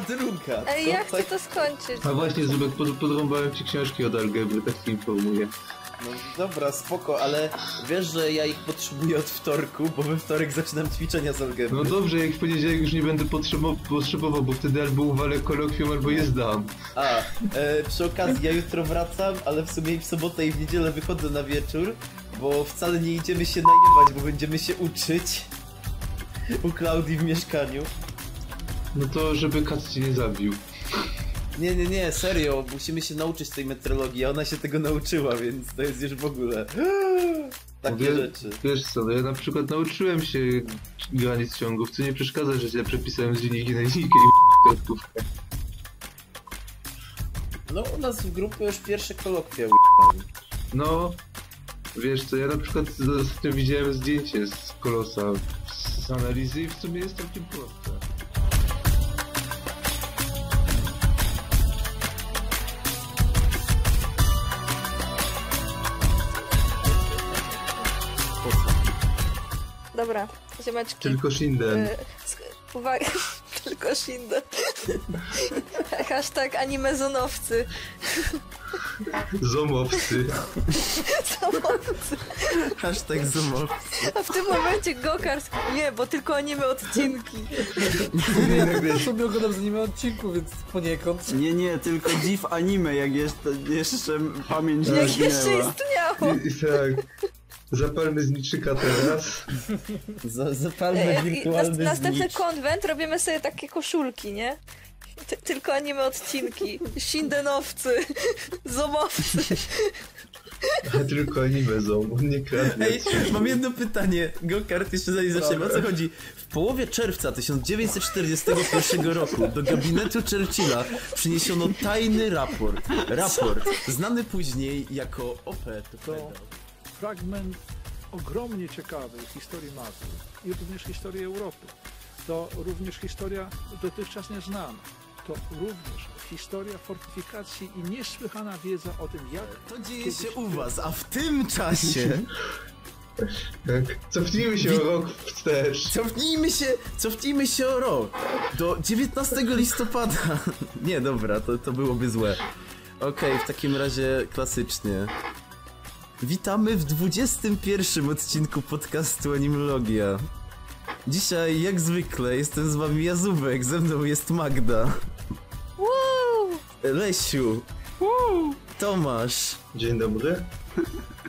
22. Ej, Co ja chcę tak- to skończyć. A właśnie, Zubek, pod, podrąbałem ci książki od algebry, tak ci informuję. No dobra, spoko, ale wiesz, że ja ich potrzebuję od wtorku, bo we wtorek zaczynam ćwiczenia z algebry. No dobrze, jak w poniedziałek już nie będę potrzebo- potrzebował, bo wtedy albo uwalę kolokwium, albo je zdam. A, e, przy okazji, ja jutro wracam, ale w sumie i w sobotę i w niedzielę wychodzę na wieczór, bo wcale nie idziemy się najebać, bo będziemy się uczyć u Klaudii w mieszkaniu. No to, żeby kat cię nie zabił. Nie, nie, nie, serio, musimy się nauczyć tej metrologii, a ona się tego nauczyła, więc to jest już w ogóle... Takie Wie- rzeczy. Wiesz co, no ja na przykład nauczyłem się granic ciągów, co nie przeszkadza, że źle przepisałem z linijki na linijkę i kartkówkę. No, u nas w grupie już pierwsze kolokwia. No, wiesz co, ja na przykład ostatnio widziałem zdjęcie z kolosa z analizy i w sumie jest całkiem proste. Dobra, ziomeczki. Tylko Shinden. Y, Uwaga, tylko Shindo. Hashtag animezonowcy. Zomowcy. Samowcy. Hashtag zoomowy. A w tym momencie Gokars. Nie, bo tylko anime odcinki. Ja sobie oglądam z anime odcinku, więc poniekąd. Nie, nie, tylko dziw anime, jak jeszcze, jeszcze pamięć nie Jak jeszcze istniało. I tak, zapalmy zniczyka teraz. Za, zapalmy wirtualny nas, następny znicz. konwent robimy sobie takie koszulki, nie? Ty, tylko anime odcinki. Shindenowcy. Zomowcy. A tylko anime zom, on nie kradnie. Ej, mam jedno pytanie. Gokart, jeszcze zanim zaczniemy. O co chodzi? W połowie czerwca 1941 roku do gabinetu Churchilla przyniesiono tajny raport. Raport, znany później jako OP. To pedał. Fragment ogromnie ciekawy historii Mazur i również historii Europy. To również historia dotychczas nieznana. To również historia fortyfikacji i niesłychana wiedza o tym, jak To dzieje się u was, a w tym czasie Tak. Cofnijmy się o rok wstecz. cofnijmy się, cofnijmy się o rok. Do 19 listopada. Nie, dobra, to, to byłoby złe. Okej, w takim razie klasycznie. Witamy w 21 odcinku podcastu Animologia. Dzisiaj, jak zwykle, jestem z wami Jazubek, ze mną jest Magda, Woo! Lesiu, Tomasz. Dzień dobry.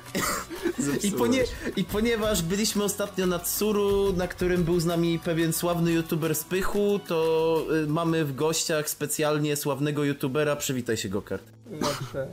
I, ponie, I ponieważ byliśmy ostatnio na Tsuru, na którym był z nami pewien sławny youtuber z Pychu, to y, mamy w gościach specjalnie sławnego youtubera. Przywitaj się, Gokart. Lepsze.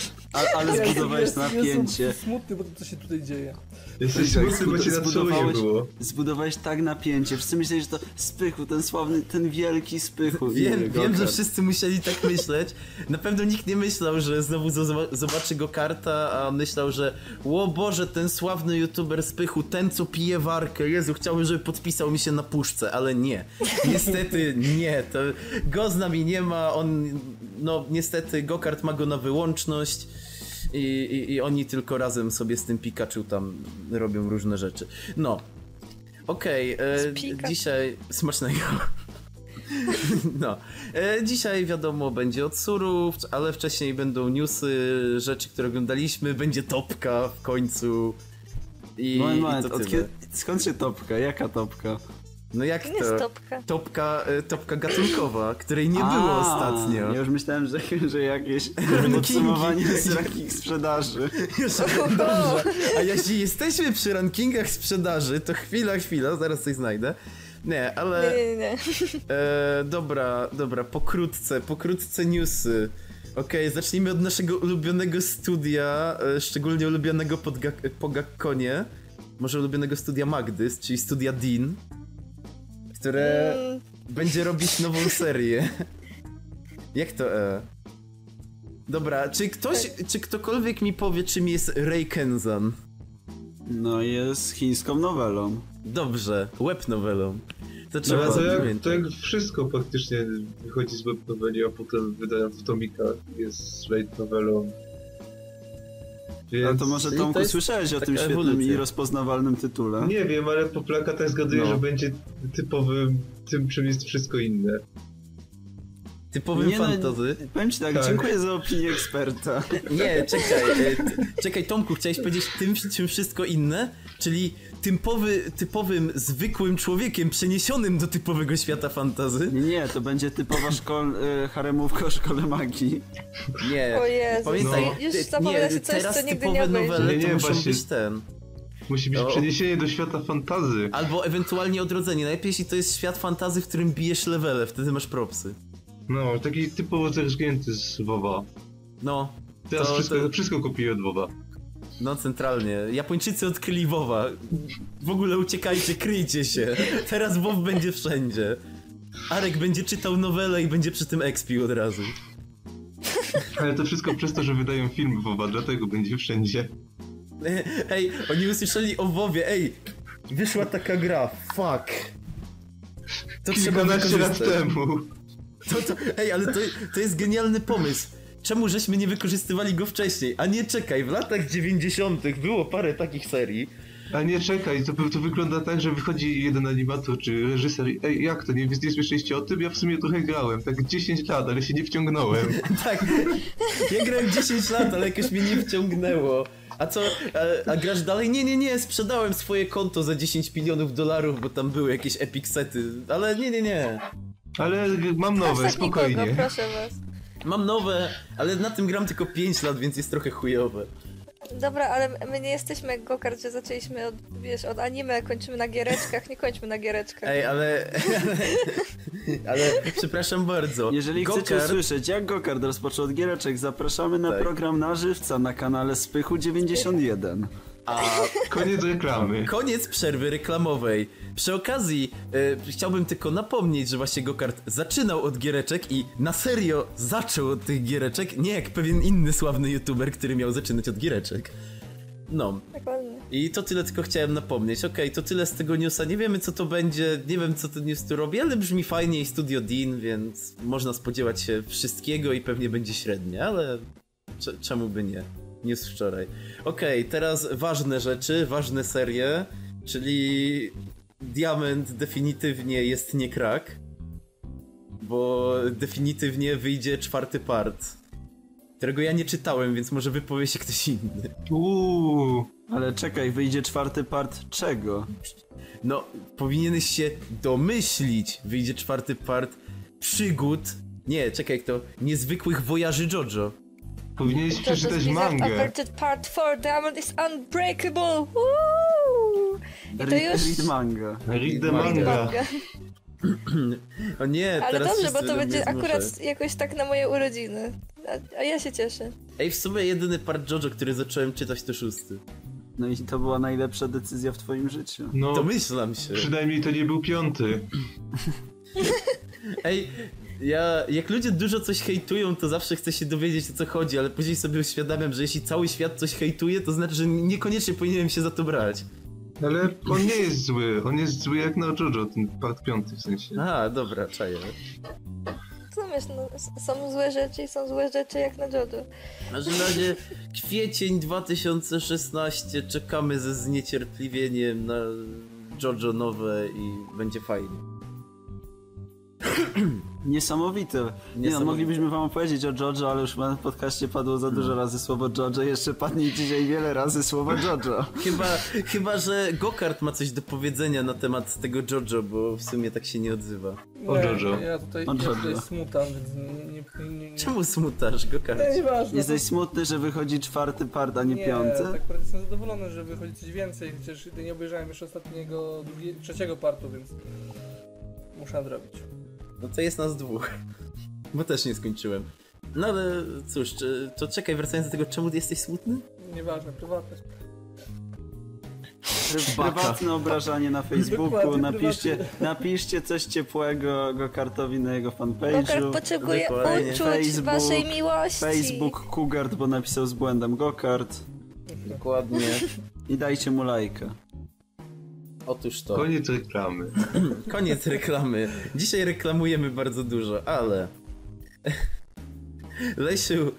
A, ale zbudowałeś napięcie. Jestem smutny, bo to co się tutaj dzieje. Jesteś Tak, smutny, bo cię zbudowałeś- było. Zbudowałeś tak napięcie. Wszyscy myśleli, że to Spychu, ten sławny, ten wielki Spychu. Wiem, wiem, że wszyscy musieli tak myśleć. Na pewno nikt nie myślał, że znowu zo- zobaczy Gokarta, a myślał, że o Boże, ten sławny youtuber z Pychu, ten co pije warkę, Jezu, chciałbym, żeby podpisał mi się na puszce, ale nie. Niestety nie, to go z nami nie ma, on, no niestety Gokart ma go na wyłączność. I, i, I oni tylko razem sobie z tym Pikachu tam robią różne rzeczy. No. Okej, Z e, dzisiaj smacznego. No, e, dzisiaj wiadomo będzie od surów, ale wcześniej będą newsy, rzeczy, które oglądaliśmy, będzie topka w końcu. I, Moment, i moment, kiedy, skąd się topka? Jaka topka? No jak To jest to? topka. Topka, e, topka gatunkowa, której nie A, było ostatnio. Ja już myślałem, że, że jakieś Rankingi. podsumowanie z rankings sprzedaży. Dobrze. A jeśli jesteśmy przy rankingach sprzedaży, to chwila, chwila, zaraz coś znajdę. Nie, ale... Nie, nie, nie. E, dobra, dobra, pokrótce, pokrótce newsy. Okej, zacznijmy od naszego ulubionego studia, e, szczególnie ulubionego pod Ga- po Gakkonie. Może ulubionego studia Magdy, czyli studia Dean, które Mm, będzie robić nową serię. Jak to e? Dobra, czy ktoś, czy ktokolwiek mi powie, czym jest Ray Kenzan? No jest chińską nowelą. Dobrze, web nowelą. To No, trzeba to, jak, to jak wszystko praktycznie wychodzi z webnoweli, a potem wydają w tomikach, jest light novelą. Więc... No to może Tomku to jest słyszałeś o tym świetnym ewolucja. i rozpoznawalnym tytule? Nie wiem, ale po plakatach zgaduję, No. że będzie typowym tym, czym jest wszystko inne. Typowym Nie, no, fantazy. Powiem ci tak, Tak. dziękuję za opinię eksperta. Nie, czekaj. e, Czekaj, Tomku, chciałeś powiedzieć tym, czym wszystko inne? Czyli typowy, typowym, zwykłym człowiekiem przeniesionym do typowego świata fantazy? Nie, nie, to będzie typowa szkol, y, haremówka o szkole magii. Nie. O Jezu, Pamiętaj, no już zapowiada się coś, teraz co nigdy typowe nie nowele Nie, to nie, muszą właśnie- być ten. Musi być No. przeniesienie do świata fantazy. Albo ewentualnie odrodzenie. Najlepiej jeśli to jest świat fantazy, w którym bijesz levele, wtedy masz propsy. No, taki typowo zerżnięty z WoWa. No. Teraz To- wszystko, to- wszystko kopiuję od WoWa. No centralnie. Japończycy odkryli WoWa. W ogóle uciekajcie, kryjcie się. Teraz WoW będzie wszędzie. Arek będzie czytał nowelę i będzie przy tym expił od razu. Ale to wszystko przez to, że wydają filmy WoWa, dlatego będzie wszędzie. Ej, oni usłyszeli o WoWie, ej! Wyszła taka gra, fuck. To trzeba lat temu. To, to, ej, ale to, to jest genialny pomysł. Czemu żeśmy nie wykorzystywali go wcześniej? A nie czekaj, w latach 90. było parę takich serii. A nie, czekaj, to, to wygląda tak, że wychodzi jeden animator czy reżyser i ej, jak to, nie, nie słyszeliście o tym? Ja w sumie trochę grałem, tak 10 lat, ale się nie wciągnąłem. Tak. Ja grałem 10 lat, ale jakoś mnie nie wciągnęło. A co? A, a grasz dalej? Nie, nie, nie, sprzedałem swoje konto za 10 milionów dolarów, bo tam były jakieś epic sety. Ale nie, nie, nie. Ale mam nowe, nikogo, spokojnie. proszę was. Mam nowe, ale na tym gram tylko 5 lat, więc jest trochę chujowe. Dobra, ale my nie jesteśmy jak Gokart, że zaczęliśmy od, wiesz, od anime, kończymy na giereczkach, nie kończmy na giereczkach. Ej, ale... Ale, przepraszam bardzo. Jeżeli Gokart- chcecie usłyszeć, jak Gokard rozpoczął od giereczek, zapraszamy na Tak. program na żywca na kanale Spychu 91. A Koniec reklamy. Koniec przerwy reklamowej. Przy okazji e, chciałbym tylko napomnieć, że właśnie Gokart zaczynał od giereczek i na serio zaczął od tych giereczek, nie jak pewien inny sławny youtuber, który miał zaczynać od giereczek. No. Dokładnie. I to tyle tylko chciałem napomnieć. Okej, to tyle z tego newsa. Nie wiemy co to będzie, nie wiem co ten news tu robi, ale brzmi fajnie i Studio Dean, więc można spodziewać się wszystkiego i pewnie będzie średnie, ale cze- czemu by nie? News wczoraj. Okej, teraz ważne rzeczy, ważne serie, czyli Diament definitywnie jest nie krak, bo definitywnie wyjdzie czwarty part, którego ja nie czytałem, więc może wypowie się ktoś inny. Uuu. Ale czekaj, wyjdzie czwarty part czego? No, powinieneś się domyślić. Wyjdzie czwarty part przygód. Nie, czekaj, to niezwykłych wojaży JoJo. Powinieneś przeczytać mangę. Part 4 Diamond is Unbreakable! Woo! I to Read, już... read manga. Read the Manga. O nie, Ale teraz dobrze, bo to będzie akurat jakoś tak na moje urodziny. A, a ja się cieszę. Ej, w sumie jedyny part JoJo, który zacząłem czytać to szósty. No i to była najlepsza decyzja w twoim życiu. No, Domyślam się. przynajmniej to nie był piąty. Ej, ja, jak ludzie dużo coś hejtują, to zawsze chcę się dowiedzieć o co chodzi, ale później sobie uświadamiam, że jeśli cały świat coś hejtuje, to znaczy, że niekoniecznie powinienem się za to brać. Ale on nie jest zły. On jest zły jak na JoJo, ten part piąty w sensie. A, dobra, czaję. Co wiesz, no, są złe rzeczy i są złe rzeczy jak na JoJo. W każdym razie kwiecień 2016 czekamy ze zniecierpliwieniem na JoJo nowe i będzie fajnie. Niesamowite. Nie no, moglibyśmy wam opowiedzieć o JoJo, ale już na podcaście padło za dużo razy słowo JoJo. Jeszcze padnie dzisiaj wiele razy słowo JoJo. Chyba, chyba, że Gokart ma coś do powiedzenia na temat tego JoJo, bo w sumie tak się nie odzywa. O Nie, Jojo. Ja tutaj, O ja tutaj smutam, więc nie... nie, nie, nie. Czemu smutasz, Gokart? Nie, nieważne. Jesteś smutny, że wychodzi czwarty part, a nie, nie, piąty? tak naprawdę jestem zadowolony, że wychodzi coś więcej, chociaż nie obejrzałem jeszcze ostatniego, drugi, trzeciego partu, więc muszę nadrobić. No to jest nas dwóch. Bo też nie skończyłem. No ale cóż, czy- to czekaj, wracając do tego, czemu ty jesteś smutny? Nieważne, prywatne. Pry- Prywatne obrażanie na Facebooku, napiszcie, napiszcie coś ciepłego Gokartowi na jego fanpage'u. Gokart potrzebuje Dokładnie. uczuć Facebook, waszej miłości. Facebook Kugart, bo napisał z błędem Gokart. Dokładnie. I dajcie mu lajka. Otóż to. Koniec reklamy. Koniec reklamy. Dzisiaj reklamujemy bardzo dużo, ale. Lesiu,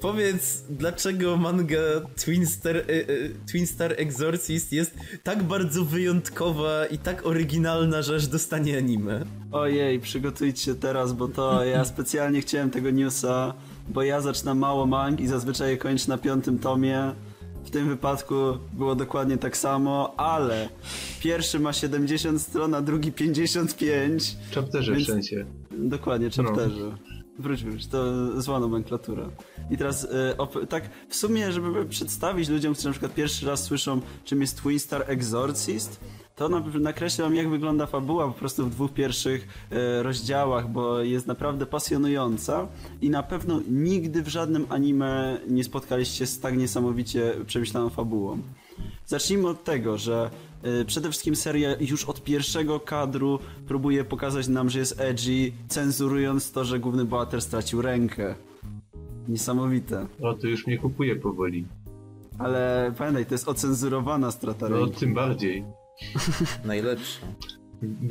Powiedz, dlaczego manga Twin Star, e, e, Twin Star Exorcist jest tak bardzo wyjątkowa i tak oryginalna, że aż dostanie anime? Ojej, przygotujcie się teraz, bo to ja specjalnie chciałem tego newsa, bo ja zaczynam mało mang i zazwyczaj je kończę na piątym tomie. W tym wypadku było dokładnie tak samo, ale pierwszy ma 70 stron, a drugi 55. Chapterze Więc- wszędzie. Dokładnie, chapterze. Wróć, wróć, to zła nomenklatura. I teraz op- tak w sumie, żeby przedstawić ludziom, którzy na przykład pierwszy raz słyszą, czym jest Twin Star Exorcist, to na- nakreślę wam, jak wygląda fabuła po prostu w dwóch pierwszych e, rozdziałach, bo jest naprawdę pasjonująca i na pewno nigdy w żadnym anime nie spotkaliście z tak niesamowicie przemyślaną fabułą. Zacznijmy od tego, że y, przede wszystkim seria już od pierwszego kadru próbuje pokazać nam, że jest edgy, cenzurując to, że główny bohater stracił rękę. Niesamowite. O, to już mnie kupuje powoli. Ale pamiętaj, to jest ocenzurowana strata No, ręki. tym bardziej. Najlepszy.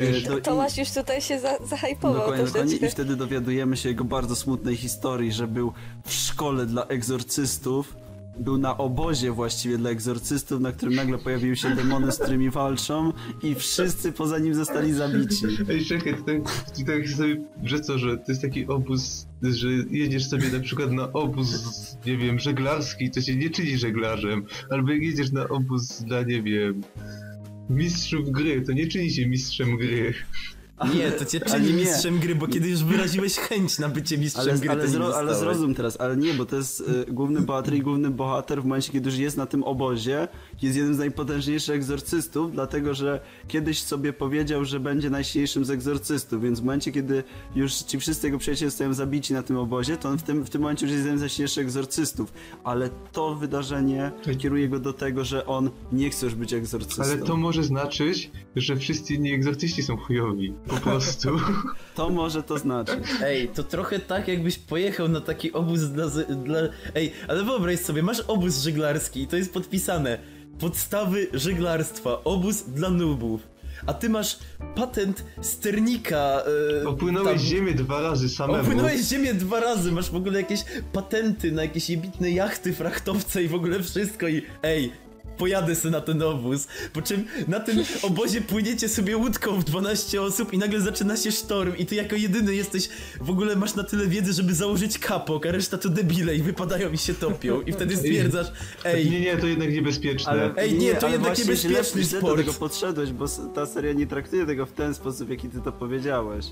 Y, to i- Tomasz już tutaj się za, zahajpował Dokładnie, dokładnie. I wtedy dowiadujemy się jego bardzo smutnej historii, że był w szkole dla egzorcystów, był na obozie właściwie dla egzorcystów, na którym nagle pojawiły się demony, z którymi walczą i wszyscy poza nim zostali zabici. Ej, czekaj, to tak, to tak sobie, że co, że to jest taki obóz, że jedziesz sobie na przykład na obóz, nie wiem, żeglarski, to się nie czyni żeglarzem, albo jedziesz na obóz dla, nie wiem, mistrzów gry, to nie czyni się mistrzem gry. Nie, to cię czyni nie. mistrzem gry, bo kiedy już wyraziłeś chęć na bycie mistrzem Ale, gry, ale, to nie zro, ale zrozum teraz, ale nie, bo to jest y, główny bohater i główny bohater w momencie, kiedy już jest na tym obozie, jest jednym z najpotężniejszych egzorcystów, dlatego że kiedyś sobie powiedział, że będzie najsilniejszym z egzorcystów, więc w momencie, kiedy już ci wszyscy jego przyjaciele zostają zabici na tym obozie, to on w tym, w tym momencie już jest jednym z najsilniejszych egzorcystów. Ale to wydarzenie kieruje go do tego, że on nie chce już być egzorcystą. Ale to może znaczyć, że wszyscy inni egzorcyści są chujowi. Po prostu. To może to znaczyć. Ej, to trochę tak jakbyś pojechał na taki obóz dla, dla... Ej, ale wyobraź sobie, masz obóz żeglarski i to jest podpisane Podstawy żeglarstwa, obóz dla nubów A ty masz patent sternika e, Opłynąłeś tam- ziemię dwa razy samemu. Opłynąłeś ziemię dwa razy, masz w ogóle jakieś patenty na jakieś jebitne jachty, frachtowce i w ogóle wszystko i ej, pojadę sobie na ten obóz. Po czym na tym obozie płyniecie sobie łódką w 12 osób i nagle zaczyna się sztorm i ty jako jedyny jesteś, w ogóle masz na tyle wiedzy, żeby założyć kapok, a reszta to debile i wypadają i się topią i wtedy stwierdzasz, ej, Nie, nie, to jednak niebezpieczne. Ale, Ej, nie, to jednak niebezpieczny źle, źle do sport. tego podszedłeś, bo ta seria nie traktuje tego w ten sposób, jaki ty to powiedziałeś.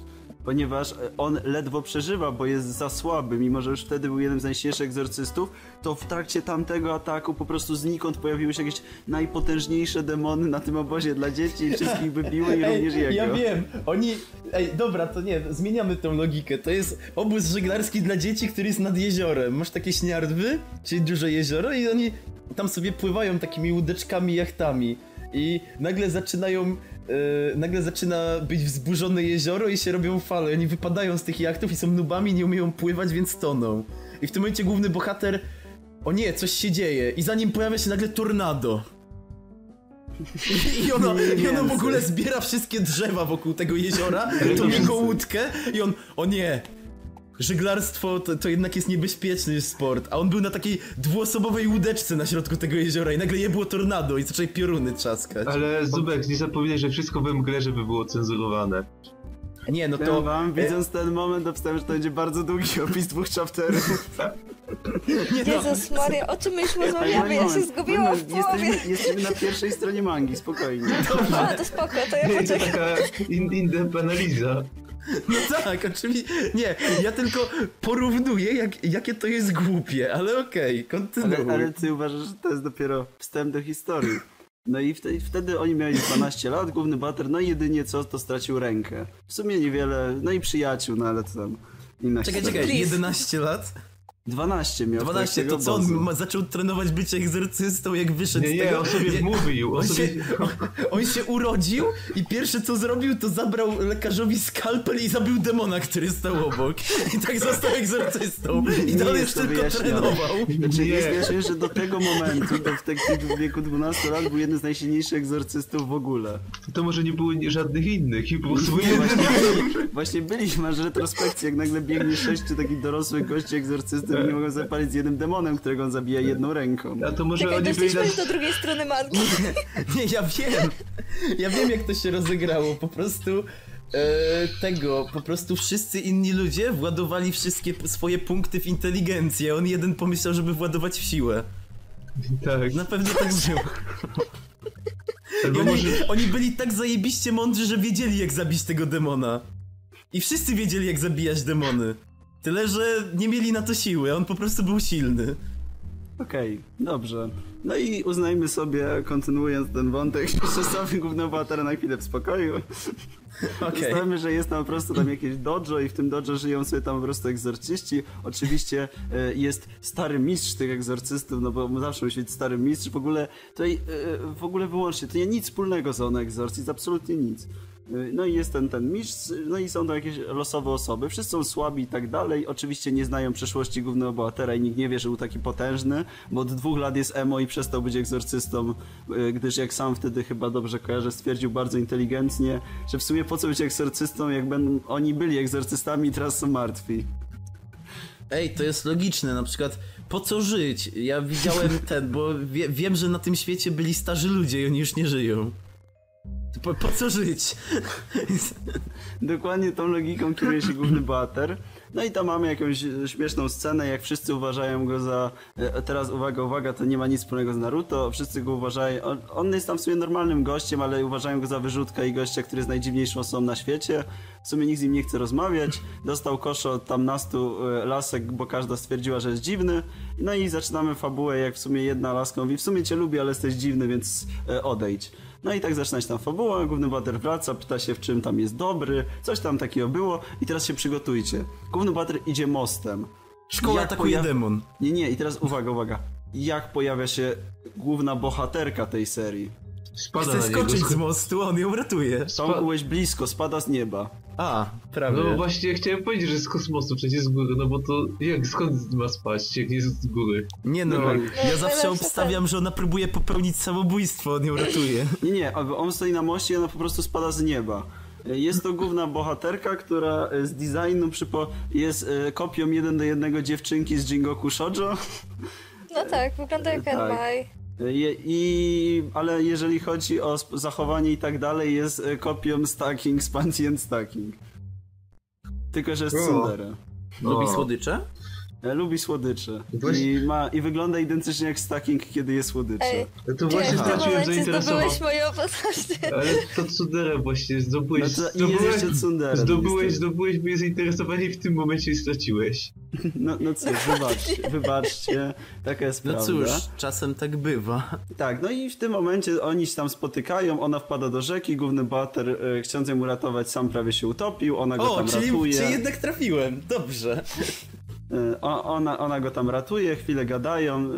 Ponieważ e, on ledwo przeżywa, bo jest za słaby, mimo że już wtedy był jednym z najsilniejszych egzorcystów, to w trakcie tamtego ataku po prostu znikąd pojawiły się jakieś najpotężniejsze demony na tym obozie dla dzieci i wszystkich by biły i również jego. ja wiem, oni... Ej, dobra, to nie, zmieniamy tą logikę. To jest obóz żeglarski dla dzieci, który jest nad jeziorem. Masz takie śniardwy, czyli duże jezioro i oni tam sobie pływają takimi łódeczkami, jachtami. I nagle zaczynają... e, nagle zaczyna być wzburzone jezioro i się robią fale. Oni wypadają z tych jachtów i są nubami, nie umieją pływać, więc toną. I w tym momencie główny bohater... O nie, coś się dzieje. I za nim pojawia się nagle tornado. I ono, I ono w ogóle zbiera wszystkie drzewa wokół tego jeziora, tą to jego łódkę i on, o nie, żeglarstwo to, to jednak jest niebezpieczny sport, a on był na takiej dwuosobowej łódeczce na środku tego jeziora i nagle je było tornado i zaczęły pioruny trzaskać. Ale Zubek, nie zapominaj, że wszystko we mgle, żeby było cenzurowane. Nie, no to... wam, widząc ten moment, obstałem, że to będzie bardzo długi opis dwóch chapterów. Nie, no, Jezus Maria, o czym my już rozmawiamy? Ja się Moment, zgubiłam w moment, połowie. Jesteśmy, jesteśmy na pierwszej stronie mangi, spokojnie. A, to spoko, to ja Nie, to poczekam. taka in, in-depth analiza. no tak, oczywiście, nie, ja tylko porównuję, jak, jakie to jest głupie, ale okej, kontynuuj. Ale, ale ty uważasz, że to jest dopiero wstęp do historii. No i wtedy, wtedy oni mieli 12 lat, główny bohater, no i jedynie co, to stracił rękę. W sumie niewiele, no i przyjaciół, no ale to tam inna Czekaj, czekaj, Please. 11 lat? 12 miał 12, w to co, on ma, zaczął trenować bycie egzorcystą, jak wyszedł Nie, z nie, tego... on sobie wmówił. On On sobie... się, on się urodził i pierwsze co zrobił, to zabrał lekarzowi skalpel i zabił demona, który stał obok. I tak został egzorcystą. I Nie dalej to tylko wyjaśnione. trenował. Znaczy, Nie. jest wyjaśnienie, że do tego momentu, do, w, w wieku 12 lat, był jeden z najsilniejszych egzorcystów w ogóle. To może nie było nie- żadnych innych i po prostu Właśnie, byli, właśnie byliśmy, masz retrospekcję, jak nagle biegnie sześciu takich dorosłych gości egzorcysty i nie mogą sobie palić z jednym demonem, którego on zabija jedną ręką. A to może Czekaj, oni byli na... do drugiej strony mangi. Nie, ja wiem. Ja wiem, jak to się rozegrało. Po prostu e, tego, po prostu wszyscy inni ludzie władowali wszystkie swoje punkty w inteligencję. On jeden pomyślał, żeby władować w siłę. Tak. Na pewno tak było. Albo oni, może... oni byli tak zajebiście mądrzy, że wiedzieli, jak zabić tego demona. I wszyscy wiedzieli, jak zabijać demony. Tyle, że nie mieli na to siły, on po prostu był silny. Okej, dobrze. No i uznajmy sobie, kontynuując ten wątek, że sobie głównego bohatera na chwilę w spokoju. Okej. Uznajmy, że jest tam po prostu tam jakieś dojo i w tym dojo żyją sobie tam po prostu egzorcyści. Oczywiście e, jest stary mistrz tych egzorcystów, no bo zawsze musi być stary mistrz. W ogóle tutaj, e, w ogóle wyłącznie, to nie nic wspólnego z on egzorcyzm, absolutnie nic. E, No i jest ten, ten mistrz, no i są to jakieś losowe osoby, wszyscy są słabi i tak dalej, oczywiście nie znają przeszłości głównego bohatera i nikt nie wie, że był taki potężny, bo od dwóch lat jest emo i przestał być egzorcystą, e, gdyż jak sam wtedy chyba dobrze kojarzę, stwierdził bardzo inteligentnie, że w sumie po co być egzorcystą, jak będą, oni byli egzorcystami i teraz są martwi. Ej, to jest logiczne, na przykład po co żyć? Ja widziałem ten, bo wie, wiem, że na tym świecie byli starzy ludzie i oni już nie żyją. Po, po co żyć? Dokładnie tą logiką kieruje się główny bohater. No i tam mamy jakąś e, śmieszną scenę, jak wszyscy uważają go za... e, Teraz uwaga, uwaga, to nie ma nic wspólnego z Naruto. Wszyscy go uważają... On, on jest tam w sumie normalnym gościem, ale uważają go za wyrzutka i gościa, który jest najdziwniejszą osobą na świecie. W sumie nikt z nim nie chce rozmawiać. Dostał koszo od tam nastu e, lasek, bo każda stwierdziła, że jest dziwny. No i zaczynamy fabułę, jak w sumie jedna laska mówi, w sumie cię lubię, ale jesteś dziwny, więc odejdź. No i tak zaczyna się tam fabuła, główny bohater wraca, pyta się w czym tam jest dobry, coś tam takiego było i teraz się przygotujcie. Główny bohater idzie mostem. Szkoła Jak atakuje pojaw- demon. Nie, nie, i teraz uwaga, uwaga. Jak pojawia się główna bohaterka tej serii? Spada Chce skoczyć z mostu, on ją ratuje. Tom byłeś blisko, spada z nieba. A, prawie. No właśnie chciałem powiedzieć, że z kosmosu, przecież z góry, no bo to jak, skąd ma spaść, jak nie jest z góry? Nie no, Dobra. ja zawsze obstawiam, że ona próbuje popełnić samobójstwo, on ją ratuje. Nie, nie, aby on stoi na moście i ona po prostu spada z nieba. Jest to główna bohaterka, która e, z designu przypo... jest e, kopią jeden do jednego dziewczynki z Jingoku Shoujo. No tak, wygląda jak Tak. Enmai. Je, i, ale jeżeli chodzi o zachowanie i tak dalej, jest e, kopią Stacking z Panty and Stacking. Tylko, że jest O. tsundere. Lubi słodycze? Lubi słodycze. I, ma, I wygląda identycznie jak Stacking, kiedy je słodycze. Ej, No to właśnie w tym straciłem momencie zainteresowanie. zdobyłeś moją postać? Ale to Tsundere właśnie, zdobyłeś, No to i zdobyłeś, tsundere. zdobyłeś, zdobyłeś moje zainteresowanie i w tym momencie straciłeś. No, no cóż, wybaczcie, wybaczcie, taka jest No prawda. cóż, czasem tak bywa. Tak, no i w tym momencie oni się tam spotykają, ona wpada do rzeki, główny bohater e, chcąc ją uratować sam prawie się utopił, ona go O, tam czyli, ratuje. czyli jednak trafiłem, dobrze. E, Ona, ona go tam ratuje, chwilę gadają,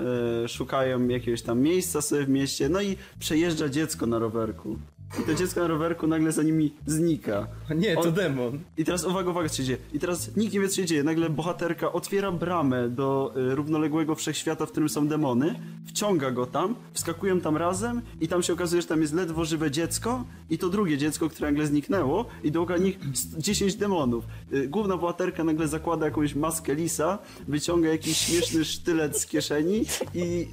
e, szukają jakiegoś tam miejsca sobie w mieście, no i przejeżdża dziecko na rowerku. I to dziecko na rowerku nagle za nimi znika. Nie, to On- demon. I teraz uwaga, uwaga, co się dzieje. I teraz nikt nie wie, co się dzieje. Nagle bohaterka otwiera bramę do y, równoległego wszechświata, w którym są demony, wciąga go tam, wskakują tam razem i tam się okazuje, że tam jest ledwo żywe dziecko i to drugie dziecko, które nagle zniknęło i dookoła nich s- 10 demonów. Y, główna bohaterka nagle zakłada jakąś maskę lisa, wyciąga jakiś śmieszny sztylet z kieszeni i,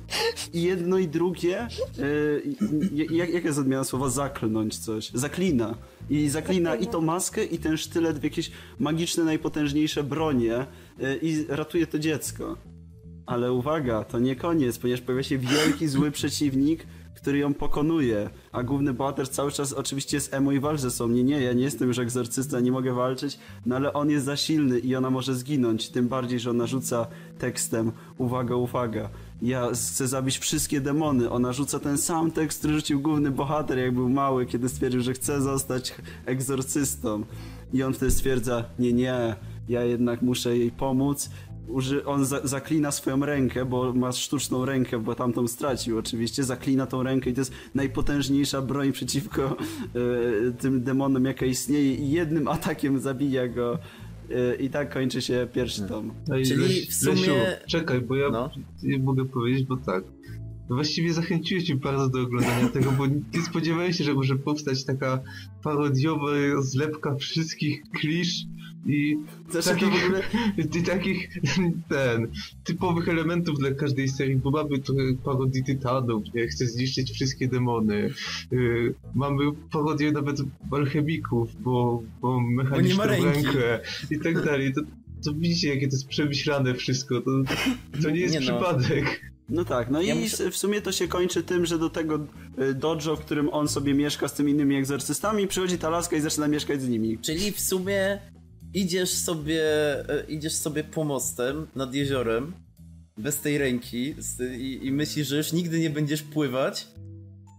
i jedno i drugie, y, jak, jaka jest odmiana słowa zaklnąć coś? Zaklina. I zaklina i tą maskę, i ten sztylet w jakieś magiczne, najpotężniejsze bronie y, i ratuje to dziecko. Ale uwaga, to nie koniec, ponieważ pojawia się wielki, zły przeciwnik, który ją pokonuje. A główny bohater cały czas oczywiście jest emo i walczy ze mnie. Nie, ja nie jestem już egzorcysta, nie mogę walczyć, no ale on jest za silny i ona może zginąć. Tym bardziej, że ona rzuca tekstem, uwaga, uwaga, ja chcę zabić wszystkie demony. Ona rzuca ten sam tekst, który rzucił główny bohater, jak był mały, kiedy stwierdził, że chce zostać egzorcystą. I on wtedy stwierdza, nie, nie, ja jednak muszę jej pomóc uży, on za, zaklina swoją rękę, bo ma sztuczną rękę, bo tamtą stracił oczywiście, zaklina tą rękę i to jest najpotężniejsza broń przeciwko e, tym demonom, jaka istnieje i jednym atakiem zabija go i tak kończy się pierwszy tom. No i Czyli Leś- w sumie- Lesiu, czekaj, bo ja No. nie mogę powiedzieć, bo tak. Właściwie zachęciłeś mnie bardzo do oglądania tego, bo nie spodziewałem się, że może powstać taka parodiowa zlepka wszystkich klisz I takich, w ogóle- i takich ten, typowych elementów dla każdej serii, bo mamy trochę parodii Tytanów, nie? Chce zniszczyć wszystkie demony. Yy, mamy parodię nawet alchemików, bo, bo mechaniczną ręki. rękę i tak dalej. To, to widzicie, jakie to jest przemyślane wszystko. To, to nie jest Nie no. przypadek. No tak, no Ja i muszę- w sumie to się kończy tym, że do tego y, dojo, w którym on sobie mieszka z tymi innymi egzorcystami, przychodzi ta laska i zaczyna mieszkać z nimi. Czyli w sumie idziesz sobie, e, idziesz sobie pomostem nad jeziorem, bez tej ręki i, i myślisz, że już nigdy nie będziesz pływać,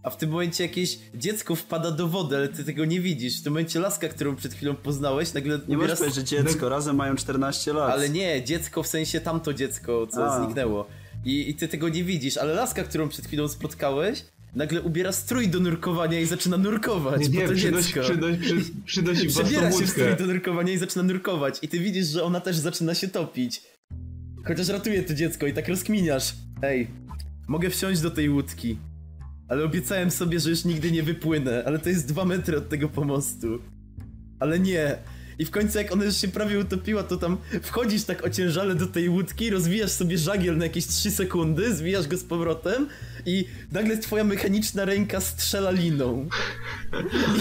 a w tym momencie jakieś dziecko wpada do wody, ale ty tego nie widzisz. W tym momencie laska, którą przed chwilą poznałeś, nagle Nie możesz powiedzieć, że dziecko, razem mają 14 lat. Ale nie, dziecko w sensie tamto dziecko, co A. zniknęło. I, I ty tego nie widzisz, ale laska, którą przed chwilą spotkałeś, nagle ubiera strój do nurkowania i zaczyna nurkować, Nie, nie przynosi, przynosi, przy, przynosi własną Przebiera się strój do nurkowania i zaczyna nurkować. I ty widzisz, że ona też zaczyna się topić. Chociaż ratuje to dziecko i tak rozkminiasz. Ej, mogę wsiąść do tej łódki. Ale obiecałem sobie, że już nigdy nie wypłynę, ale to jest dwa metry od tego pomostu. Ale nie. I w końcu jak ona już się prawie utopiła, to tam wchodzisz tak ociężale do tej łódki, rozwijasz sobie żagiel na jakieś 3 sekundy, zwijasz go z powrotem i nagle twoja mechaniczna ręka strzela liną.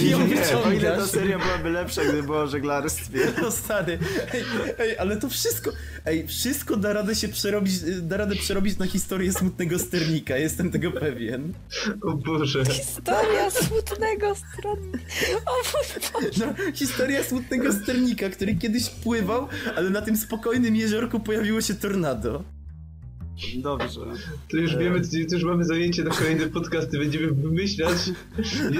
I ją Nie, o ile ta wyciągasz. seria byłaby lepsza, gdyby była o żeglarstwie. No stary, ej, ej, ale to wszystko, ej, wszystko da radę się przerobić, da radę przerobić na historię smutnego sternika, jestem tego pewien. O Boże. Historia smutnego strony. O Boże. No, historia smutnego sternika, który kiedyś pływał, ale na tym spokojnym jeziorku pojawiło się tornado. Dobrze. To już wiemy, to już mamy zajęcie na kolejne podcasty. Będziemy wymyślać,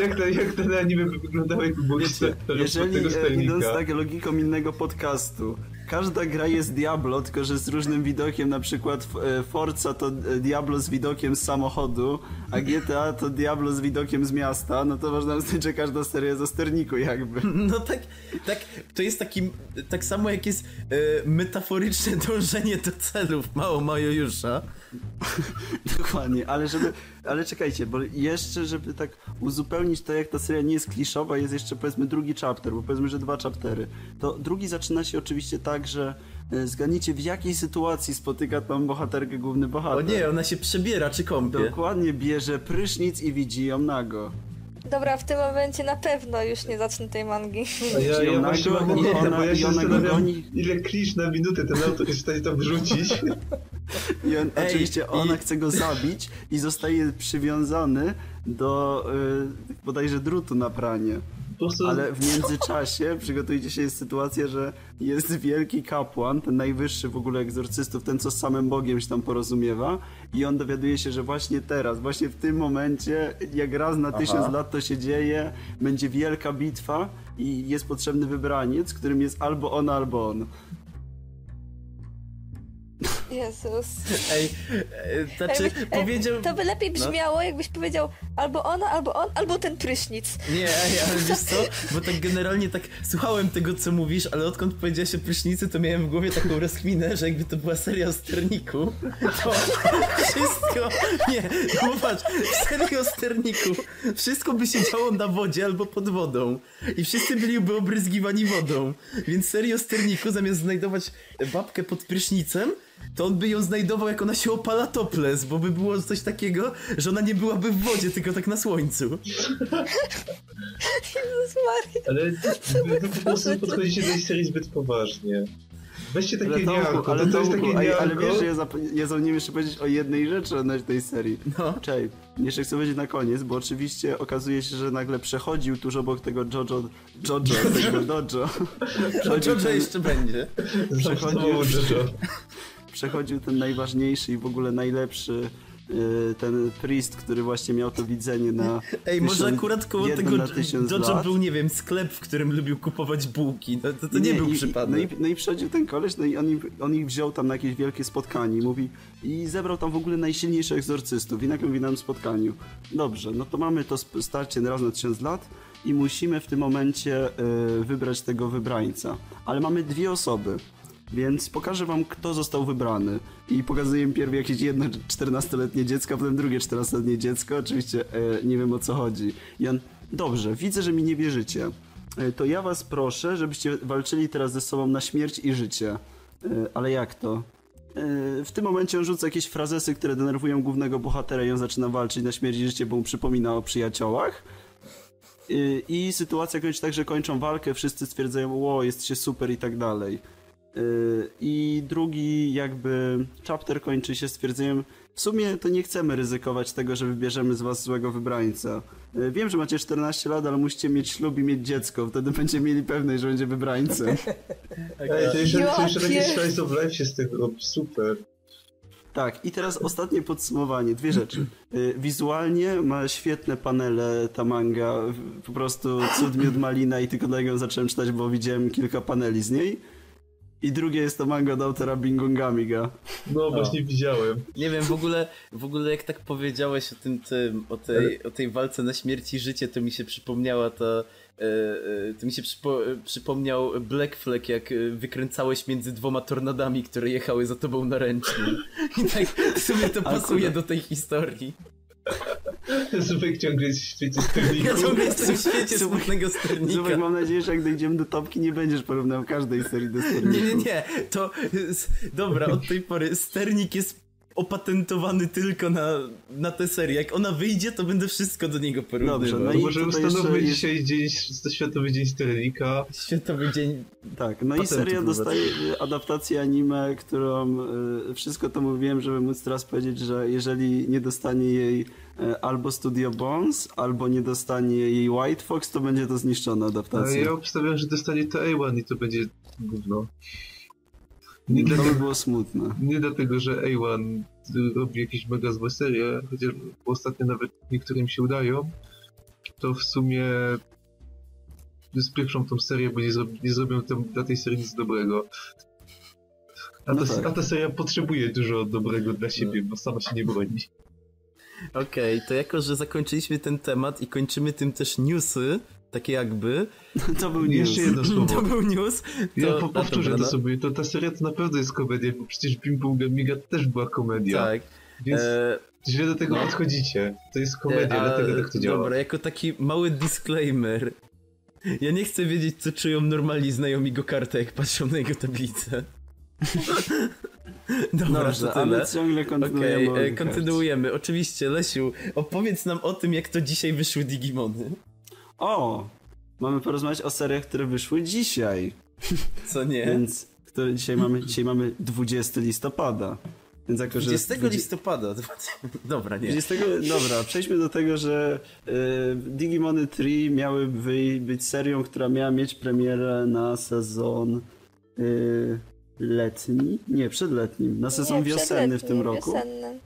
jak, ta, jak ten anime by wyglądało, jakby było Wiecie, jeżeli tego e, idąc sternika. tak logiką innego podcastu, każda gra jest Diablo, tylko że z różnym widokiem, na przykład e, Forza to e, Diablo z widokiem z samochodu, a GTA to Diablo z widokiem z miasta, no to można uznać, że każda seria jest o sterniku jakby. No tak, tak, to jest takim, tak samo jak jest e, metaforyczne dążenie do celów, mało Majojusza. Dokładnie, ale żeby, ale czekajcie, bo jeszcze, żeby tak uzupełnić to, jak ta seria nie jest kliszowa, jest jeszcze powiedzmy drugi chapter, bo powiedzmy, że dwa chaptery. To drugi zaczyna się oczywiście tak, że e, zgadnijcie w jakiej sytuacji spotyka tam bohaterkę główny bohater. O nie, ona się przebiera czy kąpie. Dokładnie bierze prysznic i widzi ją nago. Dobra, w tym momencie na pewno już nie zacznę tej mangi. A ja, ja właśnie mam nie, ochotę, bo ona- ja i się zastanawiam, ile klisz na minutę ten autor jest w stanie tam wrzucić. I on, Ej, oczywiście ona i- chce go zabić i zostaje przywiązany do y, bodajże drutu na pranie. Prostu Ale w międzyczasie przygotujcie się, jest sytuacja, że jest wielki kapłan, ten najwyższy w ogóle egzorcystów, ten co z samym Bogiem się tam porozumiewa i on dowiaduje się, że właśnie teraz, właśnie w tym momencie, jak raz na tysiąc lat to się dzieje, będzie wielka bitwa i jest potrzebny wybraniec, którym jest albo ona, albo on. Jezus. Ej, e, znaczy Jakby- powiedział... To by lepiej brzmiało, jakbyś powiedział albo ona, albo on, albo ten prysznic. Nie, ej, ale wiesz co, bo tak generalnie tak słuchałem tego co mówisz, ale odkąd powiedziałeś o prysznicy, to miałem w głowie taką rozkminę, że jakby to była seria o sterniku, to wszystko, nie, no patrz, w serii o sterniku. Wszystko by się działo na wodzie albo pod wodą. I wszyscy byliby obryzgiwani wodą, więc serio o sterniku zamiast znajdować babkę pod prysznicem, to on by ją znajdował jak ona się opala topless, bo by było coś takiego, że ona nie byłaby w wodzie, tylko tak na słońcu. Jezus Maria. Ale wy, po prostu podchodzicie do tej serii zbyt poważnie. Weźcie takie Ale Tomku, to, ale, to jest Tomku, takie ale, ale wiesz, że ja, zap- ja zapomniałem jeszcze powiedzieć o jednej rzeczy odnośnie tej serii. No. Czej, jeszcze chcę powiedzieć na koniec, bo oczywiście okazuje się, że nagle przechodził tuż obok tego Jojo, Jojo, tego Dojo. Dobrze ten, jeszcze będzie. przechodził, Jojo. Przechodził ten najważniejszy i w ogóle najlepszy y, ten priest, który właśnie miał to widzenie na Ej, może akurat koło tego lat. był, nie wiem, sklep, w którym lubił kupować bułki. No, to, to nie, był i- przypadek. No i, no i przychodził ten koleś, no i on, on ich wziął tam na jakieś wielkie spotkanie i mówi i zebrał tam w ogóle najsilniejszych egzorcystów i na tym spotkaniu dobrze, no to mamy to starcie raz na tysiąc lat i musimy w tym momencie y, wybrać tego wybrańca, ale mamy dwie osoby. Więc pokażę wam, kto został wybrany. I pokazuję im pierw jakieś jedno 14-letnie dziecko, a potem drugie 14-letnie dziecko. Oczywiście e, nie wiem o co chodzi. On, dobrze, widzę, że mi nie wierzycie. e, to ja was proszę, żebyście walczyli teraz ze sobą na śmierć i życie. E, Ale jak to? E, W tym momencie on rzuca jakieś frazesy, które denerwują głównego bohatera i on zaczyna walczyć na śmierć i życie, bo mu przypomina o przyjaciołach. Y, I sytuacja kończy tak, że kończą walkę, wszyscy stwierdzają, ło, jesteście super i tak dalej. Y, I drugi jakby chapter kończy się stwierdzeniem, w sumie to nie chcemy ryzykować tego, że wybierzemy z was złego wybrańca. Y, Wiem, że macie 14 lat, ale musicie mieć ślub i mieć dziecko, wtedy będziecie mieli pewność, że będzie wybrańcem. Ej, to jeszcze, to jeszcze takie slice of life się z tego robi, super. Tak, i teraz ostatnie podsumowanie. Dwie rzeczy. Y, Wizualnie ma świetne panele ta manga. Po prostu cud miód malina i tylko dlatego zacząłem czytać, bo widziałem kilka paneli z niej. I drugie jest to manga od autora Bingongamiga. No właśnie widziałem. Nie wiem, w ogóle, w ogóle jak tak powiedziałeś o tym, tym o, tej, o tej walce na śmierć i życie, to mi się przypomniała ta, e, e, to mi się przypo, e, przypomniał Black Flag, jak wykręcałeś między dwoma tornadami, które jechały za tobą na ręcznym. I tak w sumie to pasuje do tej historii. Zubek ciągle jest w świecie Ja sterników. ciągle jestem w świecie smutnego Zubek, sternika. mam nadzieję, że jak dojdziemy do topki, nie będziesz porównał każdej serii do Nie, sterników. nie, nie, to dobra, od tej pory sternik jest opatentowany tylko na, na tę serię. Jak ona wyjdzie, to będę wszystko do niego porównywał. Dobrze, no No i może jest- dzisiaj dzień, Światowy Dzień Sternika. Światowy dzień Tak, no i seria dostaje y, adaptację anime, którą y, wszystko to mówiłem, żeby móc teraz powiedzieć, że jeżeli nie dostanie jej y, albo Studio Bones, albo nie dostanie jej White Fox, to będzie to zniszczona Ale adaptacja. ja obstawiam, że dostanie to A1 i to będzie gówno. Nie, To dlatego, było smutne. nie dlatego, że A1 robi jakieś mega złe serie, chociaż ostatnio nawet niektórym się udają, to w sumie spieprzą tą serię, bo nie, zrob, nie zrobią tam, dla tej serii nic dobrego. A ta, No tak. a ta seria potrzebuje dużo dobrego dla siebie, bo sama się nie broni. Okej, to jako, że zakończyliśmy ten temat i kończymy tym też newsy, takie jakby, To był news. Jeszcze jedno to słowo. był news, to... Ja powtórzę to no. sobie, to ta seria to naprawdę jest komedia, bo przecież Bim Bum Gamiga też była komedia. Tak. Więc E, źle do tego no. podchodzicie. To jest komedia, a, dlatego tak to działa. Dobra, jako taki mały disclaimer. Ja nie chcę wiedzieć, co czują normalni znajomi go kartę, jak patrzą na jego tablicę. Dobra, Dobrze, to ale tyle. ciągle kontynuujemy. Okej, o e, kontynuujemy. Oczywiście, Lesiu, opowiedz nam o tym, jak to dzisiaj wyszły Digimony. O! Mamy porozmawiać o seriach, które wyszły dzisiaj. Co nie? Więc które dzisiaj mamy, dzisiaj mamy 20 listopada. Więc jako, że jest 20 dwudzie- listopada. Dobra, nie. 20, dobra, przejdźmy do tego, że y, Digimony 3 miały wy, być serią, która miała mieć premierę na sezon y, letni? Nie, przedletnim. Na sezon Nie, wiosenny w tym roku. Wiosenny.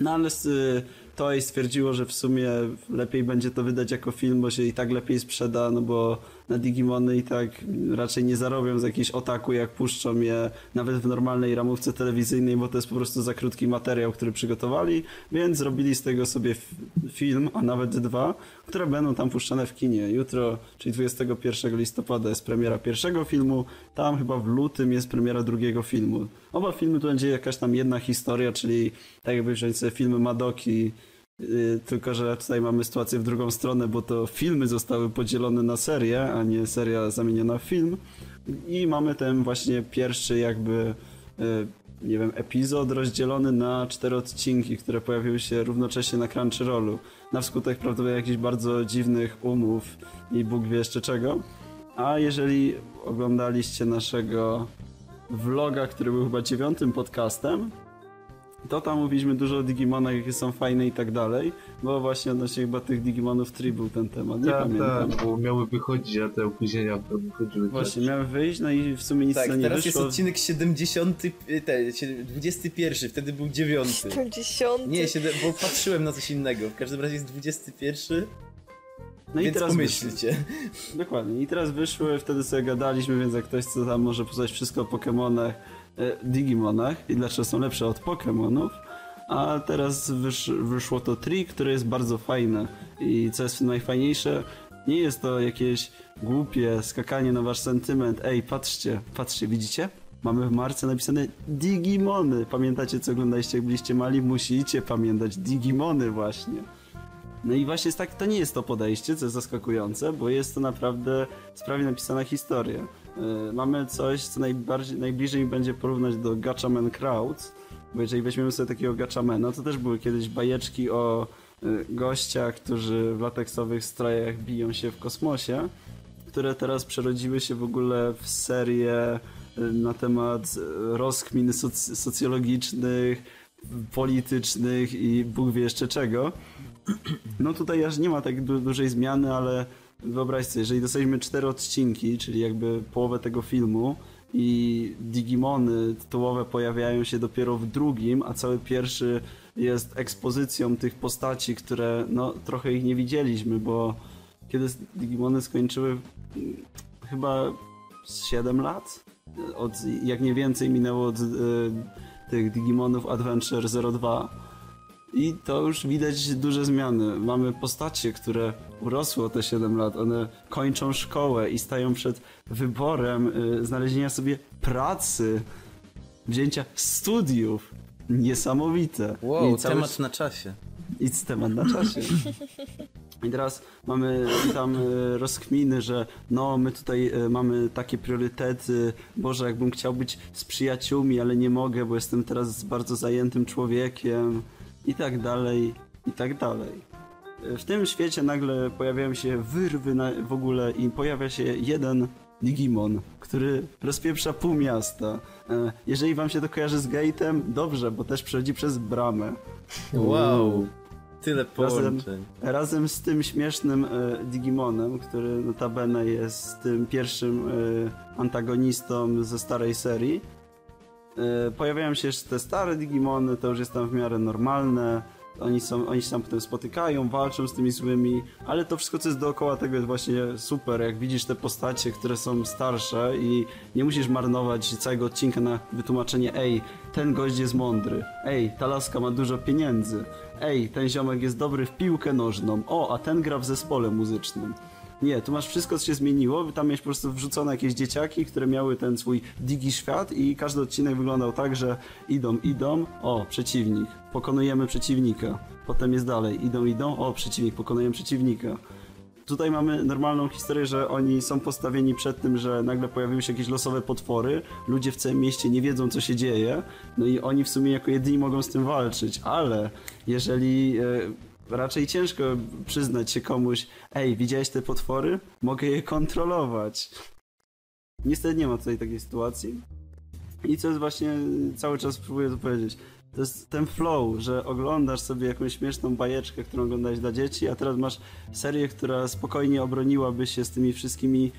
No ale y, Toei stwierdziło, że w sumie lepiej będzie to wydać jako film, bo się i tak lepiej sprzeda, no bo na Digimony i tak raczej nie zarobią z jakiejś otaku, jak puszczą je nawet w normalnej ramówce telewizyjnej, bo to jest po prostu za krótki materiał, który przygotowali, więc zrobili z tego sobie film, a nawet dwa, które będą tam puszczane w kinie. Jutro, czyli 21 listopada jest premiera pierwszego filmu, tam chyba w lutym jest premiera drugiego filmu. Oba filmy to będzie jakaś tam jedna historia, czyli tak jakby wziąć sobie filmy Madoki, tylko że tutaj mamy sytuację w drugą stronę, bo to filmy zostały podzielone na serię, a nie seria zamieniona w film. I mamy ten właśnie pierwszy jakby, yy, nie wiem, epizod rozdzielony na cztery odcinki, które pojawiły się równocześnie na Crunchyrollu. Na wskutek prawdopodobnie jakichś bardzo dziwnych umów i Bóg wie jeszcze czego. A jeżeli oglądaliście naszego vloga, który był chyba dziewiątym podcastem, to tam mówiliśmy dużo o Digimonach, jakie są fajne i tak dalej, bo właśnie odnośnie chyba tych Digimonów 3 był ten temat, nie Tak, pamiętam. tak, bo miały wychodzić, a te opóźnienia wychodziły. Właśnie, miałem wyjść, no i w sumie nic Tak, na nie teraz jest wyszło. odcinek 70, y, te, sie- 21, wtedy był 9. 70. Nie, siedem, bo patrzyłem na coś innego. W każdym razie jest 21, No i więc teraz wyszły. pomyślcie. Dokładnie. I teraz wyszły, wtedy sobie gadaliśmy, więc jak ktoś chce tam może poznać wszystko o Pokemonach, e, Digimonach i dlaczego są lepsze od Pokemonów. A teraz wysz, wyszło to Tri, które jest bardzo fajne. I co jest najfajniejsze, nie jest to jakieś głupie skakanie na wasz sentyment. Ej, patrzcie, patrzcie, widzicie? Mamy w marce napisane Digimony. Pamiętacie, co oglądaliście, jak byliście mali? Musicie pamiętać Digimony właśnie. No i właśnie jest tak, to nie jest to podejście, co jest zaskakujące, bo jest to naprawdę sprawnie napisana historia. Yy, mamy coś, co najbardziej, najbliżej będzie porównać do Gatchaman Crowds, bo jeżeli weźmiemy sobie takiego Gatchamana, to też były kiedyś bajeczki o y, gościach, którzy w lateksowych strojach biją się w kosmosie, które teraz przerodziły się w ogóle w serię y, na temat y, rozkmin soc- socjologicznych, politycznych i Bóg wie jeszcze czego. No tutaj aż nie ma tak du- dużej zmiany, ale wyobraź sobie, jeżeli dostaliśmy cztery odcinki, czyli jakby połowę tego filmu i Digimony tytułowe pojawiają się dopiero w drugim, a cały pierwszy jest ekspozycją tych postaci, które no trochę ich nie widzieliśmy, bo kiedy Digimony skończyły mm, chyba z 7 lat? Od, jak nie więcej minęło od y, tych Digimonów Adventure 02 i to już widać duże zmiany. Mamy postacie, które urosły o te 7 lat. One kończą szkołę i stają przed wyborem y, znalezienia sobie pracy, wzięcia studiów. Niesamowite. Wow, I cały- temat na czasie. i temat na czasie. I teraz mamy tam e, rozkminy, że no my tutaj e, mamy takie priorytety, Boże jakbym chciał być z przyjaciółmi, ale nie mogę, bo jestem teraz bardzo zajętym człowiekiem i tak dalej, i tak dalej. W tym świecie nagle pojawiają się wyrwy na, w ogóle i pojawia się jeden Digimon, który rozpieprza pół miasta. E, Jeżeli wam się to kojarzy z gate'em, dobrze, bo też przechodzi przez bramę. Wow. Tyle Razem, połączeń. razem z tym śmiesznym e, Digimonem, który notabene jest tym pierwszym e, antagonistą ze starej serii, pojawiają się jeszcze te stare Digimony, to już jest tam w miarę normalne. Oni, są, oni się tam potem spotykają, walczą z tymi złymi, ale to wszystko, co jest dookoła tego jest właśnie super. Jak widzisz te postacie, które są starsze i nie musisz marnować całego odcinka na wytłumaczenie ej, ten gość jest mądry, ej, ta laska ma dużo pieniędzy, ej, ten ziomek jest dobry w piłkę nożną, o, a ten gra w zespole muzycznym. Nie, tu masz wszystko, co się zmieniło. Tam miałeś po prostu wrzucone jakieś dzieciaki, które miały ten swój digi świat i każdy odcinek wyglądał tak, że idą, idą, o, przeciwnik, pokonujemy przeciwnika. Potem jest dalej, idą, idą, o, przeciwnik, pokonujemy przeciwnika. Tutaj mamy normalną historię, że oni są postawieni przed tym, że nagle pojawiły się jakieś losowe potwory, ludzie w całym mieście nie wiedzą, co się dzieje, no i oni w sumie jako jedyni mogą z tym walczyć, ale jeżeli... Raczej ciężko przyznać się komuś, ej, widziałeś te potwory? Mogę je kontrolować. Niestety nie ma tutaj takiej sytuacji. I co jest właśnie, cały czas próbuję to powiedzieć. To jest ten flow, że oglądasz sobie jakąś śmieszną bajeczkę, którą oglądałeś dla dzieci, a teraz masz serię, która spokojnie obroniłaby się z tymi wszystkimi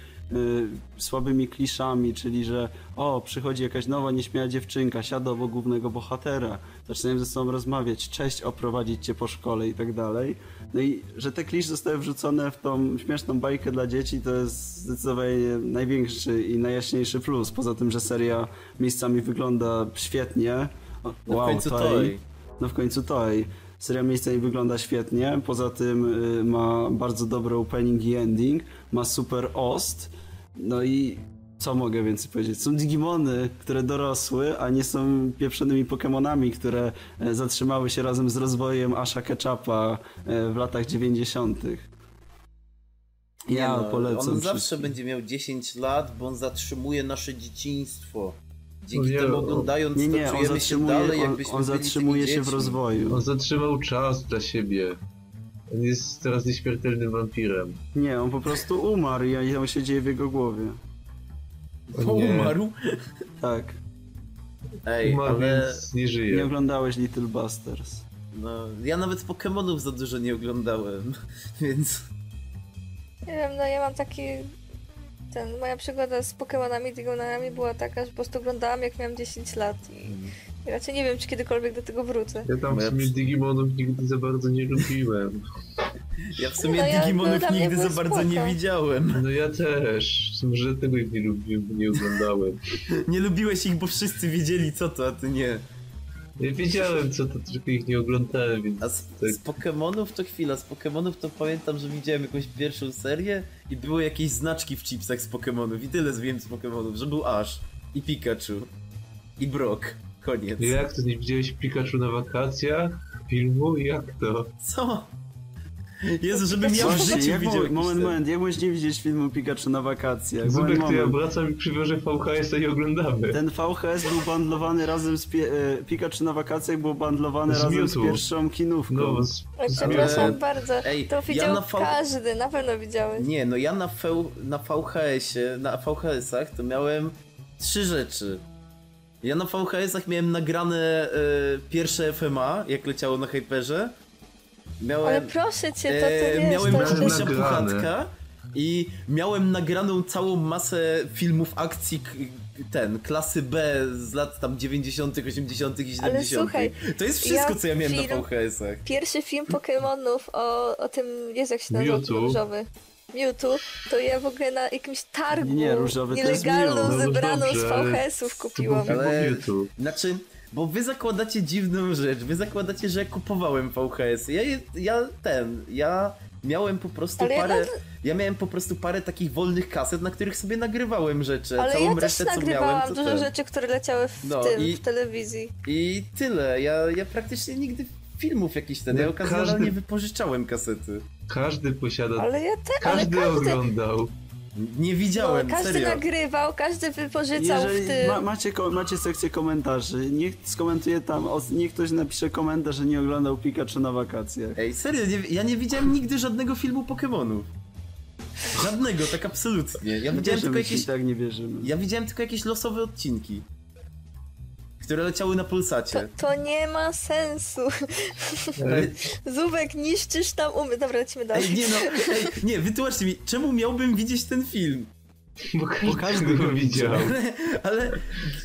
słabymi kliszami, czyli że o, przychodzi jakaś nowa, nieśmiała dziewczynka, siada obok głównego bohatera, zaczynają ze sobą rozmawiać, cześć, oprowadzić cię po szkole i tak dalej. No i że te klisze zostały wrzucone w tą śmieszną bajkę dla dzieci, to jest zdecydowanie największy i najjaśniejszy plus. Poza tym, że seria miejscami wygląda świetnie. O, No w końcu. Toei. No w końcu Toei. Seria miejscami wygląda świetnie, poza tym y, ma bardzo dobry opening i ending, ma super ost, no i co mogę więcej powiedzieć? Są Digimony, które dorosły, a nie są pieprzonymi Pokemonami, które e, zatrzymały się razem z rozwojem Asha Ketchupa e, w latach 90. Ja Nie no, polecam. On wszystkim. zawsze będzie miał 10 lat, bo on zatrzymuje nasze dzieciństwo. Dzięki nie, temu oglądając Nie, nie, to on czujemy się dalej, on, jakbyśmy on byli zatrzymuje się w rozwoju. On zatrzymał czas dla siebie. On jest teraz nieśmiertelnym wampirem. Nie, on po prostu umarł i to się dzieje w jego głowie. Nie. umarł? Tak. Ej, Umarł, ale więc nie Nie żyje. oglądałeś Little Busters. no, ja nawet Pokemonów za dużo nie oglądałem, więc... Nie wiem, no ja mam taki... Ten, moja przygoda z Pokemonami, Digonami była taka, że po prostu oglądałam jak miałam 10 lat i, i raczej nie wiem, czy kiedykolwiek do tego wrócę. Ja tam w Moja sumie Digimonów nigdy za bardzo nie lubiłem. Ja w sumie No ja- Digimonów mnie nigdy za były bardzo spoko. nie widziałem. No ja też. Może dlatego ich nie lubiłem, bo nie oglądałem. Nie lubiłeś ich, bo wszyscy wiedzieli co to, a ty nie. Ja wiedziałem co to, tylko ich nie oglądałem, więc A z, tak. z Pokemonów to chwila, z Pokemonów to pamiętam, że widziałem jakąś pierwszą serię i było jakieś znaczki w chipsach z Pokemonów i tyle wiem z Pokemonów, że był Ash i Pikachu i Brock. Koniec. Jak to, nie widziałeś Pikachu na wakacjach? Filmu? Jak to? Co? Jezu, żebym ja w życiu jak widział moment, moment, jak możesz nie widzieć filmu Pikachu na wakacjach? Zubek, Moment, to ja moment. wracam i przywiążę VHS-a i oglądamy. Ten VHS był bandlowany razem z pie- e, Pikachu na wakacjach był bandlowany Z razem z Mewtwo. pierwszą kinówką. No, z, Oj, z przepraszam Ale- bardzo. Ej, to ja widział na V- każdy, na pewno widziałeś. Nie, no ja na, V, na VHS-ie, na VHS-ach to miałem trzy rzeczy. Ja na VHS-ach miałem nagrane e, pierwsze FMA, jak leciało na Hyperze. Miałem, Ale proszę cię, to, to e, wiesz, miałem nagrane. Puchatka i miałem nagraną całą masę filmów akcji ten, klasy B z lat tam 90., 80. i 70. Ale słuchaj, to jest wszystko, ja co ja miałem film- na VHS-ach. Pierwszy film Pokemonów o, o tym, jest jak się nazywa, różowy. Mewtwo, to ja w ogóle na jakimś targu Nie, różowy to jest nielegalną Mew. No zebraną dobrze, z VHS-ów kupiłam. Ale-. Znaczy, bo wy zakładacie dziwną rzecz, wy zakładacie, że ja kupowałem VHS. Ja, ja ten, ja miałem po prostu Ale ja parę, nawet- ja miałem po prostu parę takich wolnych kaset, na których sobie nagrywałem rzeczy, Ale całą ja też resztę co nagrywałam miałem dużo ten. rzeczy, które leciały w No tym, i- w telewizji. I tyle, ja, ja praktycznie nigdy filmów jakiś ten, ja No, okazjonalnie każdy- wypożyczałem kasety. Każdy posiada... Ale ja też, ale Każdy każdy, oglądał. Nie no, widziałem, każdy serio. nagrywał, każdy wypożyczał w Jeżeli tym. ma, macie, ko- macie sekcję komentarzy, niech skomentuje tam, o, niech ktoś napisze komentarz, że nie oglądał Pikachu na wakacjach. Ej, serio, nie, ja nie widziałem nigdy żadnego filmu Pokemonów. Żadnego, tak absolutnie. Ja widziałem tylko jakieś tak nie wierzymy. Ja widziałem tylko jakieś losowe odcinki, które leciały na To, Polsacie. to nie ma sensu. Zubek, niszczysz tam umysł. Dobra, lecimy dalej. ej, nie no, ej, nie, wytłumaczcie mi, czemu miałbym widzieć ten film? Bo każdy, każdy go widział. Ale, ale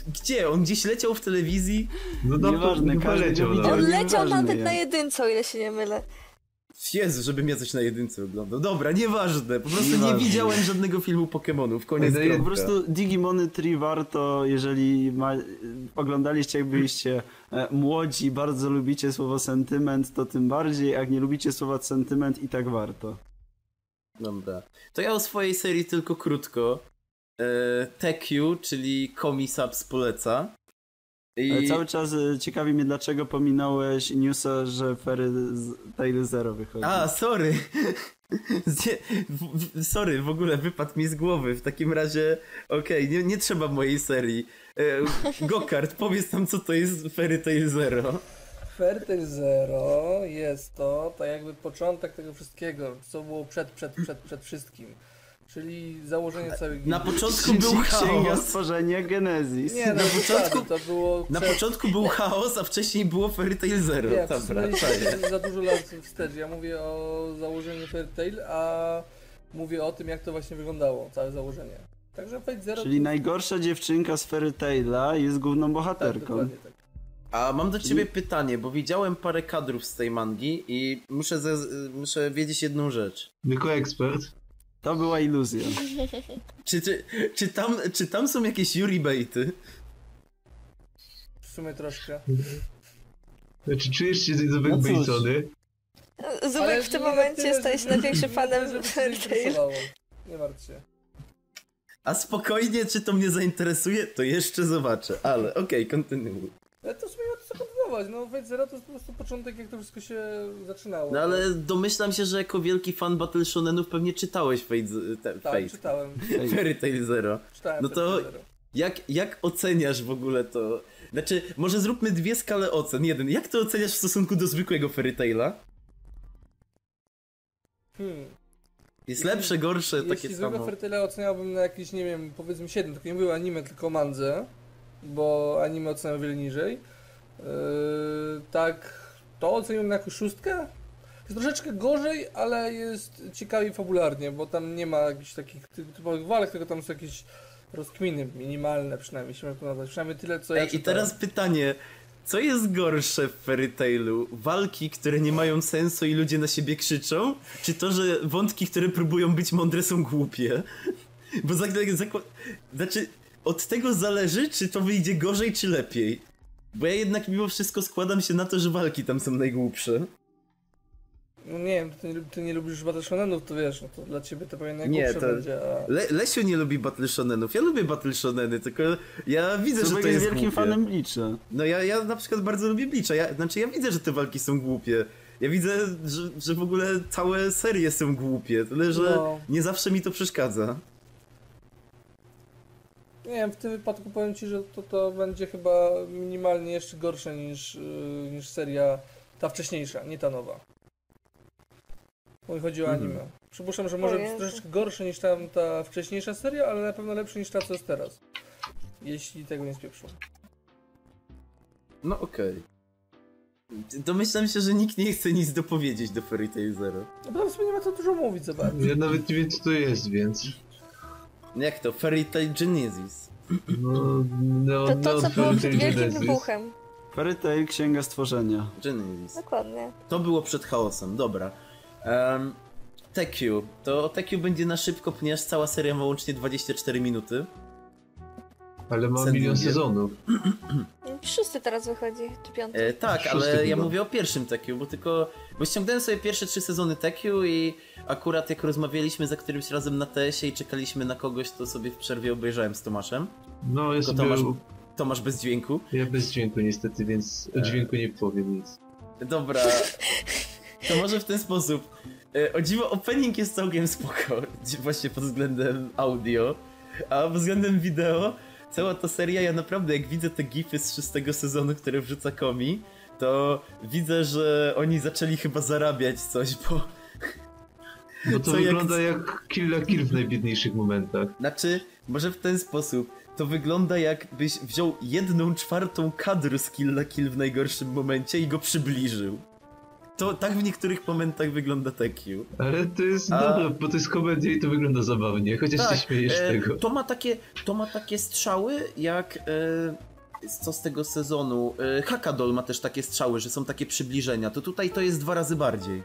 gdzie? On gdzieś leciał w telewizji? No na Nieważne, każdy leciał. On leciał nawet na jedynce, o ile się nie mylę. Jezu, żebym ja coś na jedynce oglądał. Dobra, nieważne, po prostu Nieważne. nie widziałem żadnego filmu Pokemonów, koniec no. Po prostu Digimony Tree warto, jeżeli ma, oglądaliście, jak byliście e, młodzi, bardzo lubicie słowo sentyment, to tym bardziej, jak nie lubicie słowa sentyment i tak warto. Dobra. To ja o swojej serii tylko krótko. E, TQ, czyli Komisaps poleca. I... Ale cały czas e, ciekawi mnie, dlaczego pominąłeś newsa, że Fairy z- Tail Zero wychodzi. A, sorry. Sorry, w ogóle wypadł mi z głowy. W takim razie, okej, nie, nie trzeba mojej serii. E, Gokart, powiedz nam, co to jest Fairy Tail Zero. Fairtail Zero jest to tak jakby początek tego wszystkiego, co było przed, przed, przed, przed wszystkim. Czyli założenie całej Na gildii. początku był chaos. stworzenia Genesis. Nie, na, na początku- to było Na początku był chaos, a wcześniej było Fairy Tail Zero. Nie, Dobra, czaję. się za dużo lat wstecz. Ja mówię o założeniu Fairtail, a mówię o tym, jak to właśnie wyglądało, całe założenie. Także Fate Zero Czyli to... najgorsza dziewczynka z Fairy Taila jest główną tak, bohaterką. dokładnie tak. A mam do ciebie pytanie, bo widziałem parę kadrów z tej mangi i muszę, ze, muszę wiedzieć jedną rzecz. Jako ekspert. To była iluzja. Czy, czy, czy, tam, czy tam są jakieś Yuri Baity? W sumie troszkę. Czy czujesz się zbyt No? Zubek Ale w tym momencie staje się największym fanem zainteresowało. Nie martw się. A spokojnie, czy to mnie zainteresuje, to jeszcze zobaczę, ale okej, kontynuuj. Ale to w sumie kontynuować. No Fate Zero to jest po prostu początek, jak to wszystko się zaczynało. No ale domyślam się, że jako wielki fan Battle Shonenów pewnie czytałeś Fate, te, Tak, Fate. czytałem. Fairy Tail Zero. Czytałem No to- Zero. Jak, jak oceniasz w ogóle to? Znaczy, może zróbmy dwie skale ocen. Jeden, jak to oceniasz w stosunku do zwykłego Fairy Taila? Hmm. Jest lepsze, gorsze, takie Jeśli zwykłe samo. Fertile oceniałbym na jakieś, nie wiem, powiedzmy 7, tylko nie były anime, tylko mandze, bo anime oceniam o wiele niżej. Yy, tak, to oceniam na jakąś szóstkę. Jest troszeczkę gorzej, ale jest ciekawiej fabularnie, bo tam nie ma jakichś takich ty- typowych walk, tylko tam są jakieś rozkminy minimalne przynajmniej, się to nazwać. Przynajmniej tyle, co ja Ej, i czytałem. teraz pytanie. Co jest gorsze w Fairy Tailu? Walki, które nie mają sensu i ludzie na siebie krzyczą? Czy to, że wątki, które próbują być mądre są głupie? Bo za, zakła- znaczy, od tego zależy, czy to wyjdzie gorzej, czy lepiej. Bo ja jednak mimo wszystko składam się na to, że walki tam są najgłupsze. No nie wiem, ty, nie- ty nie lubisz Battle Shonenów, to wiesz, no to dla ciebie to pewnie Nie, najgłupsze to- będzie, a... Le Lesiu nie lubi Battle Shonenów. Ja lubię Battle Shoneny, tylko ja widzę, że Zubek to jest jest wielkim głupie. fanem Bleacha. No ja, ja na przykład bardzo lubię Bleacha. Ja, znaczy ja widzę, że te walki są głupie. Ja widzę, że, że w ogóle całe serie są głupie, tyle że No. nie zawsze mi to przeszkadza. Nie wiem, w tym wypadku powiem Ci, że to, to będzie chyba minimalnie jeszcze gorsze niż, yy, niż seria ta wcześniejsza, nie ta nowa. Bo mi chodzi o Mhm. anime. Przypuszczam, że może być troszeczkę gorsze niż tam ta wcześniejsza seria, ale na pewno lepsze niż ta, co jest teraz. Jeśli tego nie spieprzą. No okej. Domyślam się, że nikt nie chce nic dopowiedzieć do Fairy Tail Zero. No bo w sumie nie ma co dużo mówić za bardzo. Ja nawet nie wiem co to jest, więc... Jak to? Fairy Tail Genesis. No, no, To to, no, co było przed wielkim Genesis. wybuchem. Fairy Tail, Księga Stworzenia. Genesis. Dokładnie. To było przed chaosem, dobra. Um, TQ. To TQ będzie na szybko, ponieważ cała seria ma łącznie 24 minuty. Ale ma milion sezonów. Wszyscy teraz wychodzi, czy piąty. E, tak, Szósty ale ja chyba. mówię o pierwszym TQ, bo tylko... Bo ściągnąłem sobie pierwsze trzy sezony TQ i akurat jak rozmawialiśmy za którymś razem na TS-ie i czekaliśmy na kogoś, to sobie w przerwie obejrzałem z Tomaszem. No, ja sobie... Tomasz, Tomasz bez dźwięku. Ja bez dźwięku niestety, więc o E. dźwięku nie powiem nic. Dobra, to może w ten sposób. E, O dziwo, opening jest całkiem spoko, właśnie pod względem audio, a pod względem wideo, cała ta seria, ja naprawdę jak widzę te gify z szóstego sezonu, które wrzuca Komi, to widzę, że oni zaczęli chyba zarabiać coś, bo... No to Co jak- wygląda jak Kill la Kill w najbiedniejszych momentach. Znaczy, może w ten sposób, to wygląda jakbyś wziął jedną czwartą kadru z Kill la Kill w najgorszym momencie i go przybliżył. To tak w niektórych momentach wygląda TQ. Ale to jest A- dobre, bo to jest komedia i to wygląda zabawnie, chociaż się śmiejesz e, tego. To ma takie, to ma takie strzały jak e, co z tego sezonu. E, Hakadol ma też takie strzały, że są takie przybliżenia. To tutaj to jest dwa razy bardziej.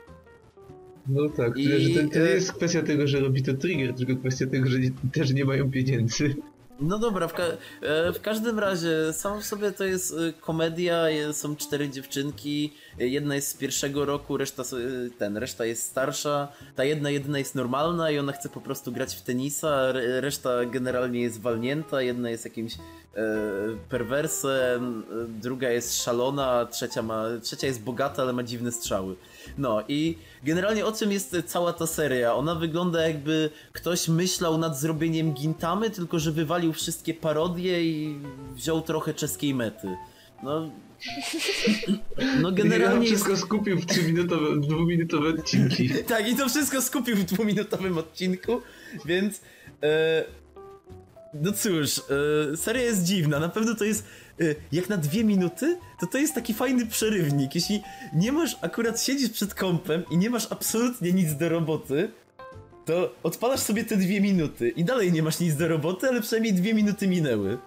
No tak, I, to, to nie e, jest kwestia tego, że robi to Trigger, tylko kwestia tego, że nie, też nie mają pieniędzy. No dobra, w, ka e, w każdym razie sam w sobie to jest e, komedia, je- są cztery dziewczynki, e, jedna jest z pierwszego roku, reszta e, ten, reszta jest starsza, ta jedna jedyna jest normalna i ona chce po prostu grać w tenisa, reszta generalnie jest walnięta, jedna jest jakimś e, perwersem, e, druga jest szalona, trzecia ma, trzecia jest bogata, ale ma dziwne strzały. No i generalnie o czym jest cała ta seria? Ona wygląda jakby ktoś myślał nad zrobieniem Gintamy, tylko że wywalił wszystkie parodie i wziął trochę czeskiej mety. No... No Ja generalnie jest... wszystko skupił w 3-minutowe, dwuminutowe odcinki. Tak, i to wszystko skupił w dwuminutowym odcinku, więc... E, no cóż, e, seria jest dziwna, na pewno to jest... E, jak na dwie minuty, to to jest taki fajny przerywnik. Jeśli nie masz, akurat siedzisz przed kompem i nie masz absolutnie nic do roboty, to odpalasz sobie te dwie minuty i dalej nie masz nic do roboty, ale przynajmniej dwie minuty minęły.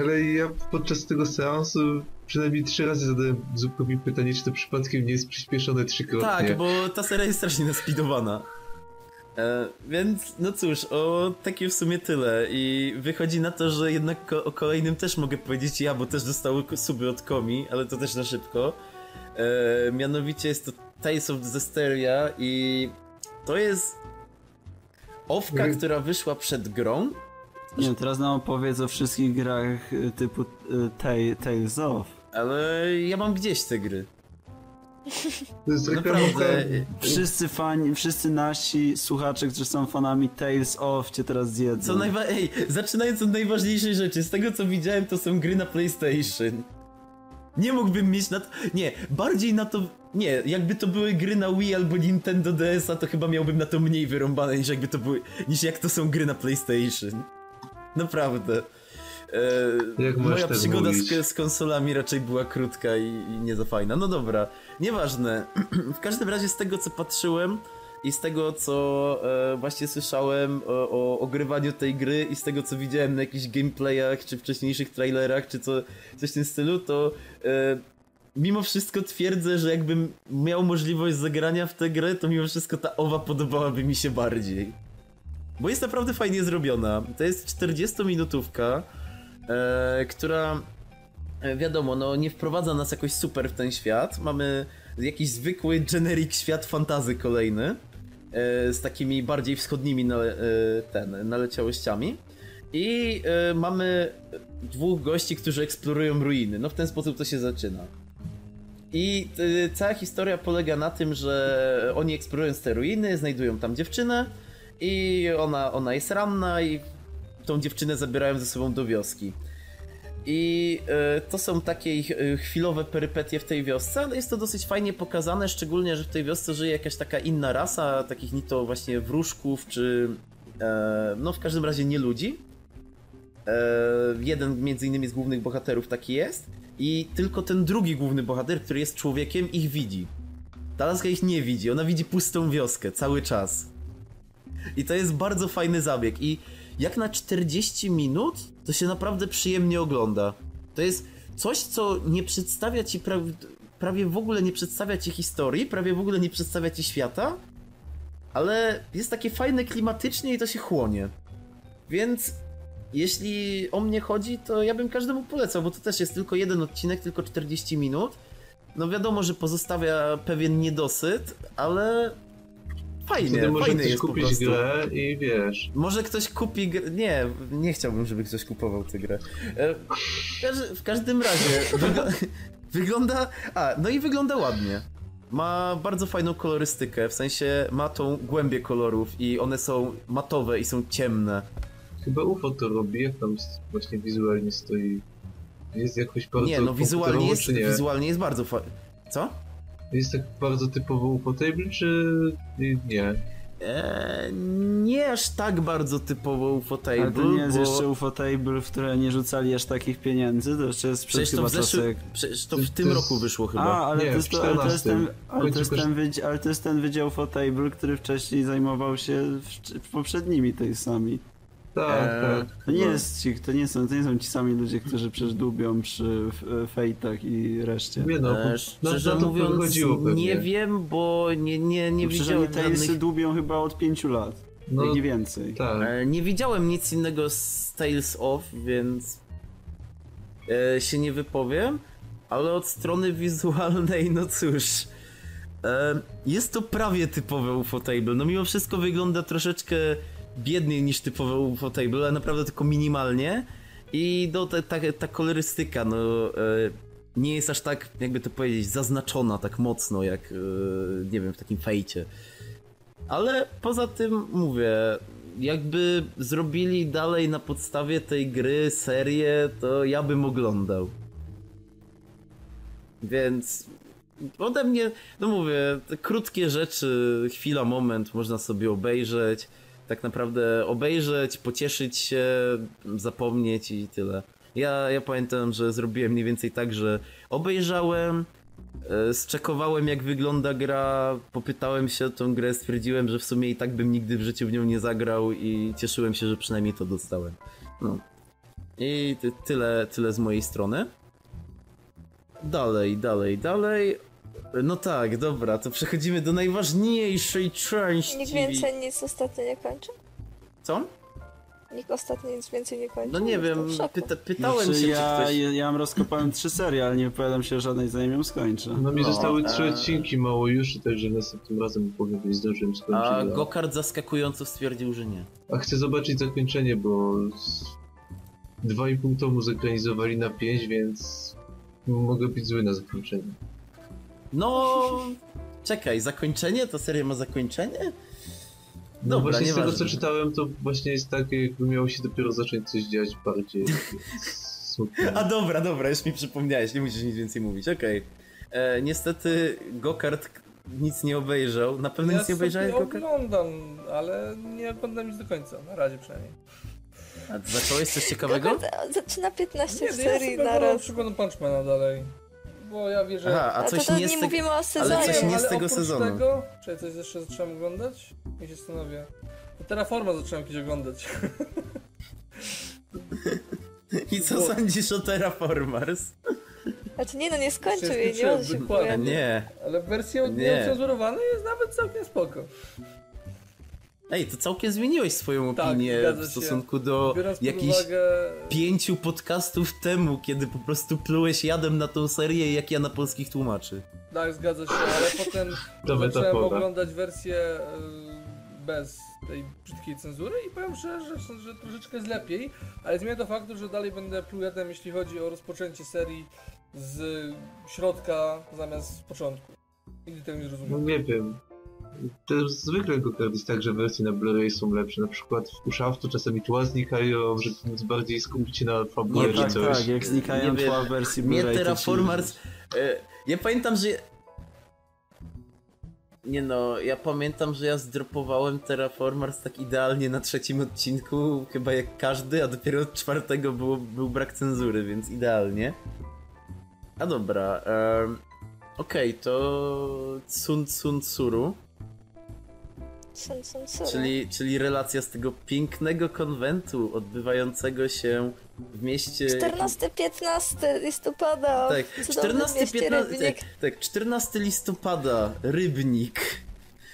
Ale ja podczas tego seansu przynajmniej trzy razy zadałem Zupkowi pytanie, czy to przypadkiem nie jest przyspieszone trzykrotnie. Tak, bo ta seria jest strasznie naspidowana. E, więc, no cóż, o takie w sumie tyle. I wychodzi na to, że jednak ko- o kolejnym też mogę powiedzieć ja, bo też dostały suby od Komi, ale to też na szybko. E, mianowicie jest to Tales of Zesteria i to jest owka, Gry- która wyszła przed grą. Nie wiem, teraz nam opowiedz o wszystkich grach y, typu y, Tale- Tales of. Ale ja mam gdzieś te gry. To jest reklamka... Naprawdę. Wszyscy fani, wszyscy nasi słuchacze, którzy są fanami Tales of cię teraz zjedzą. Co najwa- Ej, zaczynając od najważniejszej rzeczy, z tego co widziałem, to są gry na PlayStation. Nie mógłbym mieć na to. Nie, bardziej na to. Nie, jakby to były gry na Wii albo Nintendo DS-a, to chyba miałbym na to mniej wyrąbane niż jakby to były. niż jak to są gry na PlayStation. Naprawdę. E, Jak moja przygoda z, z konsolami raczej była krótka i, i nie za fajna. No dobra, nieważne. w każdym razie z tego co patrzyłem i z tego co e, właśnie słyszałem o, o ogrywaniu tej gry i z tego co widziałem na jakichś gameplayach czy wcześniejszych trailerach czy co, coś w tym stylu, to e, mimo wszystko twierdzę, że jakbym miał możliwość zagrania w tę grę, to mimo wszystko ta owa podobałaby mi się bardziej. Bo jest naprawdę fajnie zrobiona. To jest 40-minutówka, e, która e, wiadomo, no nie wprowadza nas jakoś super w ten świat. Mamy jakiś zwykły generic świat fantazy kolejny e, z takimi bardziej wschodnimi nale, ten, naleciałościami. I mamy dwóch gości, którzy eksplorują ruiny. No w ten sposób to się zaczyna. I y, cała historia polega na tym, że oni eksplorują te ruiny, znajdują tam dziewczynę i ona, ona jest ranna i tą dziewczynę zabierają ze sobą do wioski. I y, to są takie ich y, chwilowe perypetie w tej wiosce, ale jest to dosyć fajnie pokazane, szczególnie, że w tej wiosce żyje jakaś taka inna rasa, takich ni to właśnie wróżków, czy e, no w każdym razie nie ludzi. E, jeden między innymi z głównych bohaterów taki jest i tylko ten drugi główny bohater, który jest człowiekiem, ich widzi. Ta laska ich nie widzi, ona widzi pustą wioskę cały czas. I to jest bardzo fajny zabieg i jak na 40 minut to się naprawdę przyjemnie ogląda. To jest coś, co nie przedstawia ci pra prawie w ogóle nie przedstawia ci historii, prawie w ogóle nie przedstawia ci świata, ale jest takie fajne klimatycznie i to się chłonie. Więc jeśli o mnie chodzi, to ja bym każdemu polecał, bo to też jest tylko jeden odcinek, tylko 40 minut. No wiadomo, że pozostawia pewien niedosyt, ale fajnie, Wtedy może fajny jest po kupić prostu. grę i wiesz. Może ktoś kupi grę. Nie, nie chciałbym, żeby ktoś kupował tę grę. E, W, każ- w każdym razie wygl... wygląda. A, no i wygląda ładnie. Ma bardzo fajną kolorystykę, w sensie ma tą głębię kolorów i one są matowe i są ciemne. Chyba UFO to robi, jak tam właśnie wizualnie stoi. Jest jakoś bardzo Nie, no wizualnie jest, wizualnie jest bardzo fajny. Co? Jest tak bardzo typowo UFO table, czy nie? Eee, nie aż tak bardzo typowo ufotable, Ale to nie jest bo... jeszcze UFO-table, w które nie rzucali aż takich pieniędzy, to jeszcze jest Przecież to w czasek. Przecież to w to tym jest- roku wyszło chyba. A, ale, Nie, to jest, to, ale, to jest ten, 14. ale, to jest ten wydział, ale to jest ten wydział UFO-table, który wcześniej zajmował się w, w poprzednimi tej sami. Tak, Eee, tak. To nie jest ci, to nie są, to nie są ci sami ludzie, którzy przecież dubią przy fejtach i reszcie. Nie no, E, szczerze na to mówiąc, nie wiem, bo nie, nie, nie No widziałem oni Talesy żadnych... dubią chyba od pięciu lat, No, jak nie więcej. tak. E, Nie widziałem nic innego z Tales of, więc e, się nie wypowiem, ale od strony wizualnej, no cóż, e, jest to prawie typowe UFO-table. No mimo wszystko wygląda troszeczkę biedniej niż typowe UFO-table, ale naprawdę tylko minimalnie. I no, ta, ta, ta kolorystyka, no, e, nie jest aż tak, jakby to powiedzieć, zaznaczona tak mocno, jak, e, nie wiem, w takim fejcie. Ale poza tym mówię, jakby zrobili dalej na podstawie tej gry serię, to ja bym oglądał. Więc ode mnie, no mówię, krótkie rzeczy, chwila, moment, można sobie obejrzeć. Tak naprawdę obejrzeć, pocieszyć się, zapomnieć i tyle. Ja, ja pamiętam, że zrobiłem mniej więcej tak, że obejrzałem, e, zczekowałem jak wygląda gra, popytałem się o tą grę, stwierdziłem, że w sumie i tak bym nigdy w życiu w nią nie zagrał i cieszyłem się, że przynajmniej to dostałem. No. I ty, tyle, tyle z mojej strony. Dalej, dalej, dalej. No tak, dobra, to przechodzimy do najważniejszej części. Nikt więcej nic ostatnio nie kończy? Co? Nikt ostatnio nic więcej nie kończy? No nie wiem, pyta, pytałem Znaczy, się, ja, czy ktoś... ja, ja mam rozkopałem trzy serie, ale nie wypowiadam się o żadnej, zanim ją skończę. No mi No, zostały trzy e- odcinki mało już, także następnym razem powiem, że nie zdążyłem skończyć. A A, Gokard zaskakująco stwierdził, że nie. A chcę zobaczyć zakończenie, bo z 2,5 tomu zekranizowali na 5, więc mogę być zły na zakończenie. No, czekaj, zakończenie? To seria ma zakończenie? No Dobra, właśnie z tego co czytałem, to właśnie jest tak, jakby miało się dopiero zacząć coś dziać bardziej. A dobra, dobra, już mi przypomniałeś, nie musisz nic więcej mówić, okej. E, Niestety Gokard nic nie obejrzał. Na pewno Ja nic nie obejrzałeś Gokard? oglądam, ale nie oglądam nic do końca, na razie przynajmniej. A zacząłeś coś ciekawego? Gokard zaczyna 15 Nie, no ja serii sobie na raz. przykładam Punchmana dalej. Bo ja wierzę... Aha, a A coś to, to nie nie, z tego... mówimy o ale sezonie. coś nie z ale tego sezonu. Tego, czy coś jeszcze zacząłem oglądać? Ja się zastanowię. No Terraforma zacząłem kiedyś oglądać. I co sądzisz o Terraformars? Znaczy nie no, nie skończył jej, nie wypowiadać. Nie. Ale wersja Nie. nieocenzurowana jest nawet całkiem spoko. Ej, to całkiem zmieniłeś swoją Tak, opinię w się. stosunku do jakichś uwagę... pięciu podcastów temu, kiedy po prostu plułeś jadem na tą serię, jak ja na polskich tłumaczy. Tak, zgadza się, ale potem To zacząłem oglądać wersję bez tej brzydkiej cenzury i powiem szczerze, że, że troszeczkę jest lepiej, ale zmienia to faktu, że dalej będę plujadem, jeśli chodzi o rozpoczęcie serii z środka zamiast z początku. Nigdy tego nie No zrozumiem. nie wiem. To już zwykle go jest tak, że wersje na Blu-ray są lepsze. Na przykład w Ushaftu czasami tła znikają, żeby móc bardziej skupić się na fabule Nie, czy tak, coś. tak, jak znikają Nie tła w wersji Blu-ray, to Terraformers... ci- E, ja pamiętam, że... Nie no, ja pamiętam, że ja zdropowałem Terraformers tak idealnie na trzecim odcinku, chyba jak każdy, a dopiero od czwartego było, był brak cenzury, więc idealnie. A dobra, em, okej, to Tsun Tsun Tsuru, Czyli, czyli relacja z tego pięknego konwentu odbywającego się w mieście... 14-15 listopada. Tak, w cudownym 14, mieście 15, Rybnik. tak, tak, 14 listopada, Rybnik.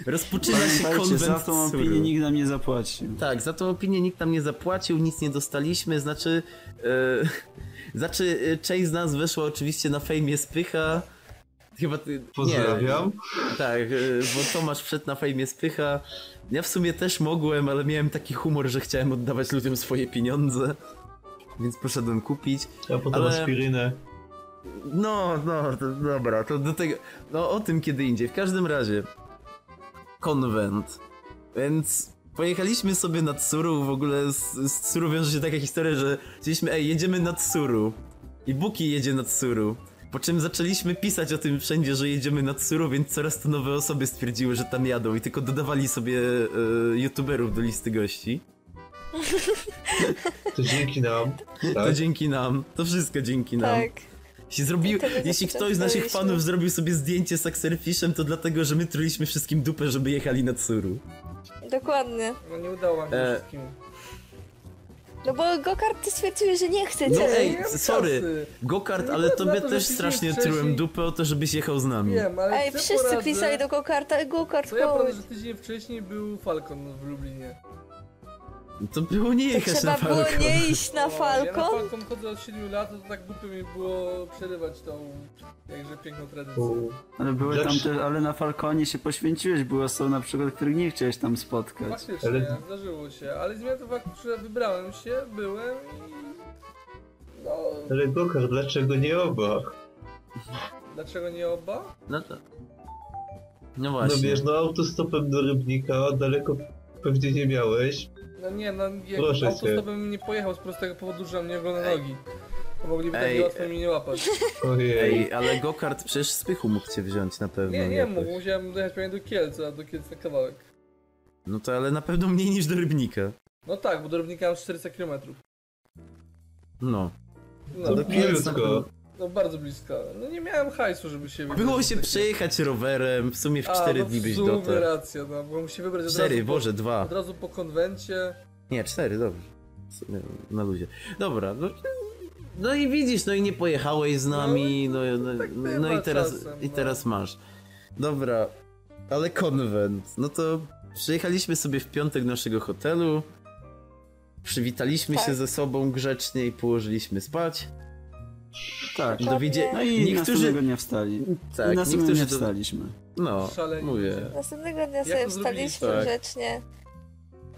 Rozpoczyna się Pamiętajcie, za konwent tą opinię nikt nam nie zapłacił. Tak, za tą opinię nikt nam nie zapłacił, nic nie dostaliśmy, znaczy... E, znaczy, e, część z nas weszła oczywiście na fejmie Spycha. Chyba ty... Pozdrawiam. Nie, tak, e, bo Tomasz wszedł na fejmie Spycha. Ja w sumie też mogłem, ale miałem taki humor, że chciałem oddawać ludziom swoje pieniądze. Więc poszedłem kupić. A potem Ale- aspirynę. No, no, to, dobra, to do tego. No o tym kiedy indziej. W każdym razie. Konwent. Więc pojechaliśmy sobie na Tsuru. W ogóle z, z Tsuru wiąże się taka historia, że chcieliśmy, ej, jedziemy na Tsuru. I Buki jedzie na Tsuru. Po czym zaczęliśmy pisać o tym wszędzie, że jedziemy na Tsuru, więc coraz to nowe osoby stwierdziły, że tam jadą i tylko dodawali sobie e, youtuberów do listy gości. To dzięki nam. To Tak? dzięki nam. To wszystko dzięki nam. Tak. Jeśli, zrobił, jeśli ktoś z naszych fanów zrobił sobie zdjęcie z Axelfishem, to dlatego, że my truliśmy wszystkim dupę, żeby jechali na Tsuru. Dokładnie. No nie udało nam się E, wszystkim. No bo gokarty stwierdziły, że nie chcecie. No ej, mam sorry, kasy. Gokart, Nie ale tobie na to, że też strasznie wcześniej- trułem dupę o to, żebyś jechał z nami. Wiem, ale Ej, co wszyscy poradzę, pisali do gokarta, gokart, Co ja poradzę, chodź. że tydzień wcześniej był Falcon w Lublinie. To było nie To jechać trzeba było nie iść na O, Ja na Falcon? Falcon chodzę od 7 lat, to tak głupio mi było przerywać tą jakże piękną tradycję. Ale były tam też, ale na Falconie się poświęciłeś, były osoby na przykład, których nie chciałeś tam spotkać. Faktycznie, Ale- zdarzyło się, ale zmienia to fakt, że wybrałem się, byłem i... No, Ale Gokar, dlaczego nie oba? dlaczego nie oba? No to... No No właśnie. wiesz, no autostopem do Rybnika daleko pewnie nie miałeś. No nie, no jak Proszę cię. autostopem nie pojechał z prostego powodu, że mam niewolne nogi. To mogliby tak Ej, łatwo mi nie łapać. Ojej. Ej, ale Gokart przecież z pychu mógł cię wziąć na pewno. Nie, nie jakoś. mógł, musiałem dojechać pewnie do Kielc, a do Kielc na kawałek. No to ale na pewno mniej niż do Rybnika. No tak, bo do Rybnika mam 400 km. No. No, To do Kielc na pewno- no bardzo blisko. No nie miałem hajsu, żeby się wybrać. Było się przejechać rowerem, w sumie w A, 4 no dni byś w sumie dotarł. racja, no, bo musi wybrać od Cztery, razu Boże, po, dwa. od razu po konwencie. Nie, cztery, dobrze. W sumie Na luzie. Dobra, no, no i widzisz, no i nie pojechałeś z nami, no, no, tak no, i teraz, czasem, i no. teraz masz. Dobra, ale konwent, no to przyjechaliśmy sobie w piątek do naszego hotelu, przywitaliśmy Tak. się ze sobą grzecznie i położyliśmy spać. Tak. Dowiedzie... No i niektórzy... następnego dnia wstali. Tak, I następnego niektórzy dnia wstaliśmy. No, Szaleni mówię. Następnego dnia Jak sobie wstaliśmy Tak. grzecznie.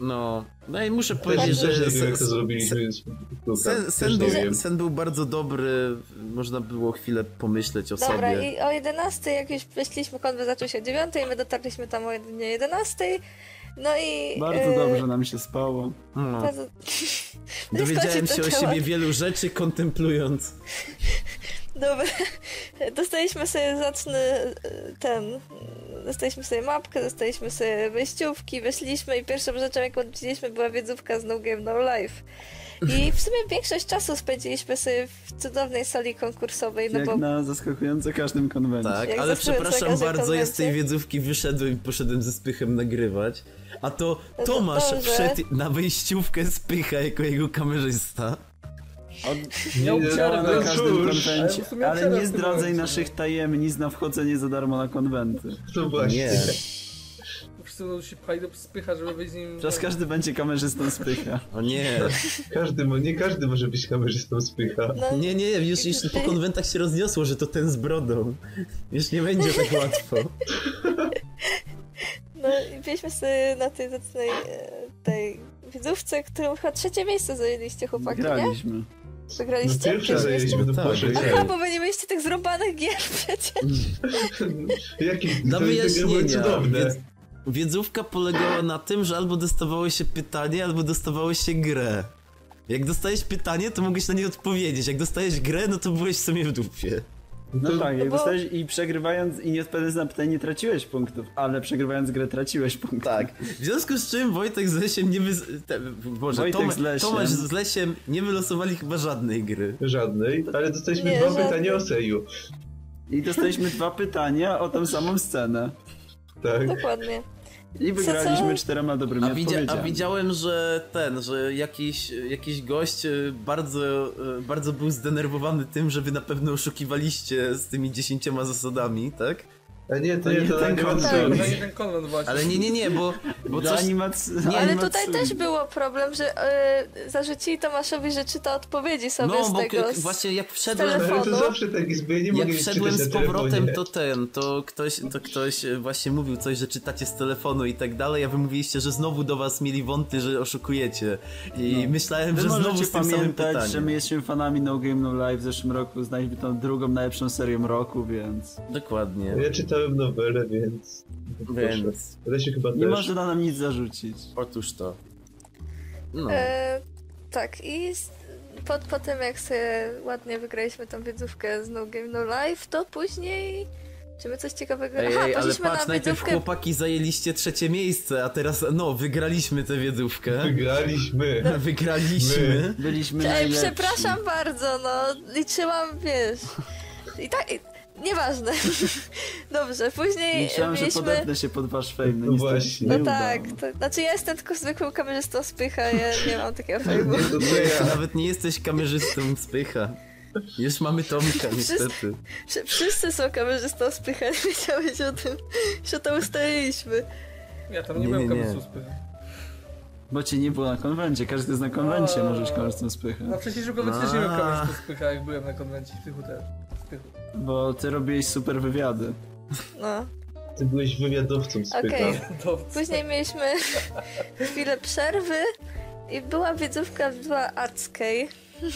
No, no i muszę Też powiedzieć, też że nie wiem, jak to sen, zrobiliśmy, Gokar, sen, sen, był, wiem. sen był bardzo dobry, można było chwilę pomyśleć o Dobra, sobie. i o 11 jak już wyszliśmy, konwent zaczął się o 9, my dotarliśmy tam o jedynie 11. No i... Bardzo e, dobrze nam się spało. No. Bardzo... Dowiedziałem się o temat. siebie wielu rzeczy kontemplując. Dobra, dostaliśmy sobie zacny e, ten, dostaliśmy sobie mapkę, dostaliśmy sobie wejściówki, weszliśmy i pierwszą rzeczą jaką odwiedziliśmy była wiedzówka z No Game No Life. I w sumie większość czasu spędziliśmy sobie w cudownej sali konkursowej, no Jak bo na zaskakująco każdym konwencie. Tak, Jak ale przepraszam bardzo, ja z tej wiedzówki wyszedłem i poszedłem ze spychem nagrywać. A to No to Tomasz dobrze. wszedł na wejściówkę spycha jako jego kamerzysta. Miał Nie, przerwę. na no każdym konwencie. ale nie zdradzaj naszych no. tajemnic na wchodzenie za darmo na konwenty. To właśnie. Nie. Będą się pchali do spycha, żeby wyjść z nim... Teraz każdy będzie kamerzystą spycha. O nie. Każdy, nie każdy może być kamerzystą spycha. no, Nie, nie, już, już po konwentach się rozniosło, że to ten z brodą. Już nie będzie tak łatwo. no No i byliśmy sobie na tej zacnej e, tej widzówce, którą chyba trzecie miejsce zajęliście chłopaki, nie? Graliśmy. No Wygraliście? pierwsze Pierwsze zajęliśmy miejsce? do Tak, poszedł. Aha, bo wy nie mieliście tych zrąbanych gier przecież. Jakie Na to- były wyjaśnienia. cudowne. Wiedz, wiedzówka polegała na tym, że albo dostawało się pytanie, albo dostawało się grę. Jak dostałeś pytanie, to mogłeś na nie odpowiedzieć. Jak dostałeś grę, no to byłeś w sumie w dupie. No To- tak, jak bo- dostałeś i przegrywając i nie odpowiadając na pytanie nie traciłeś punktów, ale przegrywając grę traciłeś punktów. Tak. W związku z czym Wojtek z Lesiem nie wy... Te, Boże, Wojtek Toma, z Lesiem. Tomasz z Lesiem nie wylosowali chyba żadnej gry. Żadnej, ale dostaliśmy Nie, dwa żadnej. pytania o Seju. I dostaliśmy dwa pytania o tą samą scenę. Tak. Dokładnie. I wygraliśmy co? czterema dobrymi A, widzia, a widziałem, że ten, że jakiś, jakiś gość e, bardzo, e, bardzo był zdenerwowany tym, że wy na pewno oszukiwaliście z tymi dziesięcioma zasadami, tak? A nie, to, To nie, to ten ten konwent właśnie. Ale nie, nie, nie, bo, bo coś... animacji... Nie, Ale tutaj też było problem, że e, zarzucili Tomaszowi, że czyta odpowiedzi sobie No, z bo tego. z- właśnie jak wszedłem... telefonu. Ale to zawsze tak jest, bo ja nie mogę Jak wszedłem z powrotem, to ten, to ktoś, to ktoś e, właśnie mówił coś, że czytacie z telefonu i tak dalej, a wy mówiliście, że znowu do was mieli wąty, że oszukujecie. I myślałem, Wy że znowu z tym pamiętać, że my jesteśmy fanami No Game No Life w zeszłym roku, znaliśmy tą drugą najlepszą serią roku, więc... Dokładnie. Ja czytałem nowelę, więc... Więc... Się chyba Nie też. można nam nic zarzucić. Otóż to. No. E, tak, i po, po tym jak sobie ładnie wygraliśmy tą wiedzówkę z No Game No Life, to później... Czy my coś ciekawego... Ej, Aha, ej, ale patrz, na najpierw wiedzówkę... chłopaki zajęliście trzecie miejsce, a teraz, no, wygraliśmy tę wiedzówkę. Wygraliśmy. Wygraliśmy. Byliśmy Ej, najlepsi. przepraszam bardzo, no, liczyłam, wiesz... I tak... I, nieważne. Dobrze, później Myślałem, że mieliśmy... podepnę się pod wasz fame, no No właśnie. nie No tak, to, znaczy ja jestem tylko zwykłym kamerzystą spycha, ja nie mam takiego fejmu. Ja. nawet nie jesteś kamerzystą spycha. Już mamy Tomka, niestety. Wszy- Wszyscy są kamerzystą spycha, nie wiedziałeś o tym, że to ustaliliśmy. Ja tam nie, Nie, byłem kamerzystą spycha. Bo cię nie było na konwencie, każdy jest na konwencie, O. możesz korzystać z pychy. Na wcześniejszym konwencie też nie byłem A. kamerzystą spycha, jak byłem na konwencie w Pychu też. W. Bo ty robiłeś super wywiady. No, Ty byłeś wywiadowcą z Okej. To, później mieliśmy chwilę przerwy i była wiedzówka była Artskej,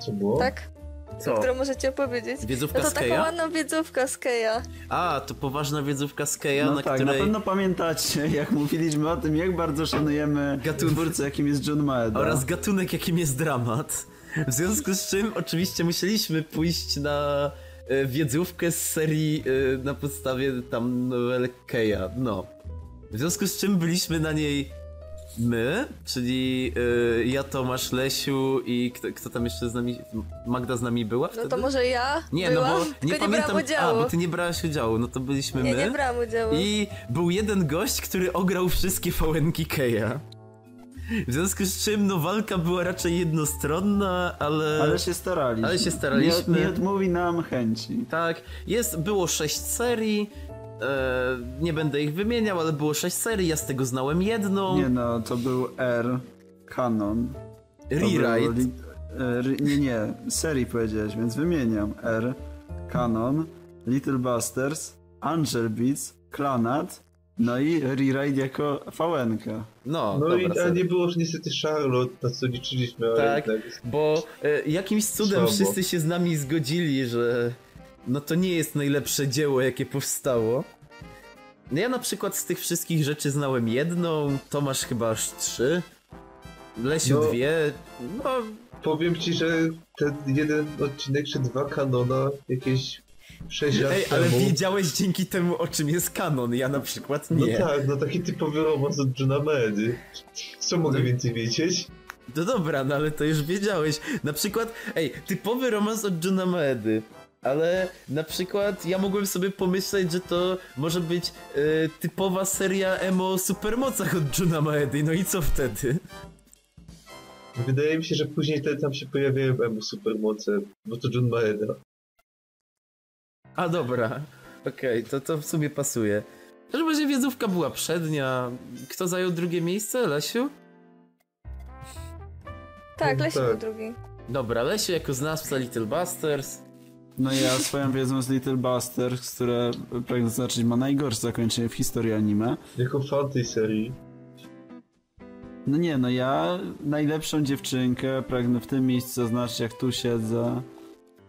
Co było? tak? Co? Którą możecie opowiedzieć. No Wiedzówka to z taką Keja? ładną wiedzówka z Keja. A, to poważna wiedzówka z Keja, No na tak, której... na pewno pamiętacie, jak mówiliśmy o tym, jak bardzo szanujemy Gatun- twórcę, jakim jest John Maeda. Oraz gatunek, jakim jest dramat. W związku z czym oczywiście musieliśmy pójść na e, wiedzówkę z serii e, na podstawie tam nowel Keja, no. W związku z czym byliśmy na niej my, czyli e, ja, Tomasz, Lesiu i kto, kto tam jeszcze z nami, Magda z nami była No wtedy? to może ja Nie, byłam, no bo nie, nie pamiętam, udziału. a, bo ty nie brałaś udziału, no to byliśmy Nie, my. nie brałam udziału. I był jeden gość, który ograł wszystkie fałenki Keja. W związku z czym, no walka była raczej jednostronna, ale... Ale się staraliśmy. Ale się staraliśmy. Nie, nie odmówi nam chęci. Tak, jest, było sześć serii, e, nie będę ich wymieniał, ale było sześć serii, ja z tego znałem jedną. Nie no, to był R, Canon. Rewrite. li- e, Nie, nie, serii powiedziałeś, więc wymieniam. R, Canon, Little Busters, Angel Beats, Clanat, no i Rewrite jako fałenka. No, No i a nie było już niestety Charlotte, na co liczyliśmy, ale Tak, bo e, jakimś cudem wszyscy się z nami zgodzili, że no to nie jest najlepsze dzieło, jakie powstało. No ja na przykład z tych wszystkich rzeczy znałem jedną, Tomasz chyba aż trzy, Lesiu No. dwie, no Powiem ci, że ten jeden odcinek czy dwa kanona jakieś 6 lat Ej, ale temu... wiedziałeś dzięki temu o czym jest kanon, ja na przykład No nie. tak, no taki typowy romans od Johna Medy. Co mogę No. więcej wiedzieć? No dobra, no ale to już wiedziałeś. Na przykład, ej, typowy romans od Juna Maedy. Ale na przykład ja mogłem sobie pomyśleć, że to może być e, typowa seria emo o supermocach od Juna Maedy. No i co wtedy? Wydaje mi się, że później te, tam się pojawiają emu supermoce, bo to John Maeda. A dobra, okej, to, to w sumie pasuje. W każdym razie wiedzówka była przednia. Kto zajął drugie miejsce? Lesiu? Tak, Lesiu Tak. był drugi. Dobra, Lesiu jako znawca Little Busters. No ja swoją wiedzą z Little Busters, które pragnę zaznaczyć ma najgorsze zakończenie w historii anime. Jako fan tej serii. No nie, no ja najlepszą dziewczynkę pragnę w tym miejscu zaznaczyć, jak tu siedzę.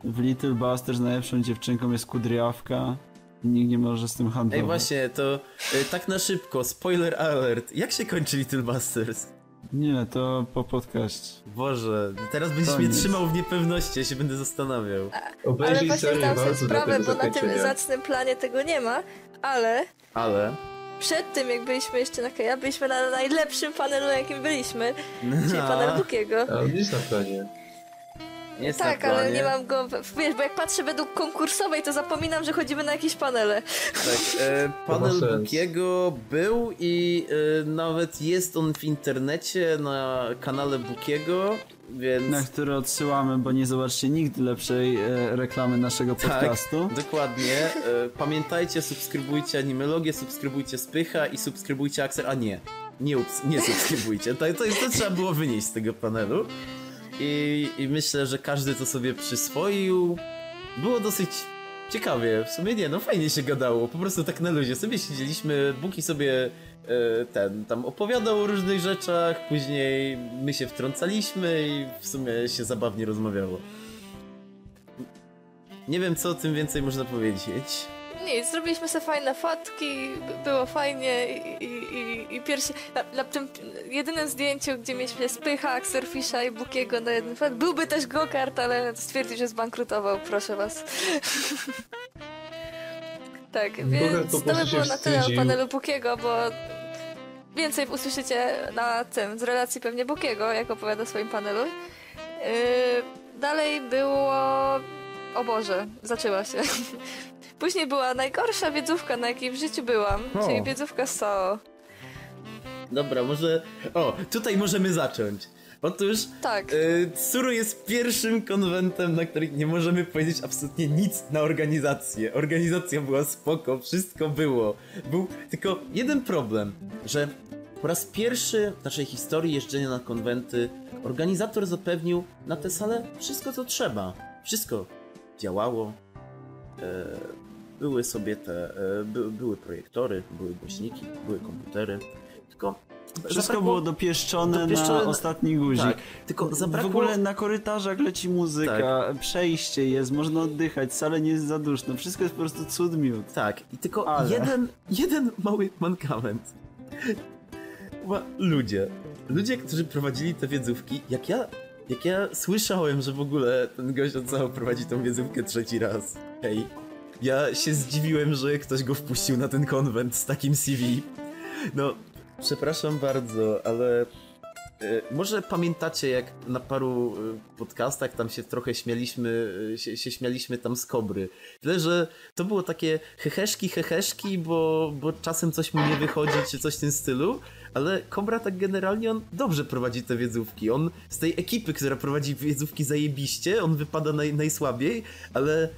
W Little Busters najlepszą dziewczynką jest Kudriawka. Nikt nie może z tym handlować. Ej, właśnie, to y, tak na szybko, spoiler alert. Jak się kończy Little Busters? Nie, to po podcaście. Boże, teraz będziesz To mnie trzymał w niepewności, ja się będę zastanawiał. Ale Obejrzyj właśnie zdałam sobie sprawę, bo na tym zacnym planie tego nie ma, ale Ale... przed tym, jak byliśmy jeszcze na Keja, byliśmy na najlepszym panelu, na jakim byliśmy, czyli panel Bukiego. A on jest na planie. Jest Tak, na ale planie. nie mam go, wiesz, bo jak patrzę według konkursowej, to zapominam, że chodzimy na jakieś panele. Tak, e, panel. Bukiego był i e, nawet jest on w internecie na kanale Bukiego, więc... Na który odsyłamy, bo nie zobaczcie nigdy lepszej e, reklamy naszego Tak, podcastu. dokładnie. E, pamiętajcie, subskrybujcie Animologię, subskrybujcie Spycha i subskrybujcie Axel. A nie, nie, ups, nie subskrybujcie. To, to, to trzeba było wynieść z tego panelu. I, I myślę, że każdy to sobie przyswoił. Było dosyć ciekawie. W sumie nie, no fajnie się gadało. Po prostu tak na luzie. Sobie siedzieliśmy, Buki sobie e, ten tam opowiadał o różnych rzeczach, później my się wtrącaliśmy i w sumie się zabawnie rozmawiało. Nie wiem, co o tym więcej można powiedzieć. Nic, zrobiliśmy sobie fajne fotki, było fajnie i, i, i, na, na tym jedynym zdjęciu, gdzie mieliśmy Spycha, Axerfisha i Bukiego na jednym fot, byłby też go-kart, ale stwierdził, że zbankrutował, proszę was. tak, więc to prostu by było na tyle o panelu Bukiego, bo więcej usłyszycie na tym, z relacji pewnie Bukiego, jak opowiada o swoim panelu. Yy, dalej było... O Boże, zaczęła się. Później była najgorsza wiedzówka, na jakiej w życiu byłam, O. czyli wiedzówka SO. Dobra, może. O, tutaj możemy zacząć. Otóż Tak. y, Tsuru jest pierwszym konwentem, na którym nie możemy powiedzieć absolutnie nic na organizację. Organizacja była spoko, wszystko było. Był tylko jeden problem, że po raz pierwszy w naszej historii jeżdżenia na konwenty organizator zapewnił na tę salę wszystko co trzeba. Wszystko działało. E, były sobie te. E, by, były projektory, były głośniki, były komputery. Tylko. Wszystko zabrakło- było dopieszczone, dopieszczone na ostatni guzik. Tak, tylko zabrakło... W ogóle na korytarzach leci muzyka, Tak. przejście jest, można oddychać, wcale nie jest za duszno, wszystko jest po prostu cud miód. Tak, i tylko Ale. jeden, jeden mały mankament. Chyba ludzie. Ludzie, którzy prowadzili te wiedzówki, jak ja, jak ja słyszałem, że w ogóle ten gość od prowadzi tą wiedzówkę trzeci raz. Hej. Ja się zdziwiłem, że ktoś go wpuścił na ten konwent z takim CV. No, przepraszam bardzo, ale e, może pamiętacie, jak na paru e, podcastach tam się trochę śmialiśmy, e, się, się śmialiśmy tam z kobry. Tyle, że to było takie heheszki, heheszki, bo, bo czasem coś mu nie wychodzi, czy coś w tym stylu, ale Kobra tak generalnie on dobrze prowadzi te wiedzówki. On z tej ekipy, która prowadzi wiedzówki zajebiście, on wypada naj, najsłabiej, ale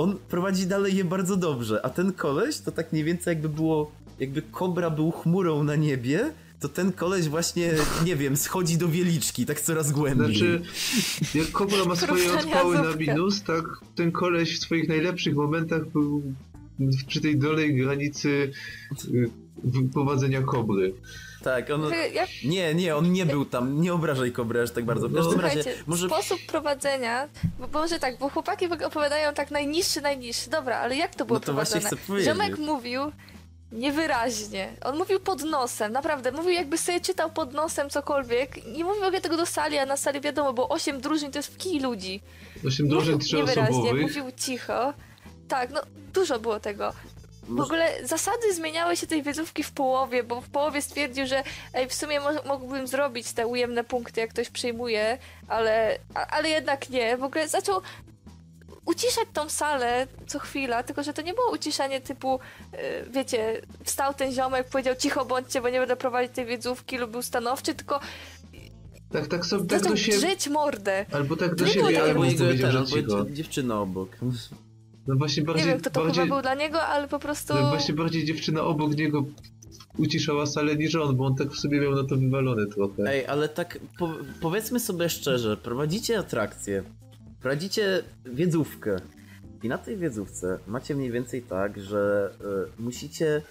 on prowadzi dalej je bardzo dobrze, a ten koleś to tak mniej więcej jakby było, jakby Kobra był chmurą na niebie, to ten koleś właśnie, nie wiem, schodzi do wieliczki, tak coraz głębiej. Znaczy, jak Kobra ma swoje odpały na minus, tak ten koleś w swoich najlepszych momentach był przy tej dolnej granicy y, prowadzenia Kobry. Tak, on... Jak, Nie, nie, on nie był tam, nie obrażaj Kobry aż tak bardzo. W każdym razie, może... sposób prowadzenia, bo, może tak, bo chłopaki opowiadają tak najniższy, najniższy. Dobra, ale jak to było No to właśnie prowadzone? chcę powiedzieć. Ziomek mówił niewyraźnie. On mówił pod nosem, naprawdę. Mówił jakby sobie czytał pod nosem cokolwiek. Nie mówił w ogóle tego do sali, a na sali wiadomo, bo 8 drużyn to jest w kij ludzi. Osiem Mówił drużyn niewyraźnie, trzyosobowych. mówił cicho. Tak, no dużo było tego. W ogóle zasady zmieniały się tej wiedzówki w połowie, bo w połowie stwierdził, że ej, w sumie mo- mógłbym zrobić te ujemne punkty, jak ktoś przyjmuje, ale, a, ale jednak nie. W ogóle zaczął uciszać tą salę co chwila, tylko że to nie było uciszanie typu, yy, wiecie, wstał ten ziomek, powiedział cicho bądźcie, bo nie będę prowadzić tej wiedzówki lub był stanowczy, tylko Tak, tak sobie, tak zaczął do siebie. drzeć mordę. Albo tak do siebie, albo jego powiedział, ten, że cicho. dziewczyna obok. No właśnie Nie bardziej, wiem, kto to bardziej, chyba był dla niego, ale po prostu... no właśnie bardziej dziewczyna obok niego uciszała salę niż on, bo on tak w sobie miał na to wywalone trochę. Ej, ale tak po, powiedzmy sobie szczerze, prowadzicie atrakcję, prowadzicie wiedzówkę I na tej wiedzówce macie mniej więcej tak, że y, musicie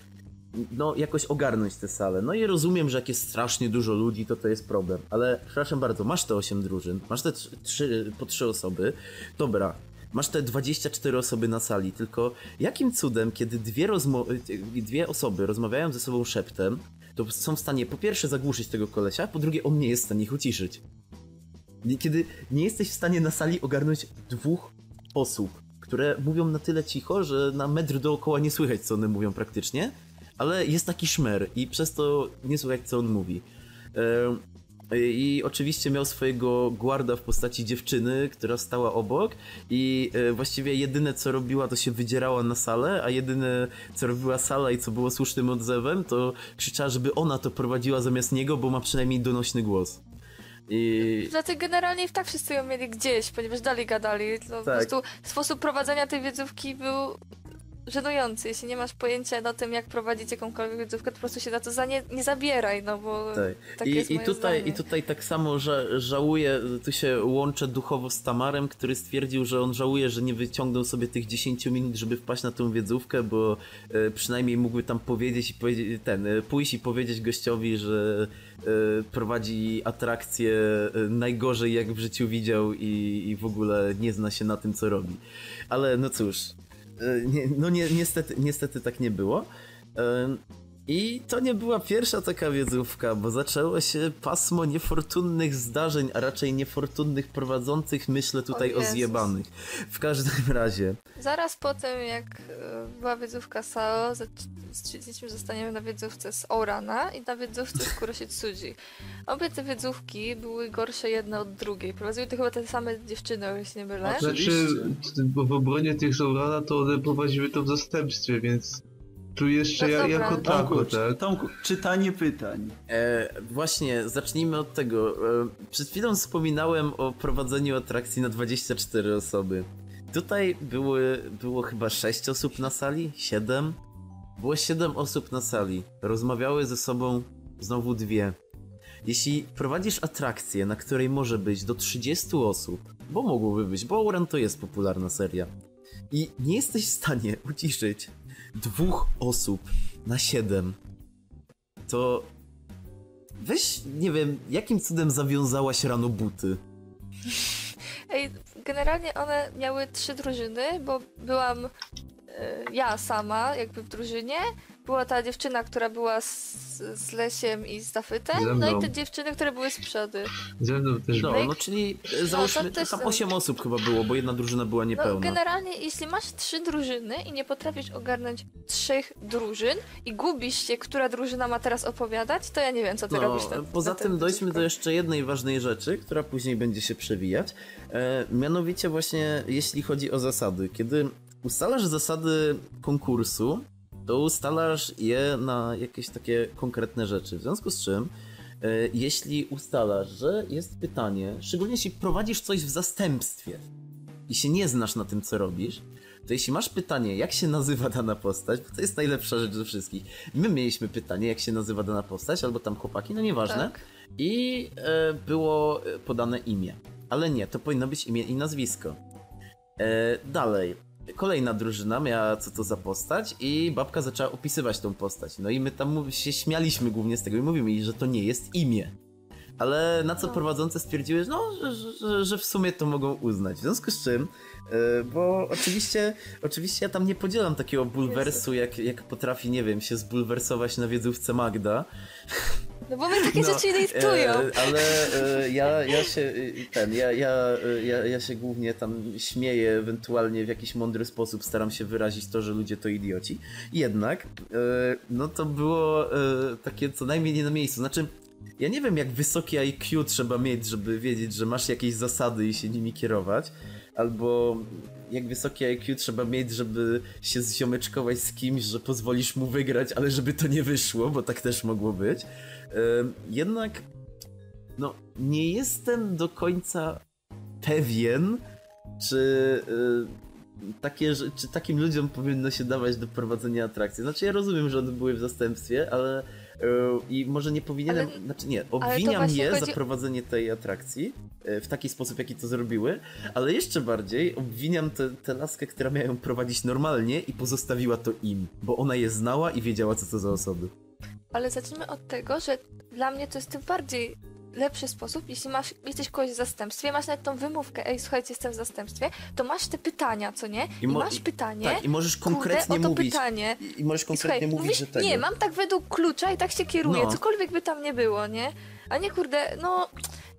no, jakoś ogarnąć tę salę. No i rozumiem, że jak jest strasznie dużo ludzi, to to jest problem. Ale przepraszam bardzo, masz te 8 drużyn, masz te 3, po 3 osoby. Dobra, masz te 24 osoby na sali, tylko jakim cudem, kiedy dwie, rozmo- dwie osoby rozmawiają ze sobą szeptem, to są w stanie po pierwsze zagłuszyć tego kolesia, po drugie on nie jest w stanie ich uciszyć. Kiedy nie jesteś w stanie na sali ogarnąć dwóch osób, które mówią na tyle cicho, że na metr dookoła nie słychać, co one mówią praktycznie, ale jest taki szmer i przez to nie słychać, co on mówi. I oczywiście miał swojego guarda w postaci dziewczyny, która stała obok i e, właściwie jedyne co robiła to się wydzierała na salę, a jedyne co robiła sala i co było słusznym odzewem to krzyczała, żeby ona to prowadziła zamiast niego, bo ma przynajmniej donośny głos. I... Dlatego generalnie i tak wszyscy ją mieli gdzieś, ponieważ dalej gadali. No, tak. Po prostu sposób prowadzenia tej wiedzówki był żenujący. Jeśli nie masz pojęcia o tym, jak prowadzić jakąkolwiek wiedzówkę, to po prostu się na to za nie, nie zabieraj, no bo tak. I, jest i, tutaj, zdanie. I tutaj tak samo że żałuję, tu się łączę duchowo z Tamarem, który stwierdził, że on żałuje, że nie wyciągnął sobie tych 10 minut, żeby wpaść na tą wiedzówkę, bo e, przynajmniej mógłby tam powiedzieć i powiedzieć, ten, e, pójść i powiedzieć gościowi, że e, prowadzi atrakcję najgorzej jak w życiu widział i, i w ogóle nie zna się na tym, co robi. Ale no cóż, no nie, niestety, niestety tak nie było. I to nie była pierwsza taka wiedzówka, bo zaczęło się pasmo niefortunnych zdarzeń, a raczej niefortunnych prowadzących, myślę tutaj o, o zjebanych. W każdym razie. Zaraz po tym, jak e, była wiedzówka SAO, stwierdziliśmy, że zostaniemy na wiedzówce z Orana i na wiedzówce z Kurositsuji. Obie te wiedzówki były gorsze jedna od drugiej. Prowadziły to chyba te same dziewczyny, o jeśli nie mylę. Znaczy, bo w obronie tych z Orana to one prowadziły to w zastępstwie, więc tu jeszcze no ja, jako tako, tak? Tomku, czytanie pytań. E, właśnie, zacznijmy od tego. E, przed chwilą wspominałem o prowadzeniu atrakcji na 24 osoby. Tutaj były, było chyba 6 osób na sali? 7? Było 7 osób na sali. Rozmawiały ze sobą znowu dwie. Jeśli prowadzisz atrakcję, na której może być do 30 osób, bo mogłoby być, bo Ouran to jest popularna seria, i nie jesteś w stanie uciszyć dwóch osób na siedem, to weź, nie wiem, jakim cudem zawiązałaś rano buty? Ej, generalnie one miały trzy drużyny, bo byłam y, ja sama jakby w drużynie, była ta dziewczyna, która była z, z Lesiem i z Dafytem, no i te dziewczyny, które były z przodu. Ze mną też No, no czyli e, załóżmy, no, tam 8 osób chyba było, bo jedna drużyna była no, niepełna. No, generalnie, jeśli masz trzy drużyny i nie potrafisz ogarnąć trzech drużyn i gubisz się, która drużyna ma teraz opowiadać, to ja nie wiem, co ty no, robisz. Na, poza na tym dojdźmy do jeszcze jednej ważnej rzeczy, która później będzie się przewijać. E, mianowicie właśnie jeśli chodzi o zasady. Kiedy ustalasz zasady konkursu, to ustalasz je na jakieś takie konkretne rzeczy. W związku z czym, e, jeśli ustalasz, że jest pytanie, szczególnie jeśli prowadzisz coś w zastępstwie i się nie znasz na tym, co robisz, to jeśli masz pytanie, jak się nazywa dana postać, bo to jest najlepsza rzecz ze wszystkich. My mieliśmy pytanie, jak się nazywa dana postać, albo tam chłopaki, no nieważne. Tak. I e, było podane imię. Ale nie, to powinno być imię i nazwisko. E, dalej kolejna drużyna miała co to za postać i babka zaczęła opisywać tą postać. No i my tam się śmialiśmy głównie z tego i mówimy jej, że to nie jest imię. Ale na co no. prowadzące stwierdziły, no, że, że, że, w sumie to mogą uznać. W związku z czym, bo oczywiście, oczywiście ja tam nie podzielam takiego bulwersu, jak, jak potrafi, nie wiem, się zbulwersować na wiedzówce Magda. No bo my takie no, rzeczy nie listują. E, ale e, ja, ja się ten, ja, ja, ja, ja się głównie tam śmieję, ewentualnie w jakiś mądry sposób staram się wyrazić to, że ludzie to idioci. Jednak, e, no to było takie co najmniej nie na miejscu. Znaczy, ja nie wiem jak wysokie IQ trzeba mieć, żeby wiedzieć, że masz jakieś zasady i się nimi kierować, albo jak wysokie IQ trzeba mieć, żeby się zziomeczkować z kimś, że pozwolisz mu wygrać, ale żeby to nie wyszło, bo tak też mogło być. Jednak no, nie jestem do końca pewien, czy, y, takie, czy takim ludziom powinno się dawać do prowadzenia atrakcji. Znaczy ja rozumiem, że one były w zastępstwie, ale I może nie powinienem, Ale- znaczy nie, obwiniam je chodzi- za prowadzenie tej atrakcji e, w taki sposób, jaki to zrobiły, ale jeszcze bardziej obwiniam tę tę laskę, która miała ją prowadzić normalnie i pozostawiła to im, bo ona je znała i wiedziała, co to za osoby. Ale zacznijmy od tego, że dla mnie to jest tym bardziej lepszy sposób, jeśli masz, jesteś kogoś w zastępstwie, masz nawet tą wymówkę, ej, słuchajcie, jestem w zastępstwie, to masz te pytania, co nie? I, mo- masz pytanie, Tak, i możesz konkretnie kurde, o to mówić. pytanie. I- I możesz I konkretnie słuchaj, mówić, mówisz, że tego. nie, mam tak według klucza i tak się kieruję, No. cokolwiek by tam nie było, nie? A nie, kurde, no,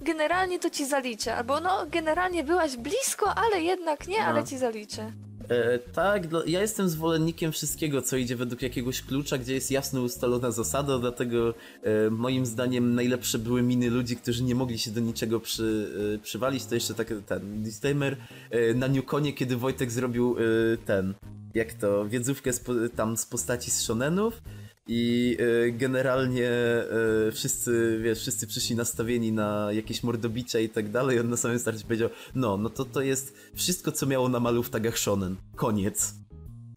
generalnie to ci zaliczę, albo no, generalnie byłaś blisko, ale jednak nie, No. ale ci zaliczę. E, tak, ja jestem zwolennikiem wszystkiego, co idzie według jakiegoś klucza, gdzie jest jasno ustalona zasada, dlatego e, moim zdaniem najlepsze były miny ludzi, którzy nie mogli się do niczego przy, e, przywalić. To jeszcze tak ten disclaimer e, na Newconie, kiedy Wojtek zrobił e, ten, jak to, wiedzówkę z, tam z postaci z shonenów. I e, generalnie e, wszyscy, wiesz, wszyscy przyszli nastawieni na jakieś mordobicze i tak dalej. On na samym starcie powiedział, no, no to to jest wszystko, co miało na malu w tagach shonen. Koniec.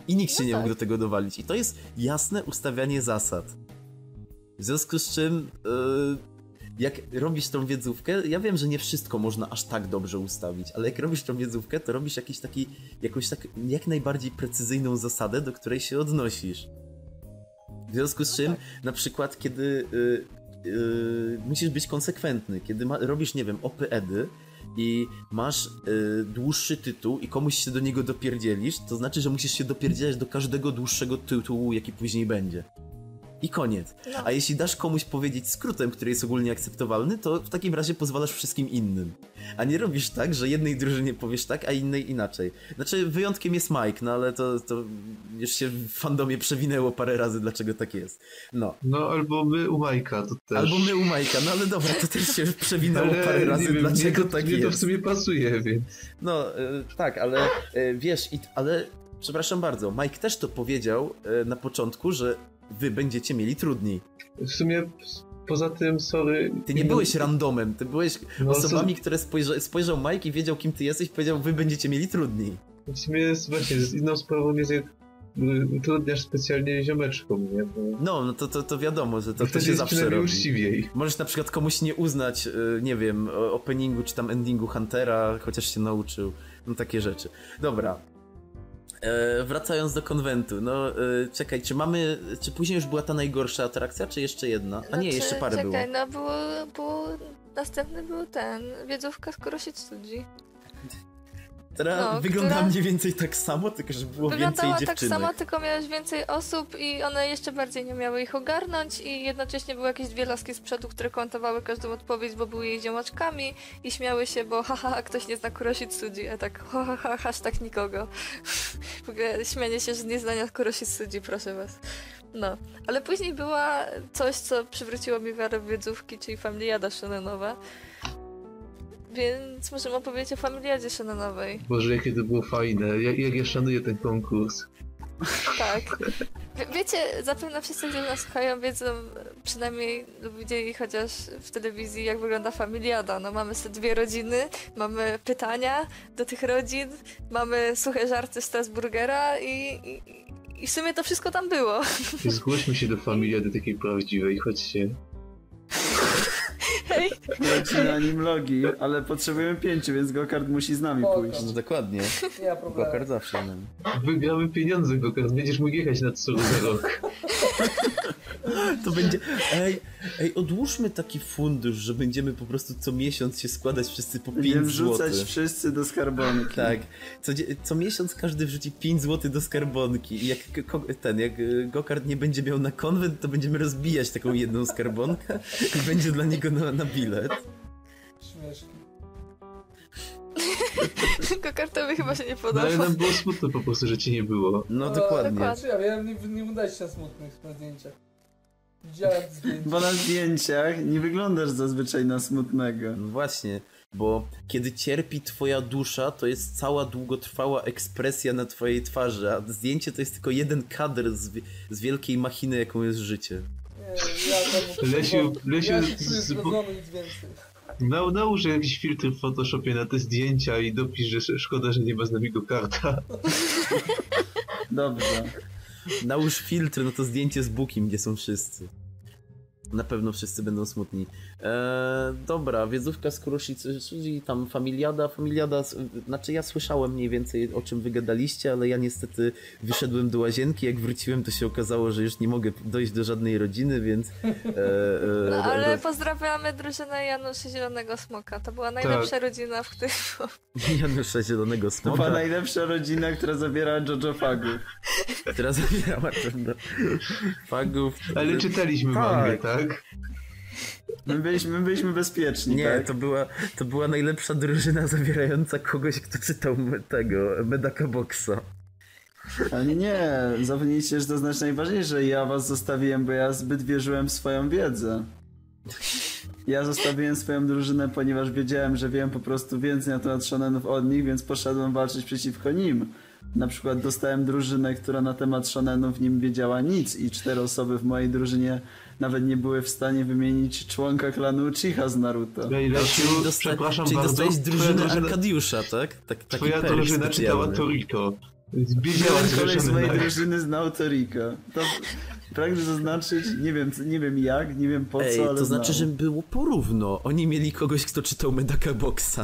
I nikt się No nie mógł tak. do tego dowalić. I to jest jasne ustawianie zasad. W związku z czym, e, jak robisz tą wiedzówkę, ja wiem, że nie wszystko można aż tak dobrze ustawić, ale jak robisz tą wiedzówkę, to robisz jakiś taki, jakąś tak jak najbardziej precyzyjną zasadę, do której się odnosisz. W związku z czym, na przykład, kiedy y, y, musisz być konsekwentny, kiedy ma, robisz, nie wiem, OP-edy i masz y, dłuższy tytuł i komuś się do niego dopierdzielisz, to znaczy, że musisz się dopierdzielać do każdego dłuższego tytułu, jaki później będzie. I koniec. No. A jeśli dasz komuś powiedzieć skrótem, który jest ogólnie akceptowalny, to w takim razie pozwalasz wszystkim innym. A nie robisz tak, że jednej drużynie powiesz tak, a innej inaczej. Znaczy, wyjątkiem jest Mike, no ale to, to już się w fandomie przewinęło parę razy, dlaczego tak jest. No. No albo my u Majka, to też. Albo my u Majka, no ale dobra, to też się przewinęło Ale parę razy, wiem, dlaczego to, tak mnie to w jest. sumie pasuje, więc... No, e, tak, ale e, wiesz, i, ale przepraszam bardzo, Mike też to powiedział e, na początku, że wy będziecie mieli trudniej. W sumie poza tym, sorry... Ty nie byłeś randomem, ty byłeś No, osobami, które spojrza, spojrzał Mike i wiedział, kim ty jesteś, powiedział, wy będziecie mieli trudniej. W sumie jest właśnie, z inną sprawą jest jak utrudniasz specjalnie ziomeczkom, nie? Bo No, no to, to, to wiadomo, że to, to się zawsze robi. uczciwiej. Możesz na przykład komuś nie uznać, y, nie wiem, openingu czy tam endingu Huntera, chociaż się nauczył. No takie rzeczy. Dobra. E, wracając do konwentu, no e, czekaj, czy mamy, czy później już była ta najgorsza atrakcja, czy jeszcze jedna? A nie, Znaczy, jeszcze parę było. czekaj, no było, było, następny był ten, wiedzówka skoro się cudzi. Która no, wyglądała która- mniej więcej tak samo, tylko że było Wyglądała więcej tak dziewczynek. samo, tylko miałeś więcej osób i one jeszcze bardziej nie miały ich ogarnąć i jednocześnie były jakieś dwie laski z przodu, które komentowały każdą odpowiedź, bo były jej ziomaczkami i śmiały się, bo haha, ktoś nie zna Kurositsudzi, a tak ha, ha, ha, hashtag nikogo. w ogóle śmianie się z nieznania Kurositsudzi, proszę was. No, ale później była coś, co przywróciło mi wiarę w wiedzówki, czyli Familiada Shonenowa. Więc możemy opowiedzieć o Familiadzie Shonenowej. Boże, jakie to było fajne. Jak, jak ja szanuję ten konkurs. Tak. Wie, wiecie, zapewne wszyscy, którzy nas słuchają, wiedzą, przynajmniej lub widzieli chociaż w telewizji, jak wygląda familiada. No mamy sobie dwie rodziny, mamy pytania do tych rodzin, mamy suche żarty Strasburgera i, i, i w sumie to wszystko tam było. Zgłośmy się do familiady takiej prawdziwej, chodźcie. Hej, Leci na nim logi, ale potrzebujemy pięciu, więc Gokard musi z nami Spoko. pójść. No dokładnie. Nie ma problemu. Gokard zawsze. No. Wygramy pieniądze, Gokard. Będziesz mógł jechać na Tsuru za rok. To będzie. Ej, ej, odłóżmy taki fundusz, że będziemy po prostu co miesiąc się składać wszyscy po 5 Będziemy zł. wrzucać wszyscy do skarbonki. Tak. Co, co miesiąc każdy wrzuci 5 zł do skarbonki i jak ten, jak y, Gokard nie będzie miał na konwent, to będziemy rozbijać taką jedną skarbonkę i będzie dla niego na, na bilet. Śmieszki. kokartowi chyba się nie No ale podoba. nam było smutno po prostu, że cię nie było. No No, dokładnie. dokładnie. Ja wiem, nie, nie udać się na smutnych zdjęciach. Widziałem. Bo na zdjęciach nie wyglądasz zazwyczaj na smutnego. No właśnie, bo kiedy cierpi twoja dusza, to jest cała długotrwała ekspresja na twojej twarzy, a zdjęcie to jest tylko jeden kadr z, z wielkiej machiny, jaką jest życie. Nie, ja temu Lesiu, Lesiu, Ja się czuję nic więcej. Nałóż jakiś filtr w Photoshopie na te zdjęcia i dopisz, że sz- szkoda, że nie ma z nami Gokarta. Dobrze. Nałóż filtr na to zdjęcie z Bukim, gdzie są wszyscy. Na pewno wszyscy będą smutni. Eee, dobra, wiedzówka z Kuroshi Tsuji, tam Familiada, Familiada, znaczy ja słyszałem mniej więcej o czym wygadaliście, ale ja niestety wyszedłem do łazienki, jak wróciłem to się okazało, że już nie mogę dojść do żadnej rodziny, więc... E, e, No, ale pozdrawiamy drużynę Janusza Zielonego Smoka. To była najlepsza rodzina, w której. Janusza Zielonego To była Smoka, najlepsza rodzina, która zabiera Jojo Fagów. która zabierała pewno fagów. Ale czytaliśmy Tak. mangę, tak? My byliśmy, my byliśmy bezpieczni, Nie, tak? to była, to była najlepsza drużyna zawierająca kogoś, kto czytał tego, Medaka Boxa. Ale nie, zapomnieliście, że to znaczy najważniejsze. Ja was zostawiłem, bo ja zbyt wierzyłem w swoją wiedzę. Ja zostawiłem swoją drużynę, ponieważ wiedziałem, że wiem po prostu więcej na temat shonenów od nich, więc poszedłem walczyć przeciwko nim. Na przykład dostałem drużynę, która na temat shonenów nim wiedziała nic i cztery osoby w mojej drużynie nawet nie były w stanie wymienić członka klanu Uchiha z Naruto. Lesiu, dosta- przepraszam czyli bardzo. dostałeś twoja drużynę drużyna, Arkadiusza, tak? tak taki twoja drużyna czytała. Toriko. Że koleś z mojej drużyny znał Toriko. To pragnę zaznaczyć, nie wiem, nie wiem jak, nie wiem po Ej, co, ale to znaczy, że było porówno. Oni mieli kogoś, kto czytał Medaka Boxa.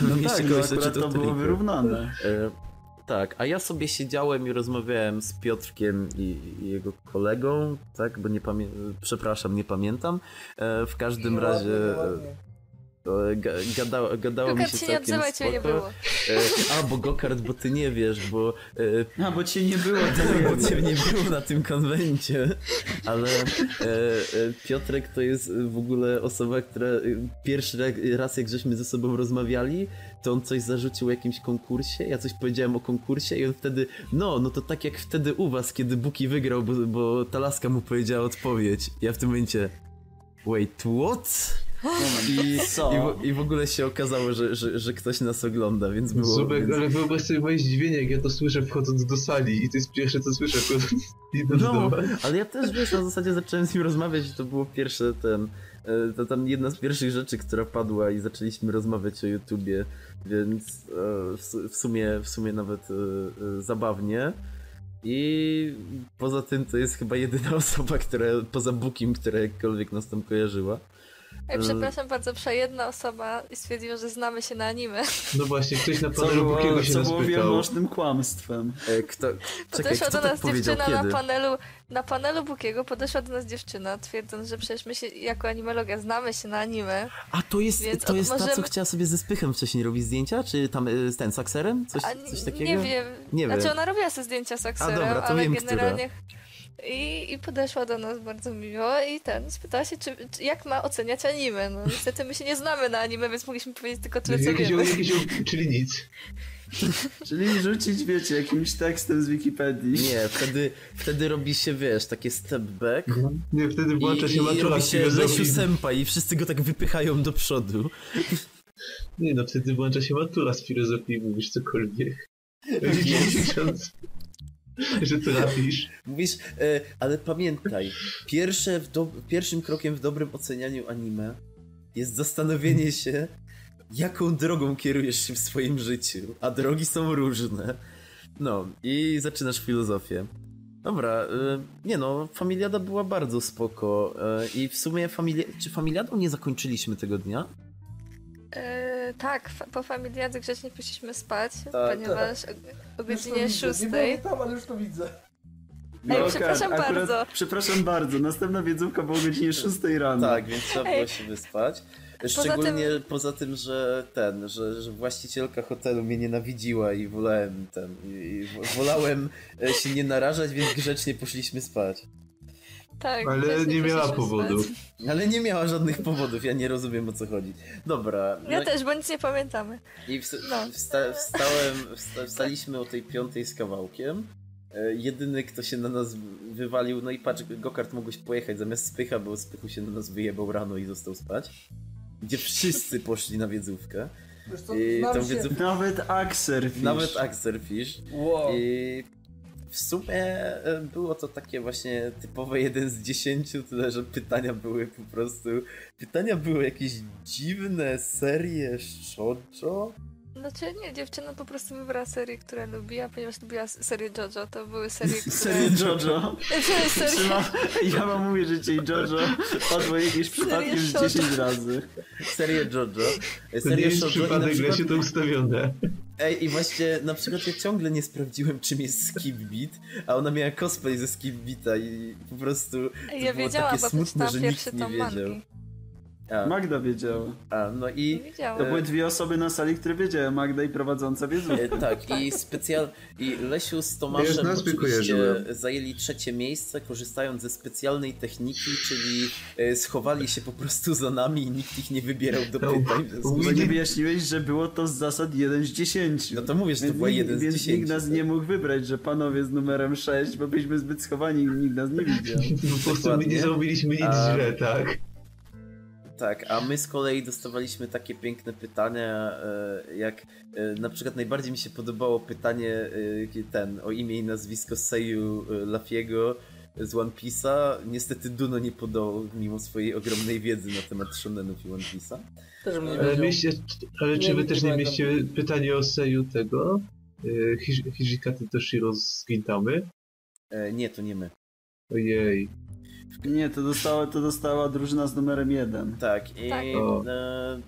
No Tak, no akurat to było wyrównane. E, tak, a ja sobie siedziałem i rozmawiałem z Piotrkiem i, i jego kolegą, tak, bo nie pamiętam, przepraszam, nie pamiętam. E, w każdym razie e, ga, gadało, gadało mi się całkiem odzywa, cię nie spoko. było. E, a, bo Gokart, bo ty nie wiesz, bo e, A, bo cię nie było, to bo nie cię nie było na tym konwencie, ale e, e, Piotrek to jest w ogóle osoba, która e, pierwszy ra- raz jak żeśmy ze sobą rozmawiali, to on coś zarzucił o jakimś konkursie, ja coś powiedziałem o konkursie i on wtedy, no, no to tak jak wtedy u was, kiedy Buki wygrał, bo, bo ta laska mu powiedziała odpowiedź. Ja w tym momencie, wait, what? I, Co? i, w, I w ogóle się okazało, że, że, że ktoś nas ogląda, więc było... Zubek, więc... ale wyobraź sobie moje zdziwienie, jak ja to słyszę wchodząc do sali i to jest pierwsze co słyszę wchodząc do No, ale ja też wiesz, na zasadzie zacząłem z nim rozmawiać i to było pierwsze ten. E, To tam jedna z pierwszych rzeczy, która padła i zaczęliśmy rozmawiać o YouTubie, więc e, w, su- w sumie w sumie nawet e, zabawnie. I poza tym to jest chyba jedyna osoba, która poza Bookiem, która jakkolwiek nas tam kojarzyła. Ej, przepraszam bardzo, przyszła jedna osoba i stwierdziła, że znamy się na anime. No właśnie, ktoś na Co panelu było, Bukiego się co nas było pytał. wielmożnym kłamstwem. E, Kto, czekaj, Podeszła kto do tak nas powiedział dziewczyna kiedy? na panelu, na panelu Bukiego, podeszła do nas dziewczyna, twierdząc, że przecież my się jako animologia znamy się na anime. A to jest, Więc to jest ta, co możemy- chciała sobie ze Spychem wcześniej robić zdjęcia? Czy tam e, z ten, z Akserem? Coś, A coś takiego? nie wiem. Nie znaczy wiem. ona robiła sobie zdjęcia z Akserem, dobra, to ale wiem, generalnie... I, I podeszła do nas bardzo miło i ten, spytała się, czy, czy, jak ma oceniać anime. No niestety my się nie znamy na anime, więc mogliśmy powiedzieć tylko tyle, co Jakieś, wiemy. czyli nic. Czyli rzucić, wiecie, jakimś tekstem z Wikipedii. Nie, wtedy, wtedy robi się, wiesz, takie step back Nie, wtedy włącza się robi z filozofii. Senpai i wszyscy go tak wypychają do przodu. Nie no, wtedy włącza się matura z filozofii i mówisz cokolwiek. Licząc, że trafisz. Mówisz, e, ale pamiętaj, pierwsze w do, pierwszym krokiem w dobrym ocenianiu anime jest zastanowienie się, jaką drogą kierujesz się w swoim życiu, a drogi są różne. No, i zaczynasz filozofię. Dobra, e, nie no, Familiada była bardzo spoko e, i w sumie familia, czy Familiadą nie zakończyliśmy tego dnia? E, tak, po familiadzie grzecznie poszliśmy spać, Tak, ponieważ o, o Już to godzinie widzę. Nie 6. byłem tam, ale już to widzę. Ej, Lokar, przepraszam bardzo. Przepraszam bardzo. Następna wiedzówka była o godzinie 6 rano. Tak, więc trzeba było Ej. się wyspać. Szczególnie poza tym, że ten, że, że właścicielka hotelu mnie nienawidziła i wolałem ten, i, i wo- wolałem e, się nie narażać, więc grzecznie poszliśmy spać. Tak, Ale nie miała spać. Ale nie miała żadnych powodów, ja nie rozumiem o co chodzi. Dobra. Ja no też, bo nic nie pamiętamy. I wsta- No. wsta- wstałem, wsta- wstaliśmy o tej piątej z kawałkiem. E, Jedyny, kto się na nas wywalił, no i patrz, Gokart mogłeś pojechać zamiast Spycha, bo Spychu się na nas wyjebał rano i został spać. Gdzie wszyscy poszli na wiedzówkę. I się... wiedzówkę Nawet Axerfish. Nawet Axelfish. Wow. I w sumie e, było to takie właśnie typowe jeden z dziesięciu, tyle że pytania były po prostu... Pytania były jakieś dziwne, serie shoujo? Znaczy nie, dziewczyna po prostu wybrała serię, które lubi, a ponieważ lubiła serię JoJo, to były serie, które... Serię JoJo. Serie... Trzyma, ja wam mówię, że cię JoJo padło jakieś przypadkiem z Serię 10 razy. Serię JoJo. To nie Serię jest shoujo przypadek, przykład... się to ustawione. Ej, i właśnie na przykład ja ciągle nie sprawdziłem, czym jest Skip Beat, a ona miała cosplay ze Skip Beata i po prostu to Ja było wiedziałam, takie bo smutne, że pierwszy nikt nie wiedział. mangi. A, Magda wiedziała. a no i To były dwie osoby na sali, które wiedziały. Magda i prowadząca wiedzą. E, Tak, i specjal... I Lesiu z Tomaszem oczywiście zajęli trzecie miejsce, korzystając ze specjalnej techniki, czyli e, schowali się po prostu za nami i nikt ich nie wybierał do No, pytań. Bo nie wyjaśniłeś, że było to z zasad 1 z 10. No to mówię, że to Więc była nikt- jeden z Więc 10. nikt nas nie mógł wybrać, że panowie z numerem 6, bo byliśmy zbyt schowani i nikt nas nie widział. Po prostu my nie zrobiliśmy nic A- źle, tak? Tak, a my z kolei dostawaliśmy takie piękne pytania, e, jak e, na przykład najbardziej mi się podobało pytanie e, ten o imię i nazwisko Seiyu e, Lafiego z One Piece'a. Niestety Duno nie podał mimo swojej ogromnej wiedzy na temat shonenów i One Piece'a. Ale, mieście, ale czy Nie, wy też nie mieście pytanie o Seju tego? Hij- Hijikata Toshiro z Gintamy? Nie, to nie my. Ojej. Nie, to dostała, to dostała drużyna z numerem 1. Tak, i Tak. E,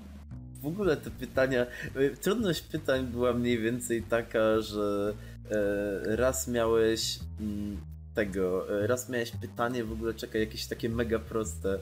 w ogóle te pytania, e, trudność pytań była mniej więcej taka, że e, raz miałeś mm, tego, e, raz miałeś pytanie w ogóle, czekaj, jakieś takie mega proste.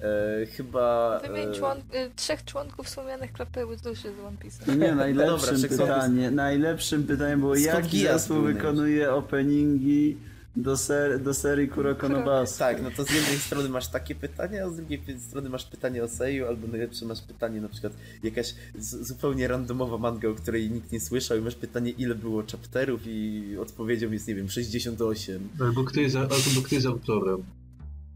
E, chyba... Wymień e, człon... y, trzech członków słomianych klapy duszy z One Piece'a. No nie, najlepszym dobra, wszechsąd- pytanie, najlepszym pytaniem było, Skąd jaki zespół wykonuje openingi do, ser, do serii Kuroko no? Tak, no to z jednej strony masz takie pytanie, a z drugiej strony masz pytanie o Seiyu, albo najlepsze masz pytanie na przykład jakaś zupełnie randomowa manga, o której nikt nie słyszał i masz pytanie ile było chapterów i odpowiedzią jest, nie wiem, 68. Albo kto jest, albo kto jest autorem?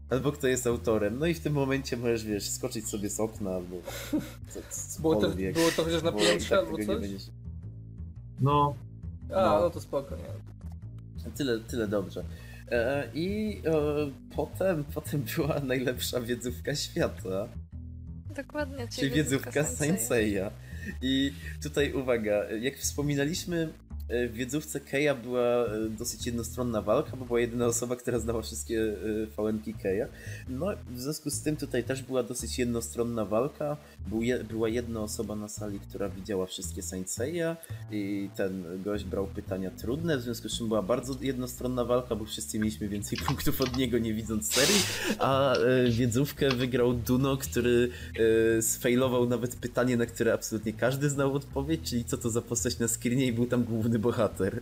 Albo kto jest autorem. No i w tym momencie możesz, wiesz, skoczyć sobie z okna albo co, Było to, było to chociaż na piętrze tak albo coś? będziesz- No, A, No. no to spoko, nie. Tyle, tyle dobrze. E, I e, potem, potem była najlepsza wiedzówka świata. Dokładnie, Czyli wiedzówka Senseiya. I tutaj uwaga, jak wspominaliśmy, w wiedzówce Keia była e, dosyć jednostronna walka, bo była jedyna osoba, która znała wszystkie e, fałenki Keia. No, w związku z tym tutaj też była dosyć jednostronna walka. Był je, była jedna osoba na sali, która widziała wszystkie Senseiya i ten gość brał pytania trudne, w związku z czym była bardzo jednostronna walka, bo wszyscy mieliśmy więcej punktów od niego, nie widząc serii, a e, wiedzówkę wygrał Duno, który e, sfailował nawet pytanie, na które absolutnie każdy znał odpowiedź, czyli co to za postać na screenie i był tam główny bohater.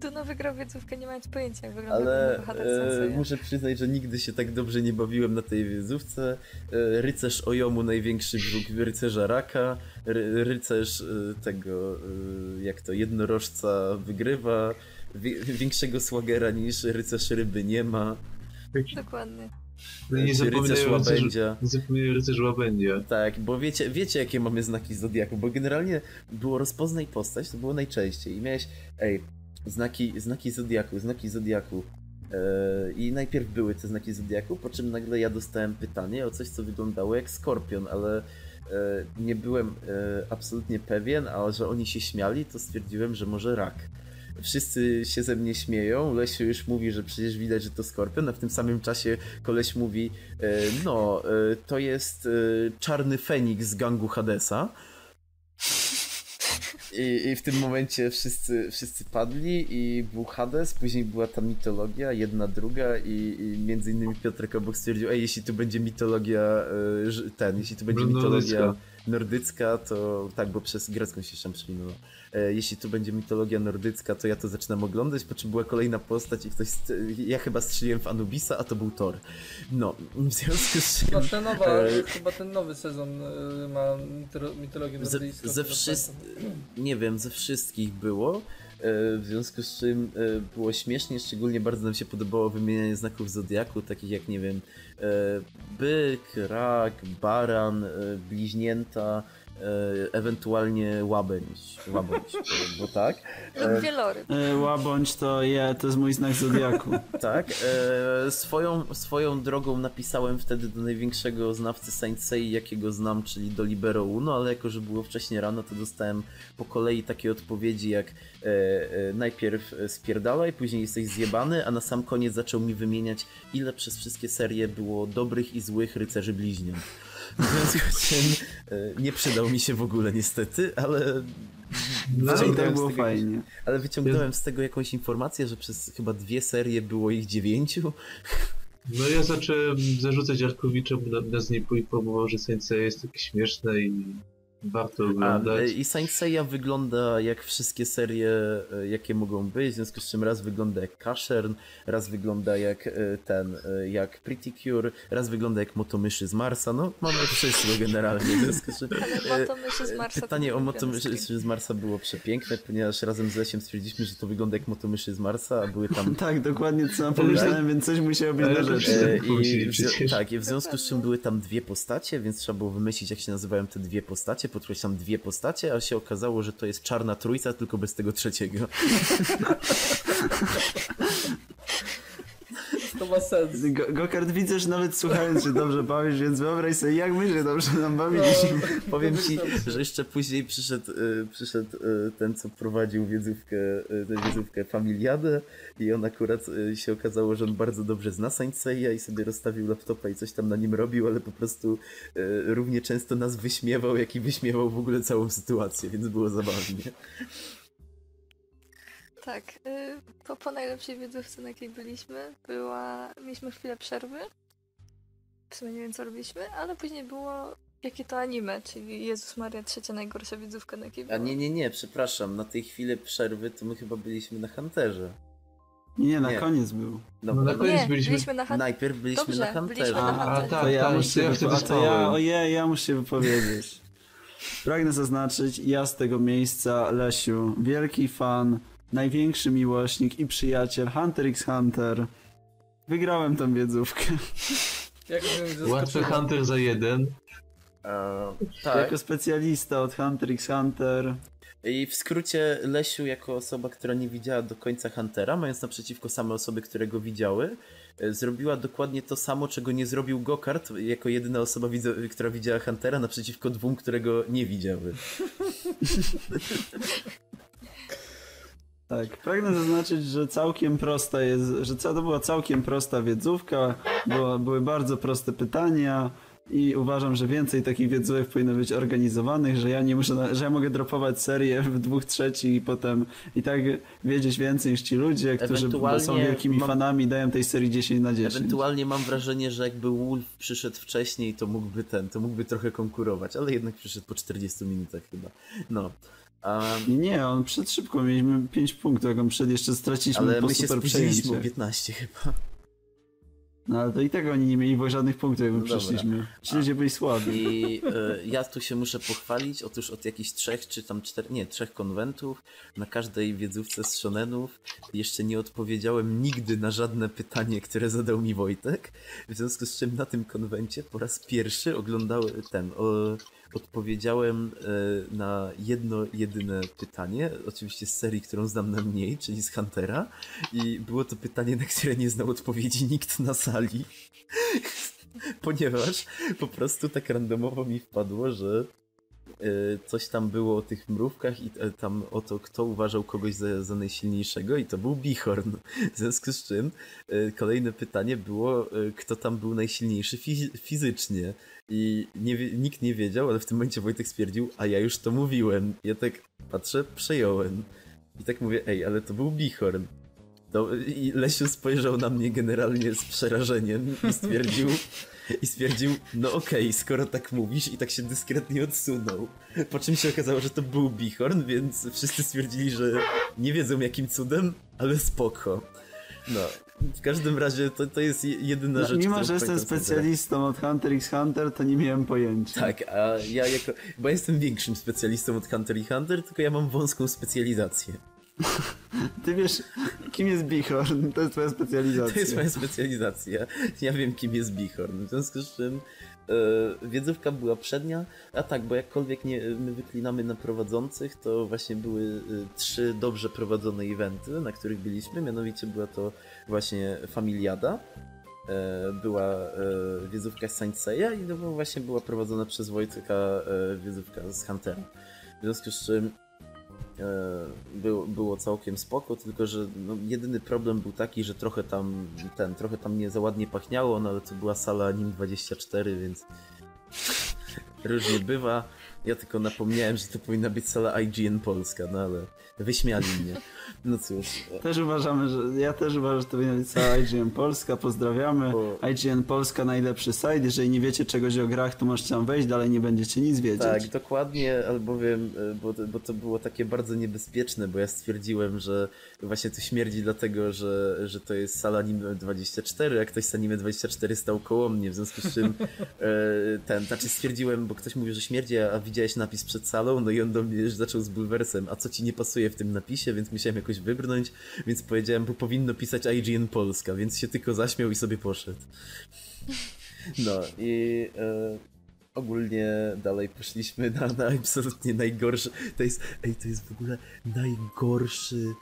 Duno wygrał wiedzówkę nie mając pojęcia jak wygląda Ale bohater e, muszę przyznać, że nigdy się tak dobrze nie bawiłem na tej wiedzówce. E, rycerz Ojomu, największy wróg rycerza Raka. Ry, rycerz e, tego, e, jak to, jednorożca wygrywa. Wie, większego swagera niż rycerz ryby nie ma. Dokładnie. No nie zapominają rycerz, łabędzia. nie zapominają rycerz łabędzia. Tak, bo wiecie, wiecie jakie mamy znaki Zodiaku, bo generalnie było rozpoznaj postać, to było najczęściej i miałeś, ej, znaki, znaki Zodiaku, znaki Zodiaku. Yy, I najpierw były te znaki Zodiaku, po czym nagle ja dostałem pytanie o coś, co wyglądało jak skorpion, ale yy, nie byłem yy, absolutnie pewien, a że oni się śmiali, to stwierdziłem, że może rak. Wszyscy się ze mnie śmieją, Lesiu już mówi, że przecież widać, że to skorpion, a w tym samym czasie koleś mówi, e, no, e, to jest e, czarny Feniks z gangu Hadesa. I, I w tym momencie wszyscy, wszyscy padli i był Hades, później była ta mitologia, jedna, druga i, i między innymi Piotrek obok stwierdził, ej, jeśli tu będzie mitologia, ten, jeśli tu będzie mitologia Nordycka. to tak, bo przez grecką się tam przeminęło. E, jeśli tu będzie mitologia nordycka, to ja to zaczynam oglądać, po czym była kolejna postać i ktoś, ja chyba strzeliłem w Anubisa, a to był Thor. No, w związku z czym... Chyba, ten nowa, E, chyba ten nowy sezon y, ma mitologię Ze, nordyjską. ze to wszystkich, pamiętam. nie wiem, ze wszystkich było, e, w związku z czym e, było śmiesznie, szczególnie bardzo nam się podobało wymienianie znaków Zodiaku, takich jak, nie wiem, e, byk, rak, baran, e, bliźnięta, ewentualnie łabędź, łabędź, bo tak. Lub wieloryb. E, Łabądź to je, to jest mój znak zodiaku. Tak, e, swoją, swoją drogą napisałem wtedy do największego znawcy Saint Sei, jakiego znam, czyli do Libero Uno, ale jako, że było wcześniej rano, to dostałem po kolei takie odpowiedzi jak e, e, najpierw spierdalaj, później jesteś zjebany, a na sam koniec zaczął mi wymieniać, ile przez wszystkie serie było dobrych i złych rycerzy bliźniąt. W związku z czym e, nie przydał mi się w ogóle niestety, ale No, Wyciągnąłem było z tego fajnie. ale wyciągnąłem z tego jakąś informację, że przez chyba dwie serie było ich dziewięciu. no ja zacząłem zarzucać Jarkowiczemu na, na z niej poinformował, że Sensei jest takie śmieszne i warto e, oglądać. I Saint Seiya wygląda jak wszystkie serie, e, jakie mogą być, w związku z czym raz wygląda jak Kashern, raz wygląda jak e, ten, jak Pretty Cure, raz wygląda jak Motomyszy z Marsa, no mamy wszystko generalnie, w związku z czym... Motomyszy z Marsa. Pytanie o motomyszy z Marsa było przepiękne, ponieważ razem z Lesiem stwierdziliśmy, że to wygląda jak motomyszy z Marsa, a były tam Tak, dokładnie co sam pomyślałem, więc coś musiało być na rzeczy. I w, tak, i w związku z czym były tam dwie postacie, więc trzeba było wymyślić, jak się nazywają te dwie postacie. Podkreślam dwie postacie, a się okazało, że to jest czarna trójca, tylko bez tego trzeciego. To ma sens. Go- Gokard widzę, że nawet słuchając się dobrze bawisz, więc wyobraź sobie, jak my się dobrze nam bawiliśmy. Powiem ci, że jeszcze później przyszedł, e, przyszedł e, ten, co prowadził wiedzówkę, e, tę wiedzówkę Familiadę i on akurat e, się okazało, że on bardzo dobrze zna Saint Seiya i sobie rozstawił laptopa i coś tam na nim robił, ale po prostu e, równie często nas wyśmiewał, jak i wyśmiewał w ogóle całą sytuację, więc było zabawnie. Tak, y, to po najlepszej wiedzówce, na jakiej byliśmy, była... Mieliśmy chwilę przerwy. W sumie nie wiem, co robiliśmy, ale później było jakie to anime, czyli Jezus Maria, trzecia najgorsza wiedzówka, na jakiej A nie, nie, nie, przepraszam, na tej chwili przerwy to my chyba byliśmy na Hunterze. Nie, nie, na Nie. koniec był. No, No na no, koniec Nie, byliśmy- byliśmy na najpierw byliśmy Dobrze, na byliśmy Hunterze. na A, Hunterze. tak, to ja tak, muszę, ja wypo- wtedy a to ja, ojej, ja muszę się wypowiedzieć. Pragnę zaznaczyć, ja z tego miejsca, Lesiu, wielki fan, największy miłośnik i przyjaciel Hunter x Hunter. Wygrałem tą wiedzówkę. Łatwy. Hunter za jeden. E, tak. Jako specjalista od Hunter x Hunter. I w skrócie Lesiu jako osoba, która nie widziała do końca Huntera, mając naprzeciwko same osoby, które go widziały, e, zrobiła dokładnie to samo, czego nie zrobił Gokart, jako jedyna osoba, która widziała Huntera, naprzeciwko dwóm, które go nie widziały. Tak, pragnę zaznaczyć, że całkiem prosta jest, że to była całkiem prosta wiedzówka, było, były bardzo proste pytania i uważam, że więcej takich wiedzówek powinno być organizowanych, że ja nie muszę, że ja mogę dropować serię w dwóch trzecich i potem i tak wiedzieć więcej niż ci ludzie, którzy są wielkimi mam- fanami, dają tej serii 10 na 10. Ewentualnie mam wrażenie, że jakby Wolf przyszedł wcześniej, to mógłby ten, to mógłby trochę konkurować, ale jednak przyszedł po 40 minutach chyba. No. A, Nie, on przed szybko, mieliśmy 5 punktów, jak on przed jeszcze straciliśmy ale po my się super spóźniliśmy o przejęciach. 15 chyba. No ale to i tak oni nie mieli żadnych punktów, jak my No przeszliśmy. Ci ludzie byli słabi. I e, ja tu się muszę pochwalić. Otóż od jakichś trzech czy tam czterech, nie, trzech konwentów na każdej wiedzówce z shonenów jeszcze nie odpowiedziałem nigdy na żadne pytanie, które zadał mi Wojtek. W związku z czym na tym konwencie po raz pierwszy oglądałem ten. O, odpowiedziałem e, na jedno jedyne pytanie, oczywiście z serii, którą znam najmniej, czyli z Huntera. I było to pytanie, na które nie znał odpowiedzi nikt na sali. Ponieważ po prostu tak randomowo mi wpadło, że coś tam było o tych mrówkach i e, tam o to, kto uważał kogoś za, za najsilniejszego i to był Bichorn. W związku z czym e, kolejne pytanie było, e, kto tam był najsilniejszy fi- fizycznie. I nie, nikt nie wiedział, ale w tym momencie Wojtek stwierdził, a ja już to mówiłem. Ja tak patrzę, przejąłem. I tak mówię, ej, ale to był Bichorn. To, I Lesiu spojrzał na mnie generalnie z przerażeniem i stwierdził, i stwierdził, no okej, skoro tak mówisz i tak się dyskretnie odsunął. Po czym się okazało, że to był Bichorn, więc wszyscy stwierdzili, że nie wiedzą jakim cudem, ale spoko. No, w każdym razie to, to jest je- jedyna No, rzecz, mimo, że jestem specjalistą od Hunter x Hunter, to nie miałem pojęcia. Tak, a ja jako, bo jestem większym specjalistą od Hunter i Hunter, tylko ja mam wąską specjalizację. Ty wiesz, kim jest Bichorn, to jest twoja specjalizacja. To jest moja specjalizacja. Ja wiem, kim jest Bichorn. W związku z czym e, wiedzówka była przednia, a tak, bo jakkolwiek nie, my wyklinamy na prowadzących, to właśnie były e, trzy dobrze prowadzone eventy, na których byliśmy, mianowicie była to właśnie Familiada, e, była wiedzówka z Saint Seiya i no właśnie była prowadzona przez Wojtka wiedzówka z Huntera. W związku z czym było, było całkiem spoko, tylko że no, jedyny problem był taki, że trochę tam ten, trochę tam nie za ładnie pachniało, no ale to była sala Anim 24, więc różnie bywa. Ja tylko napomniałem, że to powinna być sala IGN Polska, no ale wyśmiali mnie. No cóż, Też uważamy, że ja też uważam, że to powinna być cała IGN Polska, pozdrawiamy. IGN Polska najlepszy site, jeżeli nie wiecie czegoś o grach, to możecie tam wejść, dalej nie będziecie nic wiedzieć. Tak, dokładnie, albowiem, e, bo, to- bo to było takie bardzo niebezpieczne, bo ja stwierdziłem, że właśnie to śmierdzi dlatego, że, że to jest sala Anime 24, a ktoś z Anime 24 stał koło mnie, w związku z czym e, ten, znaczy stwierdziłem, bo ktoś mówił, że śmierdzi, a widziałeś napis przed salą, no i on do mnie już zaczął z bulwersem, a co ci nie pasuje w tym napisie, więc musiałem jakoś wybrnąć, więc powiedziałem, bo powinno pisać IGN Polska, więc się tylko zaśmiał i sobie poszedł. No i e, ogólnie dalej poszliśmy na, na absolutnie najgorszy. To jest, ej, to jest w ogóle najgorszy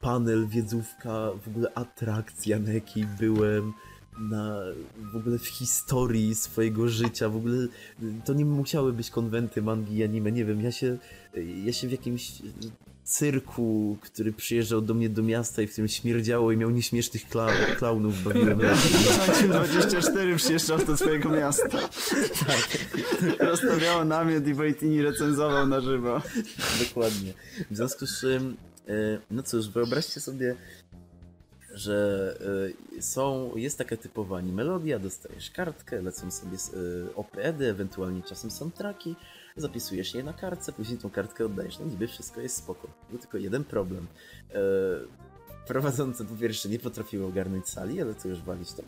panel, wiedzówka, w ogóle atrakcja, na jakiej byłem. Na, w ogóle w historii swojego życia, w ogóle to nie musiały być konwenty mangi i anime, nie wiem, ja się, ja się w jakimś cyrku, który przyjeżdżał do mnie do miasta i w którym śmierdziało i miał nieśmiesznych kla- klaunów bawiłem razem. Sankim 24 przyjeżdżał do swojego miasta. Tak. Rozstawiało namiot i Wojtini recenzował na żywo. Dokładnie. W związku z czym, e, no cóż, wyobraźcie sobie, że e, są, jest taka typowa melodia, dostajesz kartkę, lecą sobie e, OPED-y, ewentualnie czasem są traki, zapisujesz je na kartce, później tą kartkę oddajesz. No niby wszystko jest spoko. Był tylko jeden problem. E, Prowadzące po pierwsze nie potrafiły ogarnąć sali, ale to już walić to.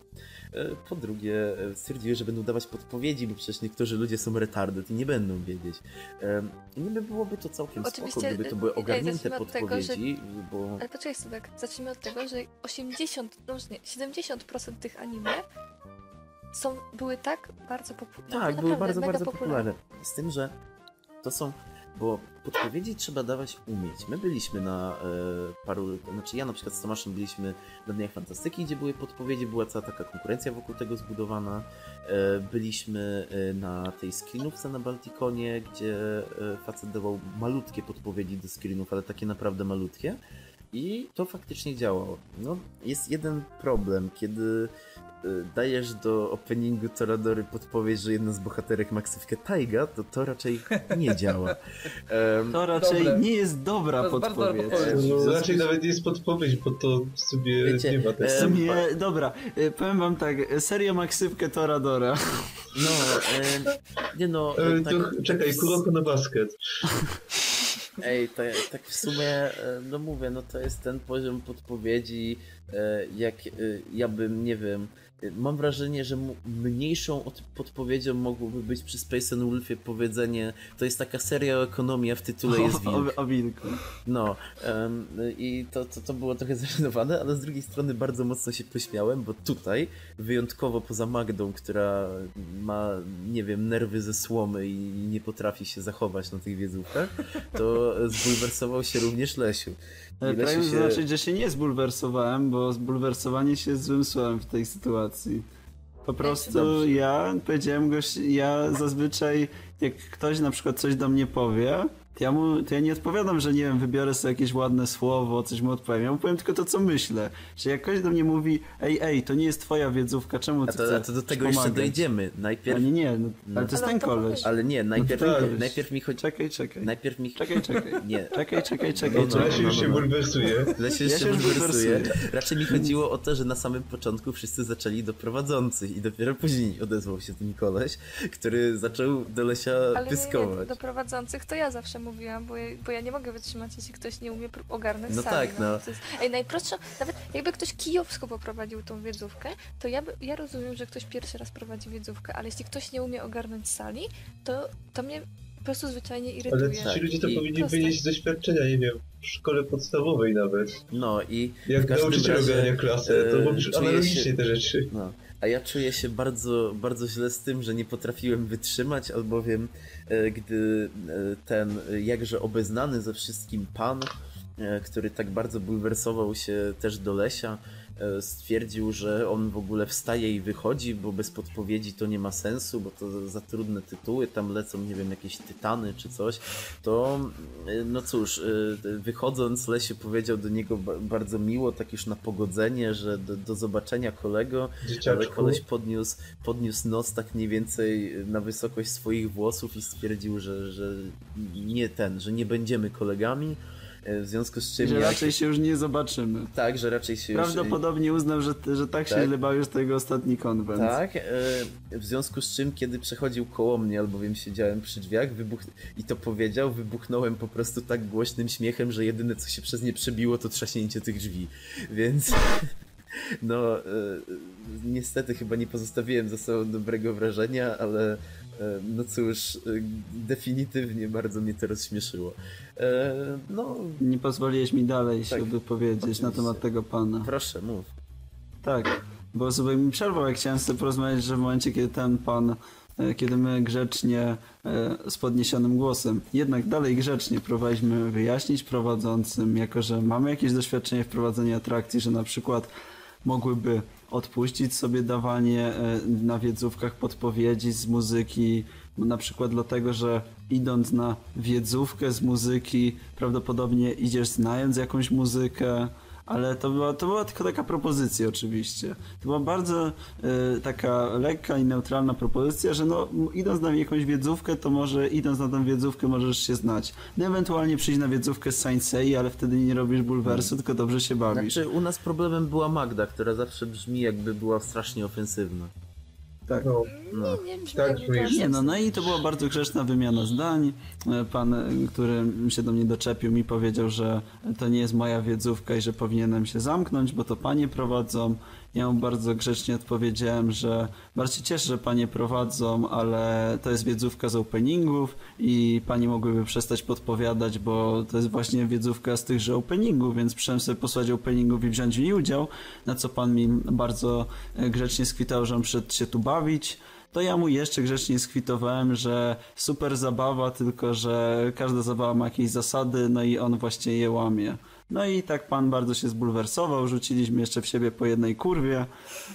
E, Po drugie e, stwierdziły, że będą dawać podpowiedzi, bo przecież niektórzy ludzie są retarded i nie będą wiedzieć. Em, I niby byłoby to całkiem spoko, Oczywiście, gdyby to były e, ogarnięte od tego, że- podpowiedzi, bo... Ale poczekaj sobie, zacznijmy od tego, że 80, no nie, 70% tych anime są, były tak bardzo popularne. Tak, były bardzo, bardzo popularne. Z tym, że to są. Bo podpowiedzi trzeba dawać umieć. My byliśmy na e, paru. Znaczy, ja na przykład z Tomaszem byliśmy na Dniach Fantastyki, gdzie były podpowiedzi, była cała taka konkurencja wokół tego zbudowana. E, byliśmy e, na tej screenówce na Baltikonie, gdzie e, facet dawał malutkie podpowiedzi do screenów, ale takie naprawdę malutkie. I to faktycznie działało. No, jest jeden problem, kiedy y, dajesz do openingu Toradory podpowiedź, że jedna z bohaterek ma ksywkę Taiga, to to raczej nie działa. Em, To raczej Dobre. nie jest dobra To jest bardzo dobra podpowiedź. podpowiedź. No, raczej nawet nie jest podpowiedź, bo to w sobie Wiecie, nie ma W tak. e, sumie, dobra, y, powiem wam tak, serio ma ksywkę Toradora. no, nie no, E, e, to, tak, czekaj, kuroko na basket. Ej, to, tak w sumie, e, no mówię, no to jest ten poziom podpowiedzi, e, jak e, ja bym, nie wiem, mam wrażenie, że mniejszą od podpowiedzią mogłoby być przy Space and Wolfie powiedzenie, to jest taka seria o ekonomii, a w tytule jest wilk. O, o wilku. No, em, i to, to, to było trochę zażenowane, ale z drugiej strony bardzo mocno się pośmiałem, bo tutaj, wyjątkowo poza Magdą, która ma, nie wiem, nerwy ze słomy i nie potrafi się zachować na tych wiedzówkach, to zbulwersował się również Lesiu. Pragnę się... zaznaczyć, że się nie zbulwersowałem, bo zbulwersowanie się jest złym słowem w tej sytuacji. Po prostu ja powiedziałem goś, ja zazwyczaj jak ktoś na przykład coś do mnie powie, ja, mu, to ja nie odpowiadam, że nie wiem, wybiorę sobie jakieś ładne słowo, coś mu odpowiem. Ja mu powiem tylko to, co myślę. Że jak ktoś do mnie mówi, ej, ej, to nie jest twoja wiedzówka, czemu ty A to, a chcesz to do tego jeszcze pomagać? dojdziemy. A Najpierw... nie, nie, no, No. ale to jest Ale ten koleś. Ale nie, najpierw, tak. najpierw mi chodzi... Czekaj, czekaj. Najpierw mi... Czekaj, czekaj. Nie, Czekaj, czekaj, czekaj, No, no, czekaj. Lesiu już się bulwersuje. Lesiu Ja się już bulwersuje. Raczej mi chodziło o to, że na samym początku wszyscy zaczęli do prowadzących i dopiero później odezwał się ten koleś, który zaczął do Lesia Ale pyskować. do prowadzących to ja zawsze mówiłam, bo ja, bo ja nie mogę wytrzymać, jeśli ktoś nie umie ogarnąć No sali. tak, no. To jest, ej, najprostsza, nawet jakby ktoś kijowsko poprowadził tą wiedzówkę, to ja, by, ja rozumiem, że ktoś pierwszy raz prowadzi wiedzówkę, ale jeśli ktoś nie umie ogarnąć sali, to, to mnie prostu zwyczajnie Ale irytuje. Tak, ci ludzie to i- powinni Proste. wynieść z doświadczenia, nie wiem, w szkole podstawowej nawet. No i Jak nauczyciel razie, ogarnia klasę, to e, robisz czuję analogicznie się- te rzeczy. No, a ja czuję się bardzo, bardzo źle z tym, że nie potrafiłem wytrzymać, albowiem gdy e, ten e, jakże obeznany ze wszystkim pan, e, który tak bardzo bulwersował się też do Lesia, e, stwierdził, że on w ogóle wstaje i wychodzi, bo bez podpowiedzi to nie ma sensu, bo to za trudne tytuły, tam lecą, nie wiem, jakieś tytany czy coś, to e, no cóż, e, wychodząc Lesiu powiedział do niego ba- bardzo miło, tak już na pogodzenie, że do, do zobaczenia kolego, ale Dzieciaczku. koleś podniósł, podniósł nos tak mniej więcej na wysokość swoich włosów i stwierdził, że, że nie ten, że nie będziemy kolegami, e, w związku z czym Że jak- raczej się już nie zobaczymy. tak, że raczej się już... Prawdopodobnie uznał, że, że tak się Tak. źle bawił z tego ostatni konwent. Tak, e, w związku z czym, kiedy przechodził koło mnie, albowiem siedziałem przy drzwiach wybuch... i to powiedział, wybuchnąłem po prostu tak głośnym śmiechem, że jedyne co się przez nie przebiło to trzaśnięcie tych drzwi, więc no e, niestety chyba nie pozostawiłem za sobą dobrego wrażenia, ale e, no cóż, e, definitywnie bardzo mnie to rozśmieszyło. E, no, Nie pozwoliłeś mi dalej się Tak, wypowiedzieć na temat tego pana. proszę, mów. Tak, bo sobie mi przerwał, jak chciałem sobie porozmawiać, że w momencie, kiedy ten pan, e, kiedy my grzecznie, e, z podniesionym głosem, jednak dalej grzecznie próbowaliśmy wyjaśnić prowadzącym, jako że mamy jakieś doświadczenie w prowadzeniu atrakcji, że na przykład mogłyby odpuścić sobie dawanie e, na wiedzówkach podpowiedzi z muzyki, na przykład dlatego, że idąc na wiedzówkę z muzyki, prawdopodobnie idziesz znając jakąś muzykę, ale to była, to była tylko taka propozycja oczywiście. To była bardzo e, taka lekka i neutralna propozycja, że no idąc na jakąś wiedzówkę, to może idąc na tą wiedzówkę możesz się znać. No ewentualnie przyjść na wiedzówkę z Saint Seiya, ale wtedy nie robisz bulwersu, tylko dobrze się bawisz. Znaczy, u nas problemem była Magda, która zawsze brzmi jakby była strasznie ofensywna. Tak. No, No. Nie, nie Tak, Nie no, no i to była bardzo grzeczna wymiana zdań. E, Pan, e, który się do mnie doczepił, mi powiedział, że to nie jest moja wiedzówka i że powinienem się zamknąć, bo to panie prowadzą. Ja mu bardzo grzecznie odpowiedziałem, że bardzo się cieszę, że panie prowadzą, ale to jest wiedzówka z openingów i panie mogłyby przestać podpowiadać, bo to jest właśnie wiedzówka z tychże openingów, więc przyszedłem sobie posłać openingów i wziąć w niej udział, na co pan mi bardzo e, grzecznie skwitał, że on przyszedł się tu bawić to ja mu jeszcze grzecznie skwitowałem, że super zabawa, tylko że każda zabawa ma jakieś zasady, no i on właśnie je łamie. No i tak pan bardzo się zbulwersował, rzuciliśmy jeszcze w siebie po jednej kurwie,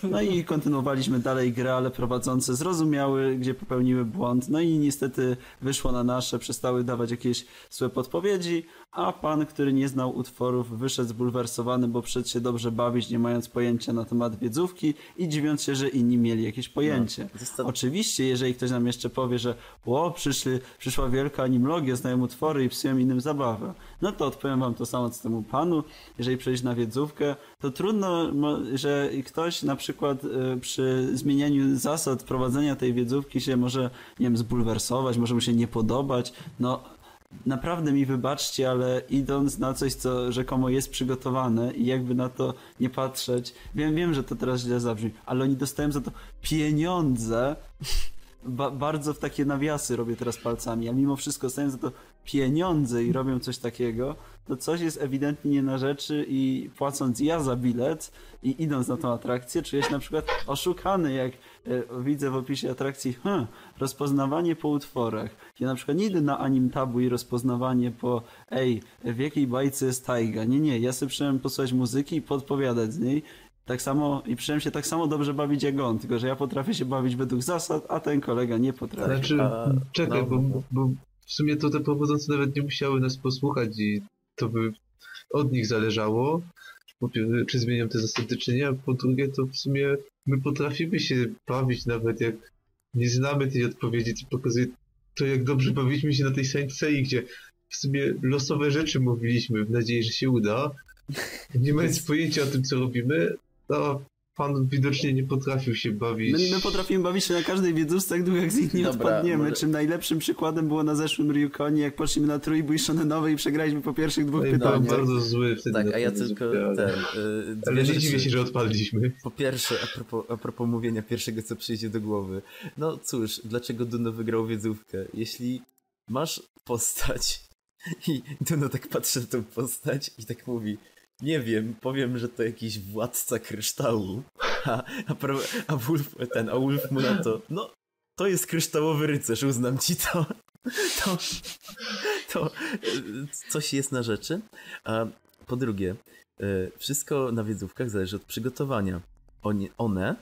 no i kontynuowaliśmy dalej grę, ale prowadzące zrozumiały, gdzie popełniły błąd, no i niestety wyszło na nasze, przestały dawać jakieś złe podpowiedzi, a pan, który nie znał utworów, wyszedł zbulwersowany, bo przyszedł się dobrze bawić, nie mając pojęcia na temat wiedzówki i dziwiąc się, że inni mieli jakieś pojęcie. No, Oczywiście, jeżeli ktoś nam jeszcze powie, że o, przyszli, przyszła wielka animlogia, znają utwory i psują innym zabawę, no to odpowiem wam to samo co temu panu. Jeżeli przejść na wiedzówkę, to trudno, że ktoś na przykład y, przy zmienianiu zasad prowadzenia tej wiedzówki się może, nie wiem, zbulwersować, może mu się nie podobać. No, naprawdę mi wybaczcie, ale idąc na coś, co rzekomo jest przygotowane i jakby na to nie patrzeć, wiem, wiem, że to teraz źle zabrzmi, ale oni dostają za to pieniądze. Ba bardzo w takie nawiasy robię teraz palcami, a mimo wszystko dostają za to pieniądze i robią coś takiego, to coś jest ewidentnie nie na rzeczy i płacąc ja za bilet i idąc na tą atrakcję, czuję się na przykład oszukany, jak widzę w opisie atrakcji, hm, rozpoznawanie po utworach. Ja na przykład nie idę na anim tabu i rozpoznawanie po, ej, w jakiej bajce jest tajga. Nie, nie, ja sobie przyszedłem posłuchać muzyki i podpowiadać z niej. Tak samo, i przyszedłem się tak samo dobrze bawić jak on, tylko że ja potrafię się bawić według zasad, a ten kolega nie potrafi. Znaczy, a- czekaj, no, bo, bo w sumie to te prowadzące nawet nie musiały nas posłuchać i to by od nich zależało, czy zmienią te zasady, czy nie, a po drugie to w sumie my potrafimy się bawić nawet jak nie znamy tej odpowiedzi, co pokazuje to, jak dobrze bawiliśmy się na tej Saint gdzie w sumie losowe rzeczy mówiliśmy w nadziei, że się uda, nie mając pojęcia o tym, co robimy, a pan widocznie nie potrafił się bawić. My, my potrafimy bawić się na każdej wiedzówce, jak długo jak z nich nie Dobra, odpadniemy. może- Czym najlepszym przykładem było na zeszłym Ryukonie, jak poszliśmy na trójbój shonenowy i przegraliśmy po pierwszych dwóch No i byłem pytaniach. bardzo zły wtedy. Tak, a ja tylko ten. y, Ale nie dziwię się, że odpadliśmy. Po pierwsze, a propos, a propos mówienia pierwszego, co przyjdzie do głowy. No cóż, dlaczego Duno wygrał wiedzówkę? Jeśli masz postać i Duno tak patrzy na tą postać i tak mówi nie wiem, powiem, że to jakiś władca kryształu. A, a, a, Wolf, ten, a Wolf mu na to, no, to jest kryształowy rycerz, uznam ci to. To, to e, coś jest na rzeczy. A po drugie, e, wszystko na wiedzówkach zależy od przygotowania. Oni, one,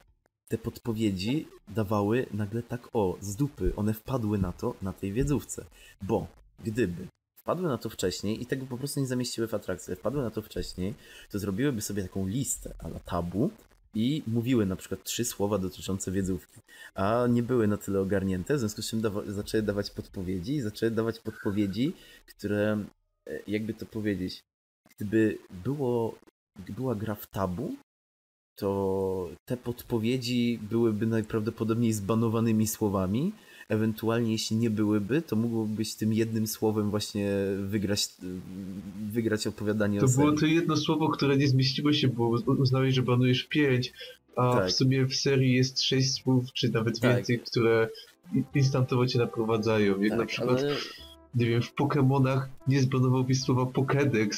te podpowiedzi dawały nagle tak o, z dupy. One wpadły na to, na tej wiedzówce. Bo gdyby wpadły na to wcześniej i tego po prostu nie zamieściły w atrakcji, wpadły na to wcześniej, to zrobiłyby sobie taką listę ala tabu i mówiły na przykład trzy słowa dotyczące wiedzówki, a nie były na tyle ogarnięte, w związku z czym dawa- zaczęły dawać podpowiedzi i zaczęły dawać podpowiedzi, które, e, jakby to powiedzieć, gdyby było, była gra w tabu, to te podpowiedzi byłyby najprawdopodobniej zbanowanymi słowami. Ewentualnie, jeśli nie byłyby, to mogłoby być tym jednym słowem właśnie wygrać, wygrać opowiadanie To o było serii. to jedno słowo, które nie zmieściło się, bo uznałeś, że banujesz pięć, a Tak. w sumie w serii jest sześć słów, czy nawet Tak. więcej, które instantowo cię naprowadzają. Jak na Tak, przykład, ale nie wiem, w Pokémonach nie zbanowałbyś słowa Pokédex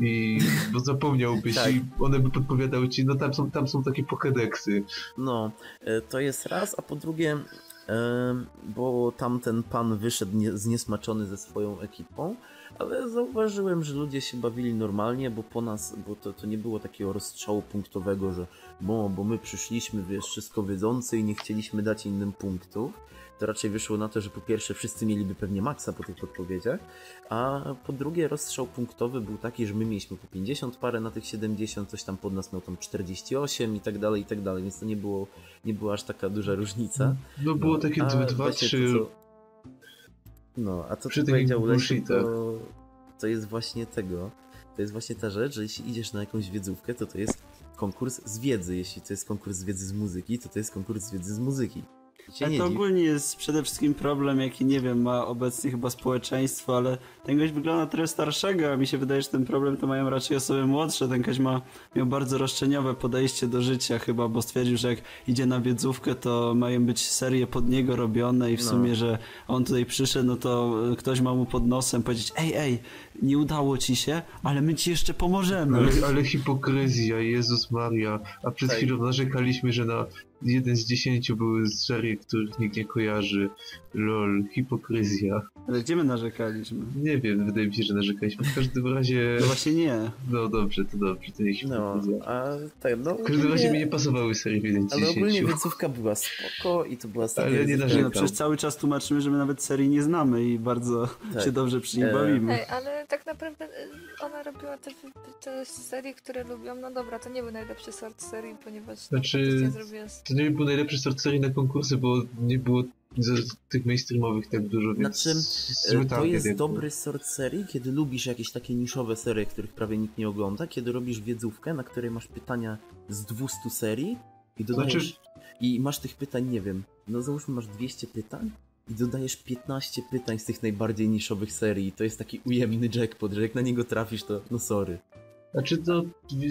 i bo zapomniałbyś Tak. i one by podpowiadały ci, no tam są, tam są takie Pokédexy. No, e, to jest raz, a po drugie, bo tamten pan wyszedł nie, zniesmaczony ze swoją ekipą, ale zauważyłem, że ludzie się bawili normalnie, bo po nas, bo to, to nie było takiego rozstrzału punktowego, że bo, bo my przyszliśmy, wiesz, wszystko wiedzący i nie chcieliśmy dać innym punktów. To raczej wyszło na to, że po pierwsze wszyscy mieliby pewnie maksa po tych podpowiedziach, a po drugie rozstrzał punktowy był taki, że my mieliśmy po 50 parę na tych 70, coś tam pod nas miał tam 48 i tak dalej, i tak dalej, więc to nie było, nie była aż taka duża różnica. No było takie a dwa, dwa właśnie trzy... to, co- No, a co przy ty powiedział Lesiu, to, to jest właśnie tego, to jest właśnie ta rzecz, że jeśli idziesz na jakąś wiedzówkę, to to jest konkurs z wiedzy, jeśli to jest konkurs z wiedzy z muzyki, to to jest konkurs z wiedzy z muzyki. Ale to ogólnie jest przede wszystkim problem, jaki nie wiem, ma obecnie chyba społeczeństwo, ale ten gość wygląda trochę starszego, a mi się wydaje, że ten problem to mają raczej osoby młodsze. Ten gość ma, miał bardzo roszczeniowe podejście do życia chyba, bo stwierdził, że jak idzie na wiedzówkę, to mają być serie pod niego robione i w No. sumie, że on tutaj przyszedł, no to e, ktoś ma mu pod nosem powiedzieć, ej, ej, nie udało ci się, ale my ci jeszcze pomożemy. Ale, ale hipokryzja, Jezus Maria. A przed Tak. chwilą narzekaliśmy, że na jeden z dziesięciu były serie, których nikt nie kojarzy. Lol, hipokryzja. Ale gdzie my narzekaliśmy? Nie wiem, wydaje mi się, że narzekaliśmy. W każdym razie... No właśnie nie. No dobrze, to dobrze, to nie No, hipokryzja. a tak, no. W każdym razie mi ogólnie- nie pasowały serie w jeden z Ale ogólnie wiedzówka była spoko i to była Ale nie wiedzówka. Nie, no narzekam. przecież cały czas tłumaczymy, że my nawet serii nie znamy i bardzo Tak. się dobrze przy nim E, bawimy. Ej, ale tak naprawdę y, ona robiła te, te serie, które lubią. No dobra, to nie był najlepszy sort serii, ponieważ Znaczy- To nie był najlepszy sort serii na konkursy, bo nie było z tych mainstreamowych tak dużo, więc... Znaczy, To jest jakby. dobry sort serii, kiedy lubisz jakieś takie niszowe serie, których prawie nikt nie ogląda, kiedy robisz wiedzówkę, na której masz pytania z 200 serii i dodajesz... Znaczy- I masz tych pytań, nie wiem, no załóżmy masz 200 pytań i dodajesz 15 pytań z tych najbardziej niszowych serii. To jest taki ujemny jackpot, że jak na niego trafisz, to no sorry. Znaczy to